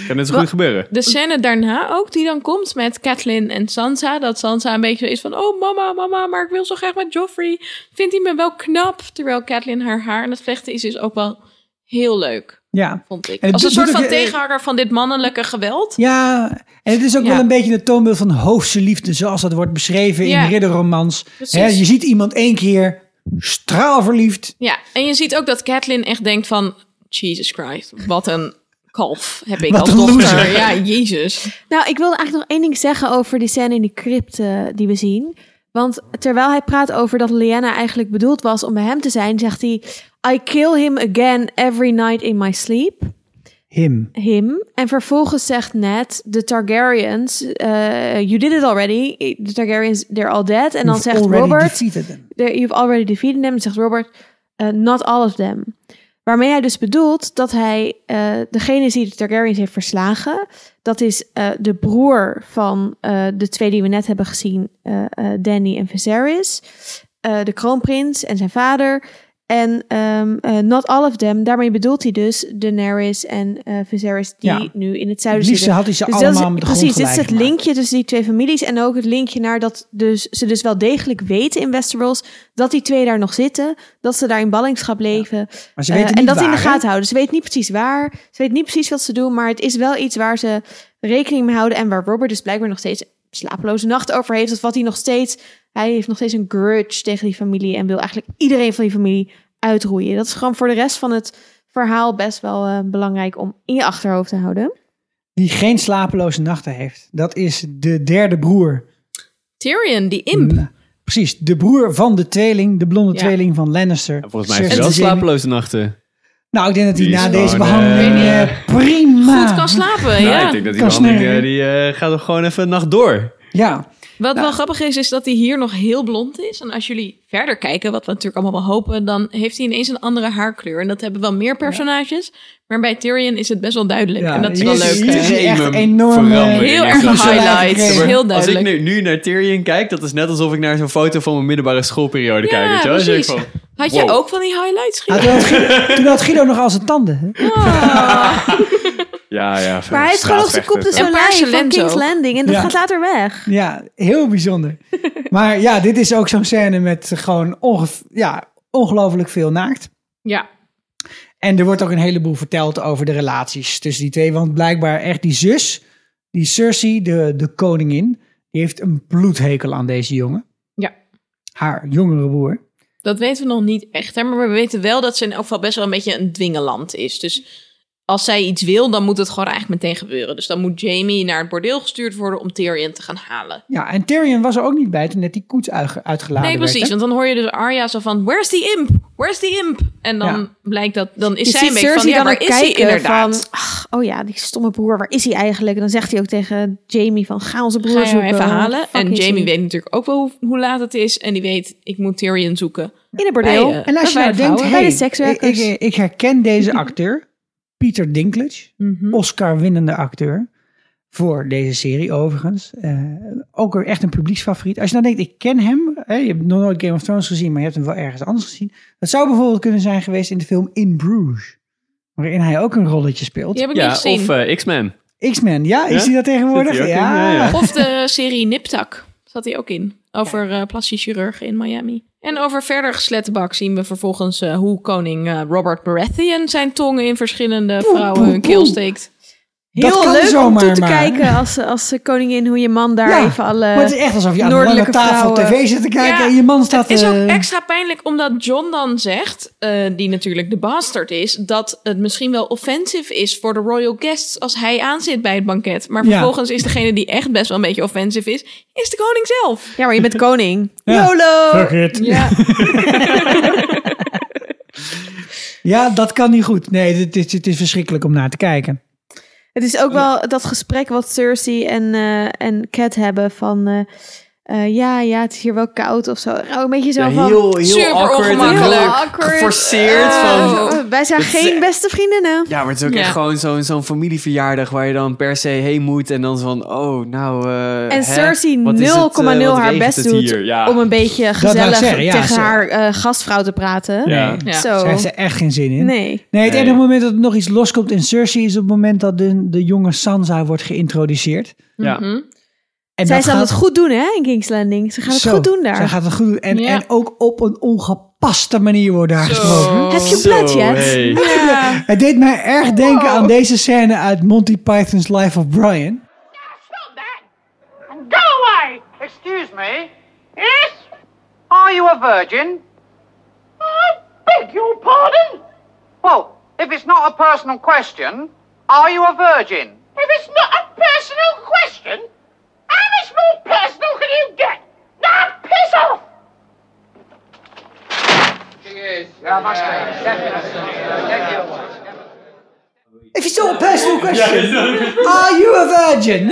kan net zo goed gebeuren. De scène daarna ook, die dan komt met Catelyn en Sansa. Dat Sansa een beetje zo is van, oh mama, mama, maar ik wil zo graag met Joffrey. Vindt hij me wel knap? Terwijl Catelyn haar haar aan het vlechten is, is ook wel heel leuk, Ja. vond ik. En het Als een soort van tegenhanger van dit mannelijke geweld. ja, en het is ook Ja. wel een beetje een toonbeeld van hoofdse liefde, zoals dat wordt beschreven Ja. in ridderromans. Hè, je ziet iemand één keer straalverliefd. Ja, en je ziet ook dat Catelyn echt denkt van, Jesus Christ, wat een kalf heb ik Wat als een dochter. loser. Ja, Jezus. Nou, ik wilde eigenlijk nog één ding zeggen over die scène in die crypt eh, die we zien. Want terwijl hij praat over dat Lyanna eigenlijk bedoeld was om bij hem te zijn, zegt hij... I kill him again every night in my sleep. Him. Him. En vervolgens zegt Ned, de Targaryens, eh, you did it already. The Targaryens, they're all dead. En dan zegt Robert... you've already defeated them, zegt Robert. uh, not all of them. Waarmee hij dus bedoelt dat hij eh, degene die de Targaryens heeft verslagen. Dat is eh, de broer van eh, de twee die we net hebben gezien, eh, Danny en Viserys. De kroonprins en zijn vader. En eh, not all of them. Daarmee bedoelt hij dus Daenerys en eh Viserys die Ja. nu in het zuiden zitten. had hij ze Dus is- allemaal met de precies, dit is het linkje tussen die twee families. En ook het linkje naar dat dus, ze dus wel degelijk weten in Westeros... dat die twee daar nog zitten. Dat ze daar in ballingschap leven. Maar ze Eh, en dat in de hè? gaten houden. Ze weten niet precies waar. Ze weten niet precies wat ze doen. Maar het is wel iets waar ze rekening mee houden. En waar Robert dus blijkbaar nog steeds slapeloze nachten over heeft. Of wat hij nog steeds... Hij heeft nog steeds een grudge tegen die familie. En wil eigenlijk iedereen van die familie uitroeien. Dat is gewoon voor de rest van het verhaal best wel eh, belangrijk om in je achterhoofd te houden. Die geen slapeloze nachten heeft. Dat is de derde broer. Tyrion, die imp. Mm, Precies, de broer van de tweeling, de blonde Ja. tweeling van Lannister. Ja, volgens mij heeft hij wel slapeloze nachten. Nou, ik denk dat hij na deze behandeling eh, eh, prima... Goed kan slapen, Nou, ja. ik denk dat die Kan behandeling, snurren. eh, die eh, gaat er gewoon even een nacht door. Ja, Wat Nou. wel grappig is, is dat hij hier nog heel blond is. En als jullie verder kijken, wat we natuurlijk allemaal wel hopen, dan heeft hij ineens een andere haarkleur. En dat hebben wel meer personages. Maar bij Tyrion is het best wel duidelijk. Ja, en dat is wel leuk. hier hè? is echt enorm... Heel erg highlights. Heel Als ik duidelijk. nu, nu naar Tyrion kijk, dat is net alsof ik naar zo'n foto van mijn middelbare schoolperiode Ja, kijk. Weet je wel? Van, Had jij ook van die highlights Ah, Guido? toen, had Guido, toen had Guido nog al zijn tanden. hè? Ja, ja. Maar hij heeft gewoon nog zijn kop de soleil van King's. Landing. En dat Ja. gaat later weg. Ja, heel bijzonder. *laughs* maar ja, dit is ook zo'n scène met gewoon onge- ja, ongelooflijk veel naakt. Ja. En er wordt ook een heleboel verteld over de relaties tussen die twee. Want blijkbaar echt die zus, die Cersei, de, de koningin, die heeft een bloedhekel aan deze jongen. Ja. Haar jongere broer. Dat weten we nog niet echt, hè? maar we weten wel dat ze in elk geval best wel een beetje een dwingeland is. Dus als zij iets wil, dan moet het gewoon eigenlijk meteen gebeuren. Dus dan moet Jamie naar het bordeel gestuurd worden om Tyrion te gaan halen. Ja, en Tyrion was er ook niet bij toen net die koets uitge- uitgeladen nee, precies. Want dan hoor je dus Arya zo van, where's the imp? Where's the imp? En dan Ja. blijkt dat, dan is Je zij een beetje van, ja, waar is hij inderdaad? van... Ach, oh ja, die stomme broer, waar is hij eigenlijk? En dan zegt hij ook tegen Jamie van, ga onze broer Ga je hem zoeken. even halen. Fuck En Jamie weet natuurlijk ook wel hoe, hoe laat het is. En die weet, ik moet Tyrion zoeken. In het bordeel. Bij, eh, En als je nou de denkt. Bij hey, de ik, ik, ik herken deze *laughs* acteur, Peter Dinklage, Mhm. Oscar-winnende acteur. Voor deze serie overigens. Eh, ook weer echt een publieksfavoriet. Als je nou denkt, ik ken hem. Hè, je hebt nog nooit Game of Thrones gezien, maar je hebt hem wel ergens anders gezien. Dat zou bijvoorbeeld kunnen zijn geweest in de film In Bruges. Waarin hij ook een rolletje speelt. Die heb ik niet Ja, gezien. of eh, X-Men. X-Men, ja? Is Ja? hij dat tegenwoordig? Zit hij ook in? Ja, ja. Of de serie Niptak zat hij ook in. Over eh plastisch chirurgen in Miami. En over verder geslettebak zien we vervolgens eh, hoe koning eh, Robert Baratheon zijn tongen in verschillende vrouwen hun keel steekt. Heel leuk om toe te maar. kijken als, als koningin, hoe je man daar Ja, even alle... maar het is echt alsof je aan lange noordelijke tafel vrouwen- tv zit te kijken Ja, en je man staat... Het is ook eh, extra pijnlijk omdat John dan zegt, eh, die natuurlijk de bastard is, dat het misschien wel offensive is voor de royal guests als hij aanzit bij het banket. Maar Ja. vervolgens is degene die echt best wel een beetje offensive is, is de koning zelf. Ja, maar je bent *laughs* koning. Ja. YOLO! Fuck it. Ja. *laughs* *laughs* Ja, dat kan niet goed. Nee, het is, het is verschrikkelijk om naar te kijken. Het is ook wel dat gesprek wat Cersei en, eh en Cat hebben van... eh, eh, ja, ja, het is hier wel koud of zo. Nou, een beetje zo Ja, van... heel, heel Super awkward en ongemakkelijk. heel awkward. geforceerd. eh, van, wij zijn is geen beste vriendinnen. ja, maar het is ook Ja. echt gewoon zo'n zo'n familieverjaardag waar je dan per se heen moet. En dan van, oh, nou... eh, En hè? Cersei 0,0 Wat is het, eh, haar best doet? Ja. om een beetje gezellig zeggen, ja, tegen ze- haar eh, gastvrouw te praten. Ja. Zo. Ze heeft er echt geen zin in. Nee. Nee, het Nee. enige moment dat er nog iets loskomt in Cersei is op het moment dat de, de jonge Sansa wordt geïntroduceerd. Ja. Mhm. En Zij zal gaat het goed doen, hè, in King's Landing. Ze gaat het zo. goed doen daar. Zij gaat het goed doen. En, Ja. en ook op een ongepaste manier wordt daar gesproken. Heb je hey. Ja. Het deed mij erg denken aan deze scène uit Monty Python's Life of Brian. Stop that! And go away! Excuse me? Yes? Are you a virgin? I beg your pardon? Well, if it's not a personal question, are you a virgin? If it's not a personal question, how much more personal can you get? Now piss off! Yeah, must. Definitely. If it's not a personal question, are you a virgin? *laughs*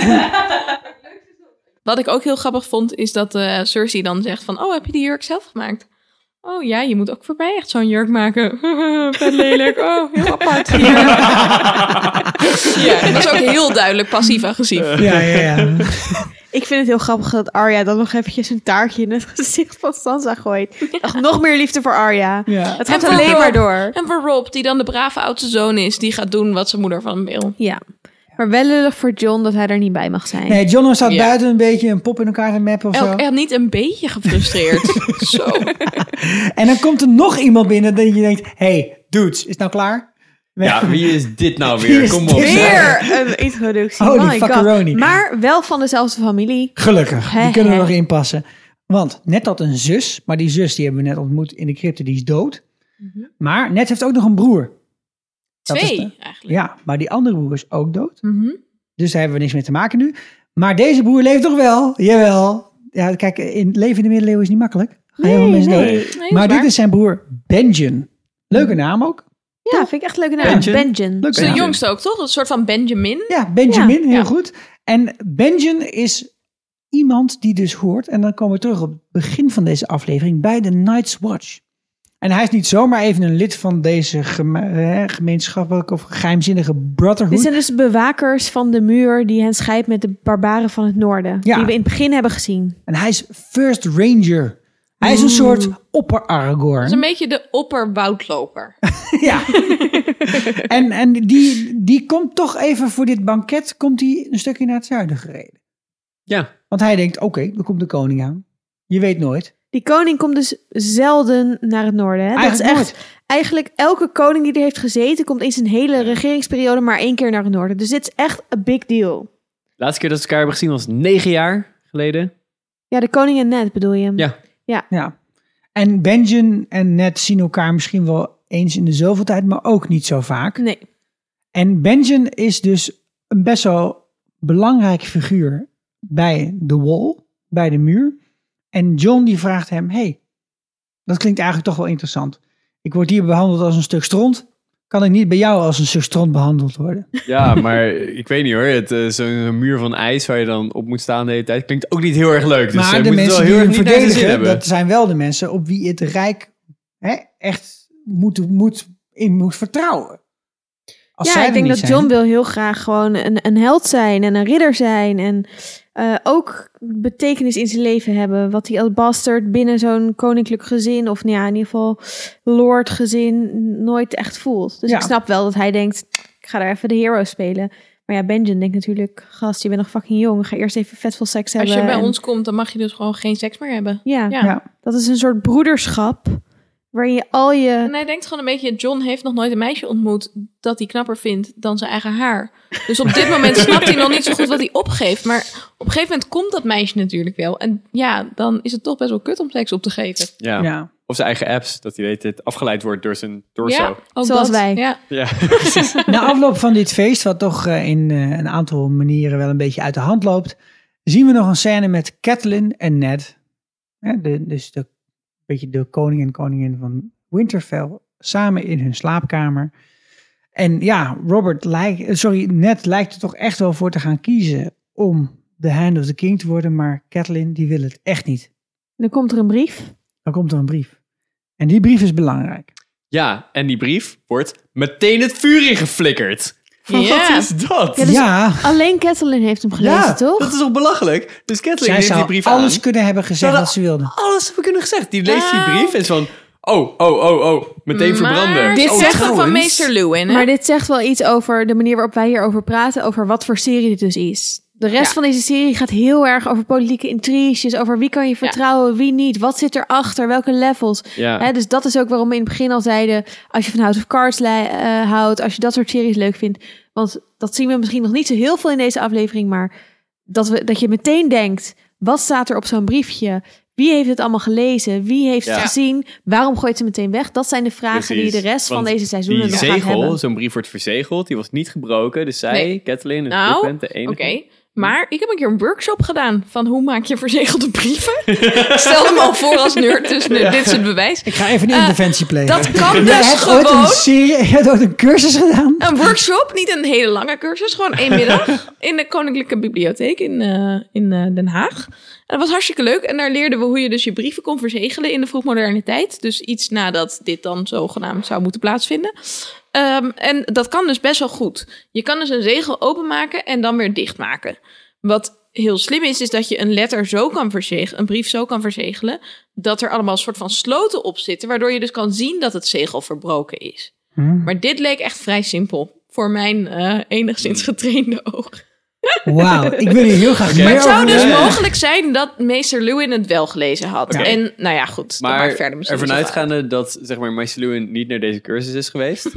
Wat ik ook heel grappig vond, is dat eh, Cersei dan zegt van... Oh, heb je die jurk zelf gemaakt? Oh ja, je moet ook voor mij echt zo'n jurk maken. *laughs* Vet lelijk. Oh, heel apart. *laughs* ja, en dat is ook heel duidelijk passief-agressief. ja, ja, ja. Ik vind het heel grappig dat Arya dan nog eventjes een taartje in het gezicht van Sansa gooit. Nog, nog meer liefde voor Arya. ja. Het gaat En alleen maar door. En voor Rob, die dan de brave oudste zoon is... die gaat doen wat zijn moeder van hem wil. Ja. Maar wel lullig voor John dat hij er niet bij mag zijn. Nee, John staat Ja. buiten een beetje een pop in elkaar te mappen of zo. Ook echt niet een beetje gefrustreerd. *laughs* Zo. En dan komt er nog iemand binnen dat je denkt... hey, dudes, is het nou klaar? Ja, wie is dit nou weer? is Kom op. dit? Weer een introductie. Holy My God. fuckeroni. Maar wel van dezelfde familie. Gelukkig, die kunnen er hè. nog in passen. Want net had een zus, maar die zus die hebben we net ontmoet in de crypte, die is dood. Maar net heeft ook nog een broer. Twee, de- eigenlijk. ja, maar die andere broer is ook dood. Mhm. Dus daar hebben we niks mee te maken nu. Maar deze broer leeft toch wel? Jawel. Ja, kijk, in leven in de middeleeuwen is niet makkelijk. Gaan heel veel mensen dood. Nee, Maar dit waar. is zijn broer Benjen. Leuke naam ook. Ja, vind ik echt een leuke naam. Benjen? Benjen. Dat is de jongste ook, toch? Een soort van Benjamin. Ja, Benjamin, heel Ja. goed. En Benjen is iemand die dus hoort, en dan komen we terug op het begin van deze aflevering, bij de Night's Watch. En hij is niet zomaar even een lid van deze geme- eh, gemeenschappelijke of geheimzinnige Brotherhood. Dit zijn dus de bewakers van de muur die hen scheidt met de barbaren van het noorden. Ja. Die we in het begin hebben gezien. En hij is First Ranger. Hij is een soort opper-Aragorn. Dat is een beetje de opperwoudloper. *laughs* *laughs* Ja. en en die, die komt toch even voor dit banket, komt hij een stukje naar het zuiden gereden. Ja. Want hij denkt, oké, er komt de koning aan. Je weet nooit. Die koning komt dus zelden naar het noorden. Hè? Dat is Eigenlijk echt, eigenlijk elke koning die er heeft gezeten, komt in zijn hele regeringsperiode maar één keer naar het noorden. Dus dit is echt een big deal. Laatste keer dat ze elkaar hebben gezien was negen jaar geleden. Ja, de koning en Ned bedoel je? hem? Ja. Ja. En Benjen en Ned zien elkaar misschien wel eens in de zoveel tijd, maar ook niet zo vaak. Nee. En Benjen is dus een best wel belangrijk figuur bij de wall, bij de muur. En John die vraagt hem, hey, dat klinkt eigenlijk toch wel interessant. Ik word hier behandeld als een stuk stront. Kan ik niet bij jou als een stuk stront behandeld worden? Ja, maar ik weet niet hoor. Het, eh, Zo'n muur van ijs waar je dan op moet staan de hele tijd klinkt ook niet heel erg leuk. Dus maar de mensen wel die heel hem verdedigen, hebben. dat zijn wel de mensen op wie het Rijk hè, echt moet, moet, in moet vertrouwen. Als ja, ik denk dat zijn- John wil heel graag gewoon een, een held zijn en een ridder zijn. En eh, ook betekenis in zijn leven hebben. Wat hij als bastard binnen zo'n koninklijk gezin, of nou ja, in ieder geval lord gezin, nooit echt voelt. Dus Ja. ik snap wel dat hij denkt, ik ga daar even de hero spelen. Maar ja, Benjen denkt natuurlijk, gast, je bent nog fucking jong. Ga eerst even vet veel seks Als hebben. je bij en- ons komt, dan mag je dus gewoon geen seks meer hebben. Ja, Ja. Ja. dat is een soort broederschap. Waarin je al je... En hij denkt gewoon een beetje, John heeft nog nooit een meisje ontmoet dat hij knapper vindt dan zijn eigen haar. Dus op dit moment snapt hij nog niet zo goed wat hij opgeeft. Maar op een gegeven moment komt dat meisje natuurlijk wel. En ja, dan is het toch best wel kut om seks op te geven. Ja. Ja. Of zijn eigen apps, dat hij weet het afgeleid wordt door zijn torso. Ja, ook Zoals dat. wij. Ja. Ja. *laughs* Na afloop van dit feest, wat toch eh, in eh, een aantal manieren wel een beetje uit de hand loopt, zien we nog een scène met Catelyn en Ned. Hè, de, dus de, beetje de koning en koningin van Winterfell samen in hun slaapkamer. En ja, Robert lijkt, eh, sorry, Ned lijkt er toch echt wel voor te gaan kiezen om de Hand of the King te worden, maar Catelyn die wil het echt niet. Dan komt er een brief. Dan komt er een brief. En die brief is belangrijk. ja, en die brief wordt meteen het vuur ingeflikkerd. Ja. Wat is dat? Ja, dus- ja, Alleen Catelyn heeft hem gelezen, Ja, toch? Dat is toch belachelijk? Dus Kathleen heeft die brief alles aan. kunnen hebben gezegd wat ze wilde. Alles hebben kunnen gezegd. Die leest die brief en is van... Oh, oh, oh, oh. Meteen verbranden. Maar Dit dit oh, zegt wel van meester Lewin, hè? Maar dit zegt wel iets over de manier waarop wij hierover praten, over wat voor serie dit dus is. De rest Ja. van deze serie gaat heel erg over politieke intriges, over wie kan je vertrouwen, wie niet, wat zit erachter, welke levels. Ja. Hè, dus dat is ook waarom we in het begin al zeiden, als je van House of Cards eh, houdt, als je dat soort series leuk vindt. Want dat zien we misschien nog niet zo heel veel in deze aflevering, maar dat, we, dat je meteen denkt, wat staat er op zo'n briefje? Wie heeft het allemaal gelezen? Wie heeft Ja. het gezien? Waarom gooit ze meteen weg? Dat zijn de vragen die de rest van deze seizoenen nog gaat hebben. zegel, zo'n brief wordt verzegeld. Die was niet gebroken. Dus zij, Nee. Kathleen, en Nou, de enige. Oké, maar ik heb een keer een workshop gedaan van hoe maak je verzegelde brieven. *laughs* Stel hem al voor als nerd, dus nu, dit is het bewijs. Ik ga even een Eh, interventie plegen. Dat kan dus hebt ooit een gewoon. serie, je hebt ooit een cursus gedaan? Een workshop, niet een hele lange cursus, gewoon één middag in de Koninklijke Bibliotheek in, eh, in eh, Den Haag. En dat was hartstikke leuk. En daar leerden we hoe je dus je brieven kon verzegelen in de vroegmoderne tijd. Dus iets nadat dit dan zogenaamd zou moeten plaatsvinden. Ehm, en dat kan dus best wel goed. Je kan dus een zegel openmaken en dan weer dichtmaken. Wat heel slim is, is dat je een letter zo kan verzegelen, een brief zo kan verzegelen, dat er allemaal soort van sloten op zitten, waardoor je dus kan zien dat het zegel verbroken is. Hm. Maar dit leek echt vrij simpel. Voor mijn eh, enigszins getrainde oog. Wauw, ik wil hier heel graag Oké. meer Maar het zou over dus mogelijk zijn dat meester Lewin het wel gelezen had. En nou ja, goed. Maar verder misschien ervan uitgaande dat zeg maar, Meester Lewin niet naar deze cursus is geweest. *laughs*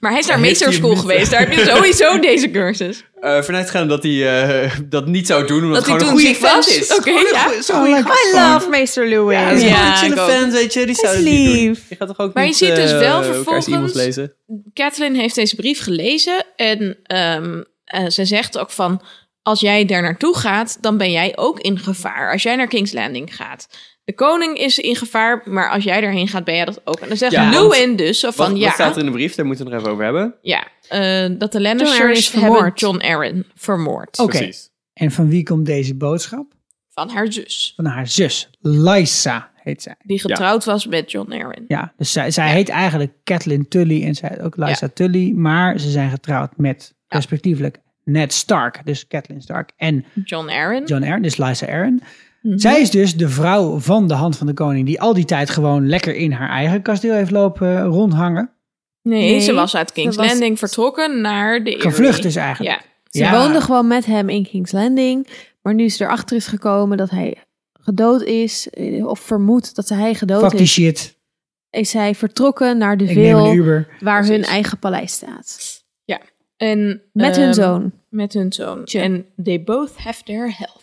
Maar hij is naar hij hem geweest. Daar heb je sowieso deze cursus. eh vanuitgaande dat hij eh, dat niet zou doen, omdat Dat het hij gewoon een toen goede was? is. Oké, een ja. goeie- Oh, I love Meester Louis. Ja, dat is Ja, een ook. vent, weet je. Die zou dat niet doen. Je gaat toch ook Maar je niet, ziet dus eh, wel elkaars vervolgens-? Kathleen heeft deze brief gelezen. En ehm, eh, ze zegt ook van... Als jij daar naartoe gaat, dan ben jij ook in gevaar. Als jij naar King's Landing gaat. de koning is in gevaar, maar als jij daarheen gaat, ben jij dat ook. En dan zegt Ja, Lewin dus van, Wat, ja, wat staat er in de brief? Daar moeten we het nog even over hebben. ja eh, dat de Lannisters is hebben vermoord. John Arryn vermoord. Oké. Precies. En van wie komt deze boodschap? Van haar zus, Van haar zus, Lysa heet zij. die getrouwd was met John Arryn. Ja, dus zij, zij heet eigenlijk Catelyn Tully en zij heet ook Lysa Tully, maar ze zijn getrouwd met respectievelijk Ned Stark, dus Catelyn Stark, en John Arryn. John Arryn, dus Lysa Arryn. Mhm. Zij is dus de vrouw van de hand van de koning, die al die tijd gewoon lekker in haar eigen kasteel heeft lopen rondhangen. Nee, Nee, ze was uit King's was- Landing vertrokken naar de. Gevlucht dus eigenlijk. Ja, Ze Ja. woonde gewoon met hem in King's Landing. Maar nu ze erachter is gekomen dat hij gedood is, eh, of vermoedt dat hij gedood Fuck die is, shit. is hij vertrokken naar de Uber. waar hun eigen paleis staat. En, Met ehm, hun zoon. Met hun zoon. En they both have their health.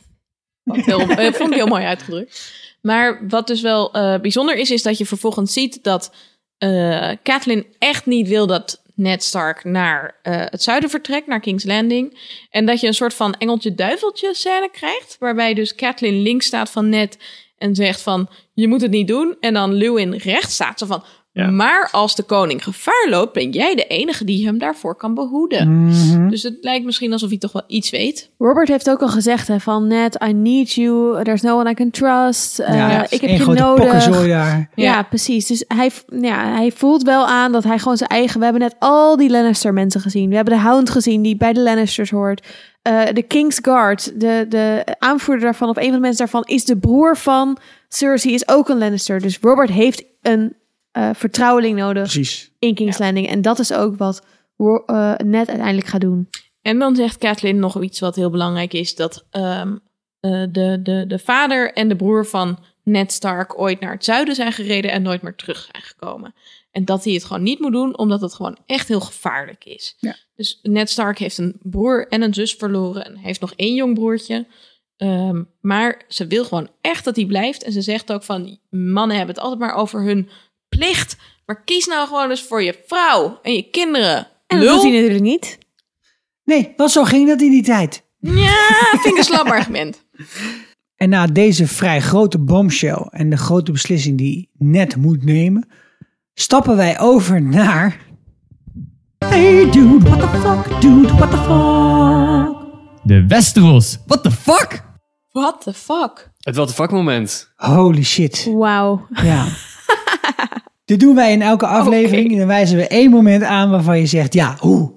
Wat *laughs* heel, eh, vond ik heel mooi uitgedrukt. Maar wat dus wel eh, bijzonder is, is dat je vervolgens ziet dat eh Catelyn echt niet wil dat Ned Stark naar het zuiden vertrekt, naar King's Landing. En dat je een soort van engeltje-duiveltje scène krijgt, waarbij dus Catelyn links staat van Ned en zegt van, je moet het niet doen. En dan Lewin rechts staat, zo van, Ja. maar als de koning gevaar loopt, ben jij de enige die hem daarvoor kan behoeden. Mhm. Dus het lijkt misschien alsof hij toch wel iets weet. Robert heeft ook al gezegd hè, van Ned, I need you, there's no one I can trust. Eh, Ja, ik heb je nodig. daar. Ja. Ja. precies. Dus hij, ja, hij voelt wel aan dat hij gewoon zijn eigen... We hebben net al die Lannister mensen gezien. We hebben de Hound gezien die bij de Lannisters hoort. Eh, de King's Guard, de, de aanvoerder daarvan, of een van de mensen daarvan, is de broer van Cersei, is ook een Lannister. Dus Robert heeft een eh, vertrouweling nodig Precies. in King's Landing. En dat is ook wat Ro- eh, Ned uiteindelijk gaat doen. En dan zegt Kathleen nog iets wat heel belangrijk is: dat ehm, eh, de, de, de vader en de broer van Ned Stark ooit naar het zuiden zijn gereden en nooit meer terug zijn gekomen. En dat hij het gewoon niet moet doen, omdat het gewoon echt heel gevaarlijk is. Ja. Dus Ned Stark heeft een broer en een zus verloren en heeft nog één jong broertje. Ehm, maar ze wil gewoon echt dat hij blijft. En ze zegt ook van, mannen hebben het altijd maar over hun plicht. Maar kies nou gewoon eens voor je vrouw en je kinderen. En dat doet hij natuurlijk niet. Nee, want zo ging dat in die tijd. Ja, vind ik een slap argument. En na deze vrij grote bombshell en de grote beslissing die Ned moet nemen, stappen wij over naar. Hey dude, what the fuck, dude, what the fuck? De Westeros. What the fuck? What the fuck? Het wat de fuck moment. Holy shit. Wauw. Ja. *laughs* Dit doen wij in elke aflevering. En dan wijzen we één moment aan waarvan je zegt, ja, hoe?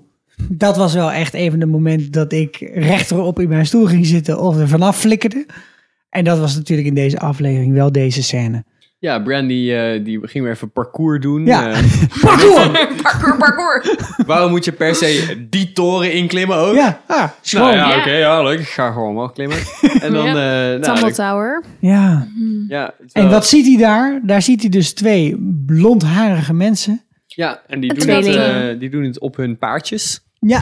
Dat was wel echt even de moment dat ik rechterop in mijn stoel ging zitten of er vanaf flikkerde. En dat was natuurlijk in deze aflevering wel deze scène. Ja, Brandy eh, die ging weer even parcours doen. Ja. Eh, Parkour! Parkour, parkour. waarom moet je per se die toren inklimmen ook? Ja, ah, schoon. Nou ja, Ja. oké, ja, leuk. Ik ga gewoon wel klimmen. *laughs* En dan, eh nou, Tower. Ja. ja, het is En wat ziet hij daar? Daar ziet hij dus twee blondharige mensen. Ja, en die doen, het, eh, die doen het op hun paardjes. Ja,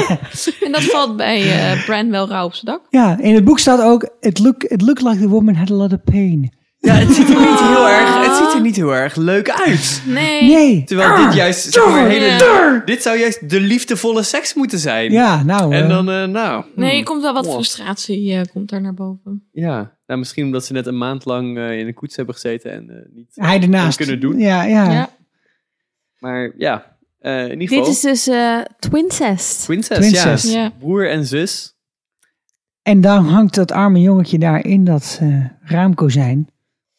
*laughs* En dat valt bij eh Brand wel rauw op zijn dak. ja, in het boek staat ook, it, look, it looked like the woman had a lot of pain. Ja, het ziet er niet heel erg, het ziet er niet heel erg leuk uit. Nee. Nee. Terwijl dit juist, zeg maar, hele, Ja. dit zou juist de liefdevolle seks moeten zijn. Ja, nou. En eh, dan, eh, nou. Nee, hmm, je komt wel wat Wow. frustratie eh, komt daar naar boven. Ja, nou, misschien omdat ze net een maand lang eh, in een koets hebben gezeten en eh, niet hij ernaast. kunnen doen. Ja, ja. Ja. Maar ja, eh, in ieder geval. Dit is dus eh Twincest. Princess, Princess. ja. Ja. Broer en zus. En dan hangt dat arme jongetje daar in dat eh, raamkozijn.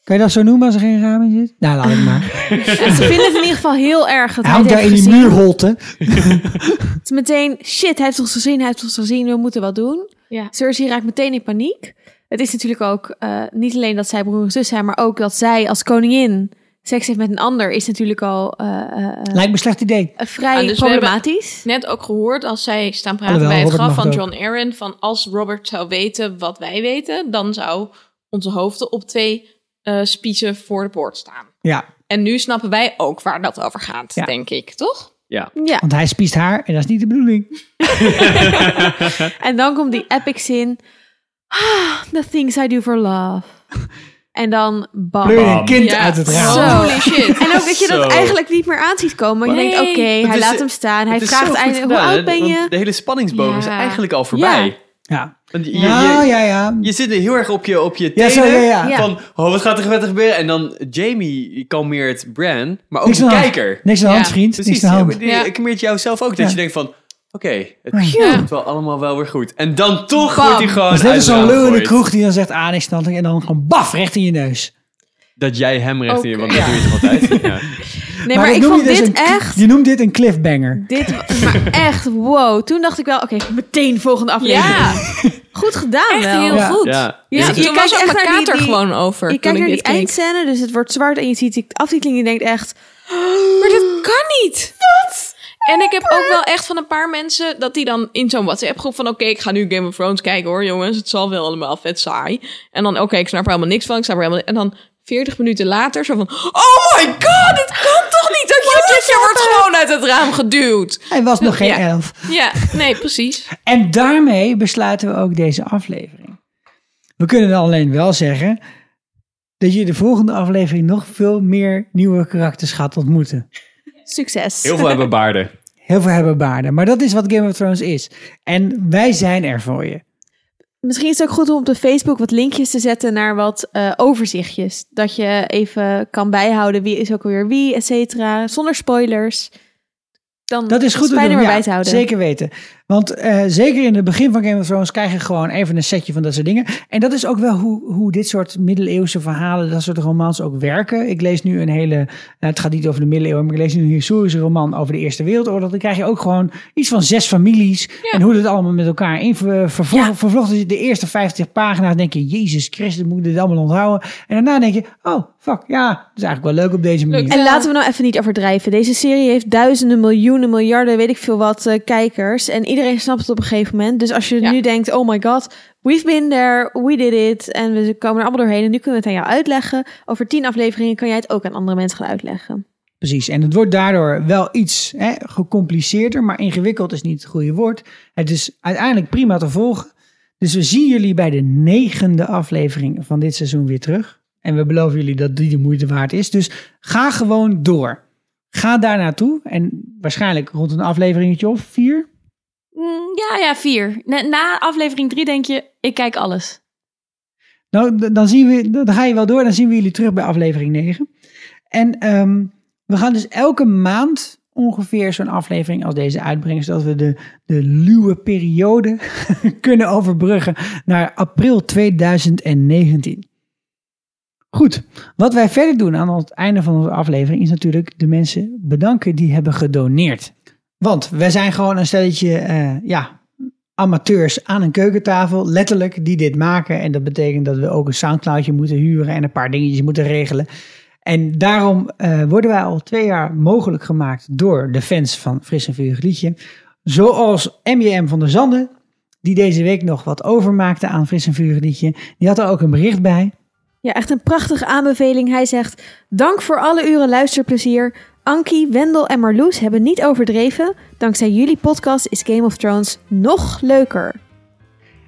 Kan je dat zo noemen als er geen raam in zit? Nou, laat het maar. *laughs* Ze vinden het in ieder geval heel erg dat Hij hij hangt daar in die muurholte. *laughs* Het is meteen, shit, hij heeft ons gezien, hij heeft ons gezien, we moeten wat doen. Ja. Cersei raakt meteen in paniek. Het is natuurlijk ook eh, niet alleen dat zij broer en zus zijn, maar ook dat zij als koningin seks heeft met een ander, is natuurlijk al eh, eh, eh, Lijkt me een slecht idee. vrij Ah, dus we problematisch. Net ook gehoord als zij staan praten Alhoewel, bij het Robert graf mag van het John Arryn. Van als Robert zou weten wat wij weten, dan zou onze hoofden op twee eh spiezen voor de poort staan. Ja, En nu snappen wij ook waar dat over gaat, Ja. denk ik, toch? Ja. Ja, want hij spiest haar en dat is niet de bedoeling. *laughs* en dan komt die epic zin. Ah, the things I do for love. En dan bam. Pleur een kind Ja. uit het raam. Holy shit. En ook dat je dat eigenlijk niet meer aan ziet komen. Je Nee. denkt, oké, hij is- laat hem staan. Hij vraagt eindelijk, hoe oud ben je? De hele spanningsboog is eigenlijk al voorbij. Ja. Want je, je- Nou, ja, ja. je zit heel erg op je, op je Ja, tenen. zo, ja, ja. Ja. Van, oh, wat gaat er verder gebeuren? En dan Jamie kalmeert Bran, maar ook Niks de kijker. Niks aan de Ja, hand, vriend. Precies, Niks aan de ja, hand. die Ja. kalmeert jou zelf ook. Dat Ja. je denkt van, oké, het Ja. komt wel allemaal wel weer goed. En dan toch Bam. wordt hij gewoon Dat is als uit zo'n lul in de kroeg die dan zegt, ah, niks aan. En dan gewoon baf, recht in je neus. Dat jij hem recht in je, want dat ja. doe je toch altijd? *laughs* Ja. Nee, maar, ik vond dus dit een- echt... Je noemt dit een cliffbanger. Dit, maar echt, wow. Toen dacht ik wel, oké, meteen volgende aflevering. Ja, *laughs* Goed gedaan echt wel. heel Ja. goed. Ja. Ja, Dus je je was kijkt ook mijn naar kater die- gewoon over Je kijkt ik naar die eindscène, dus het wordt zwart en je ziet die aftiteling en je denkt echt... Maar dit kan niet. Wat? En ik heb ook wel echt van een paar mensen dat die dan in zo'n WhatsApp groep van oké, ik ga nu Game of Thrones kijken hoor, jongens. Het zal wel allemaal vet saai. En dan oké, ik snap er helemaal niks van. Ik snap er helemaal En dan 40 minuten later zo van oh my god, dit kan toch niet? Dat je wordt gewoon uit het raam geduwd. Hij was nog geen Ja. elf. Ja, nee, precies. *laughs* En daarmee besluiten we ook deze aflevering. We kunnen dan alleen wel zeggen dat je de volgende aflevering nog veel meer nieuwe karakters gaat ontmoeten. Succes. Heel veel hebben baarden. Heel veel hebben baarden, maar dat is wat Game of Thrones is. En wij zijn er voor je. Misschien is het ook goed om op de Facebook wat linkjes te zetten naar wat eh, overzichtjes. Dat je even kan bijhouden wie is ook alweer wie, et cetera. Zonder spoilers. Dan Dat is goed om ja, erbij te houden. zeker weten. Want eh, zeker in het begin van Game of Thrones krijg je gewoon even een setje van dat soort dingen. En dat is ook wel hoe, hoe dit soort middeleeuwse verhalen, dat soort romans ook werken. Ik lees nu een hele, nou, het gaat niet over de middeleeuwen, maar ik lees nu een historische roman over de Eerste Wereldoorlog. Dan krijg je ook gewoon iets van zes families en hoe dat allemaal met elkaar in ver- vervlochten. De eerste 50 pagina's denk je, Jezus Christus, moet ik dit allemaal onthouden? En daarna denk je, oh fuck, ja, dat is eigenlijk wel leuk op deze manier. En laten we nou even niet overdrijven. Deze serie heeft duizenden, miljoenen, miljarden, weet ik veel wat, eh, kijkers. En iedereen snapt het op een gegeven moment. Dus als je Ja. nu denkt, oh my god, we've been there, we did it. En we komen er allemaal doorheen. En nu kunnen we het aan jou uitleggen. Over tien afleveringen kan jij het ook aan andere mensen gaan uitleggen. Precies, en het wordt daardoor wel iets hè, gecompliceerder, maar ingewikkeld is niet het goede woord. Het is uiteindelijk prima te volgen. Dus we zien jullie bij de negende aflevering van dit seizoen weer terug. En we beloven jullie dat die de moeite waard is. Dus ga gewoon door. Ga daar naartoe. En waarschijnlijk rond een afleveringetje of vier. Mm, Ja, ja, vier. Na, aflevering drie denk je, ik kijk alles. Nou, dan, zien we, dan ga je wel door. Dan zien we jullie terug bij aflevering 9. En ehm, we gaan dus elke maand ongeveer zo'n aflevering als deze uitbrengen. Zodat we de, de luwe periode *laughs* kunnen overbruggen naar april 2019. Goed, wat wij verder doen aan het einde van onze aflevering is natuurlijk de mensen bedanken die hebben gedoneerd. Want wij zijn gewoon een stelletje, eh, ja, amateurs aan een keukentafel, letterlijk, die dit maken. En dat betekent dat we ook een Soundcloudje moeten huren en een paar dingetjes moeten regelen. En daarom eh, worden wij al twee jaar mogelijk gemaakt door de fans van Fris en Vurig Liedje. Zoals MJM van der Zanden, die deze week nog wat overmaakte aan Fris en Vurig Liedje. Die had er ook een bericht bij. Ja, echt een prachtige aanbeveling. Hij zegt: Dank voor alle uren luisterplezier. Ankie, Wendel en Marloes hebben niet overdreven. Dankzij jullie podcast is Game of Thrones nog leuker.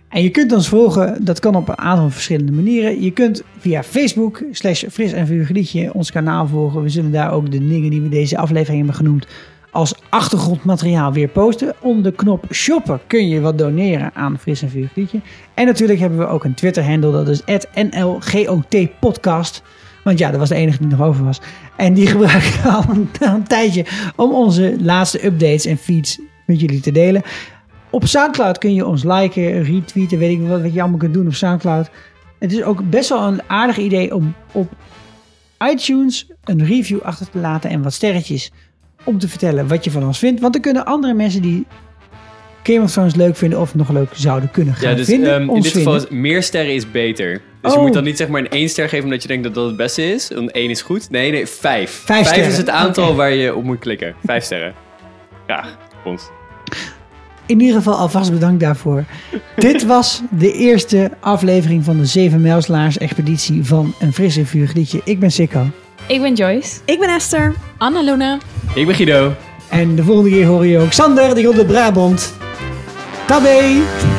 En je kunt ons volgen, dat kan op een aantal verschillende manieren. Je kunt via Facebook, slash fris en vurig liedje, ons kanaal volgen. We zullen daar ook de dingen die we deze aflevering hebben genoemd als achtergrondmateriaal weer posten. Onder de knop shoppen kun je wat doneren aan Fris en Vurig Liedje. En natuurlijk hebben we ook een Twitter-handle, dat is @nlgotpodcast. Want ja, dat was de enige die nog over was. En die *laughs* gebruik ik al een, een tijdje om onze laatste updates en feeds met jullie te delen. Op Soundcloud kun je ons liken, retweeten, weet ik wat, wat je allemaal kunt doen op Soundcloud. Het is ook best wel een aardig idee om op iTunes een review achter te laten en wat sterretjes om te vertellen wat je van ons vindt. Want dan kunnen andere mensen die Game of Thrones leuk vinden of nog leuk zouden kunnen gaan Ja, dus vinden, ehm, in dit geval vinden. is meer sterren is beter. Dus Oh. je moet dan niet zeg maar een één ster geven omdat je denkt dat dat het beste is. Want één is goed. Nee, nee, vijf. Vijf sterren. is het aantal waar je op moet klikken. Vijf *laughs* sterren. Graag. Ons. In ieder geval alvast bedankt daarvoor. *laughs* Dit was de eerste aflevering van de Zeven Mijlslaars expeditie van Een Fris en Vurig Liedje. Ik ben Sikko. Ik ben Joyce. Ik ben Esther. Anna Luna. Ik ben Guido. En de volgende keer hoor je ook Sander, die komt uit Brabant. Tabé!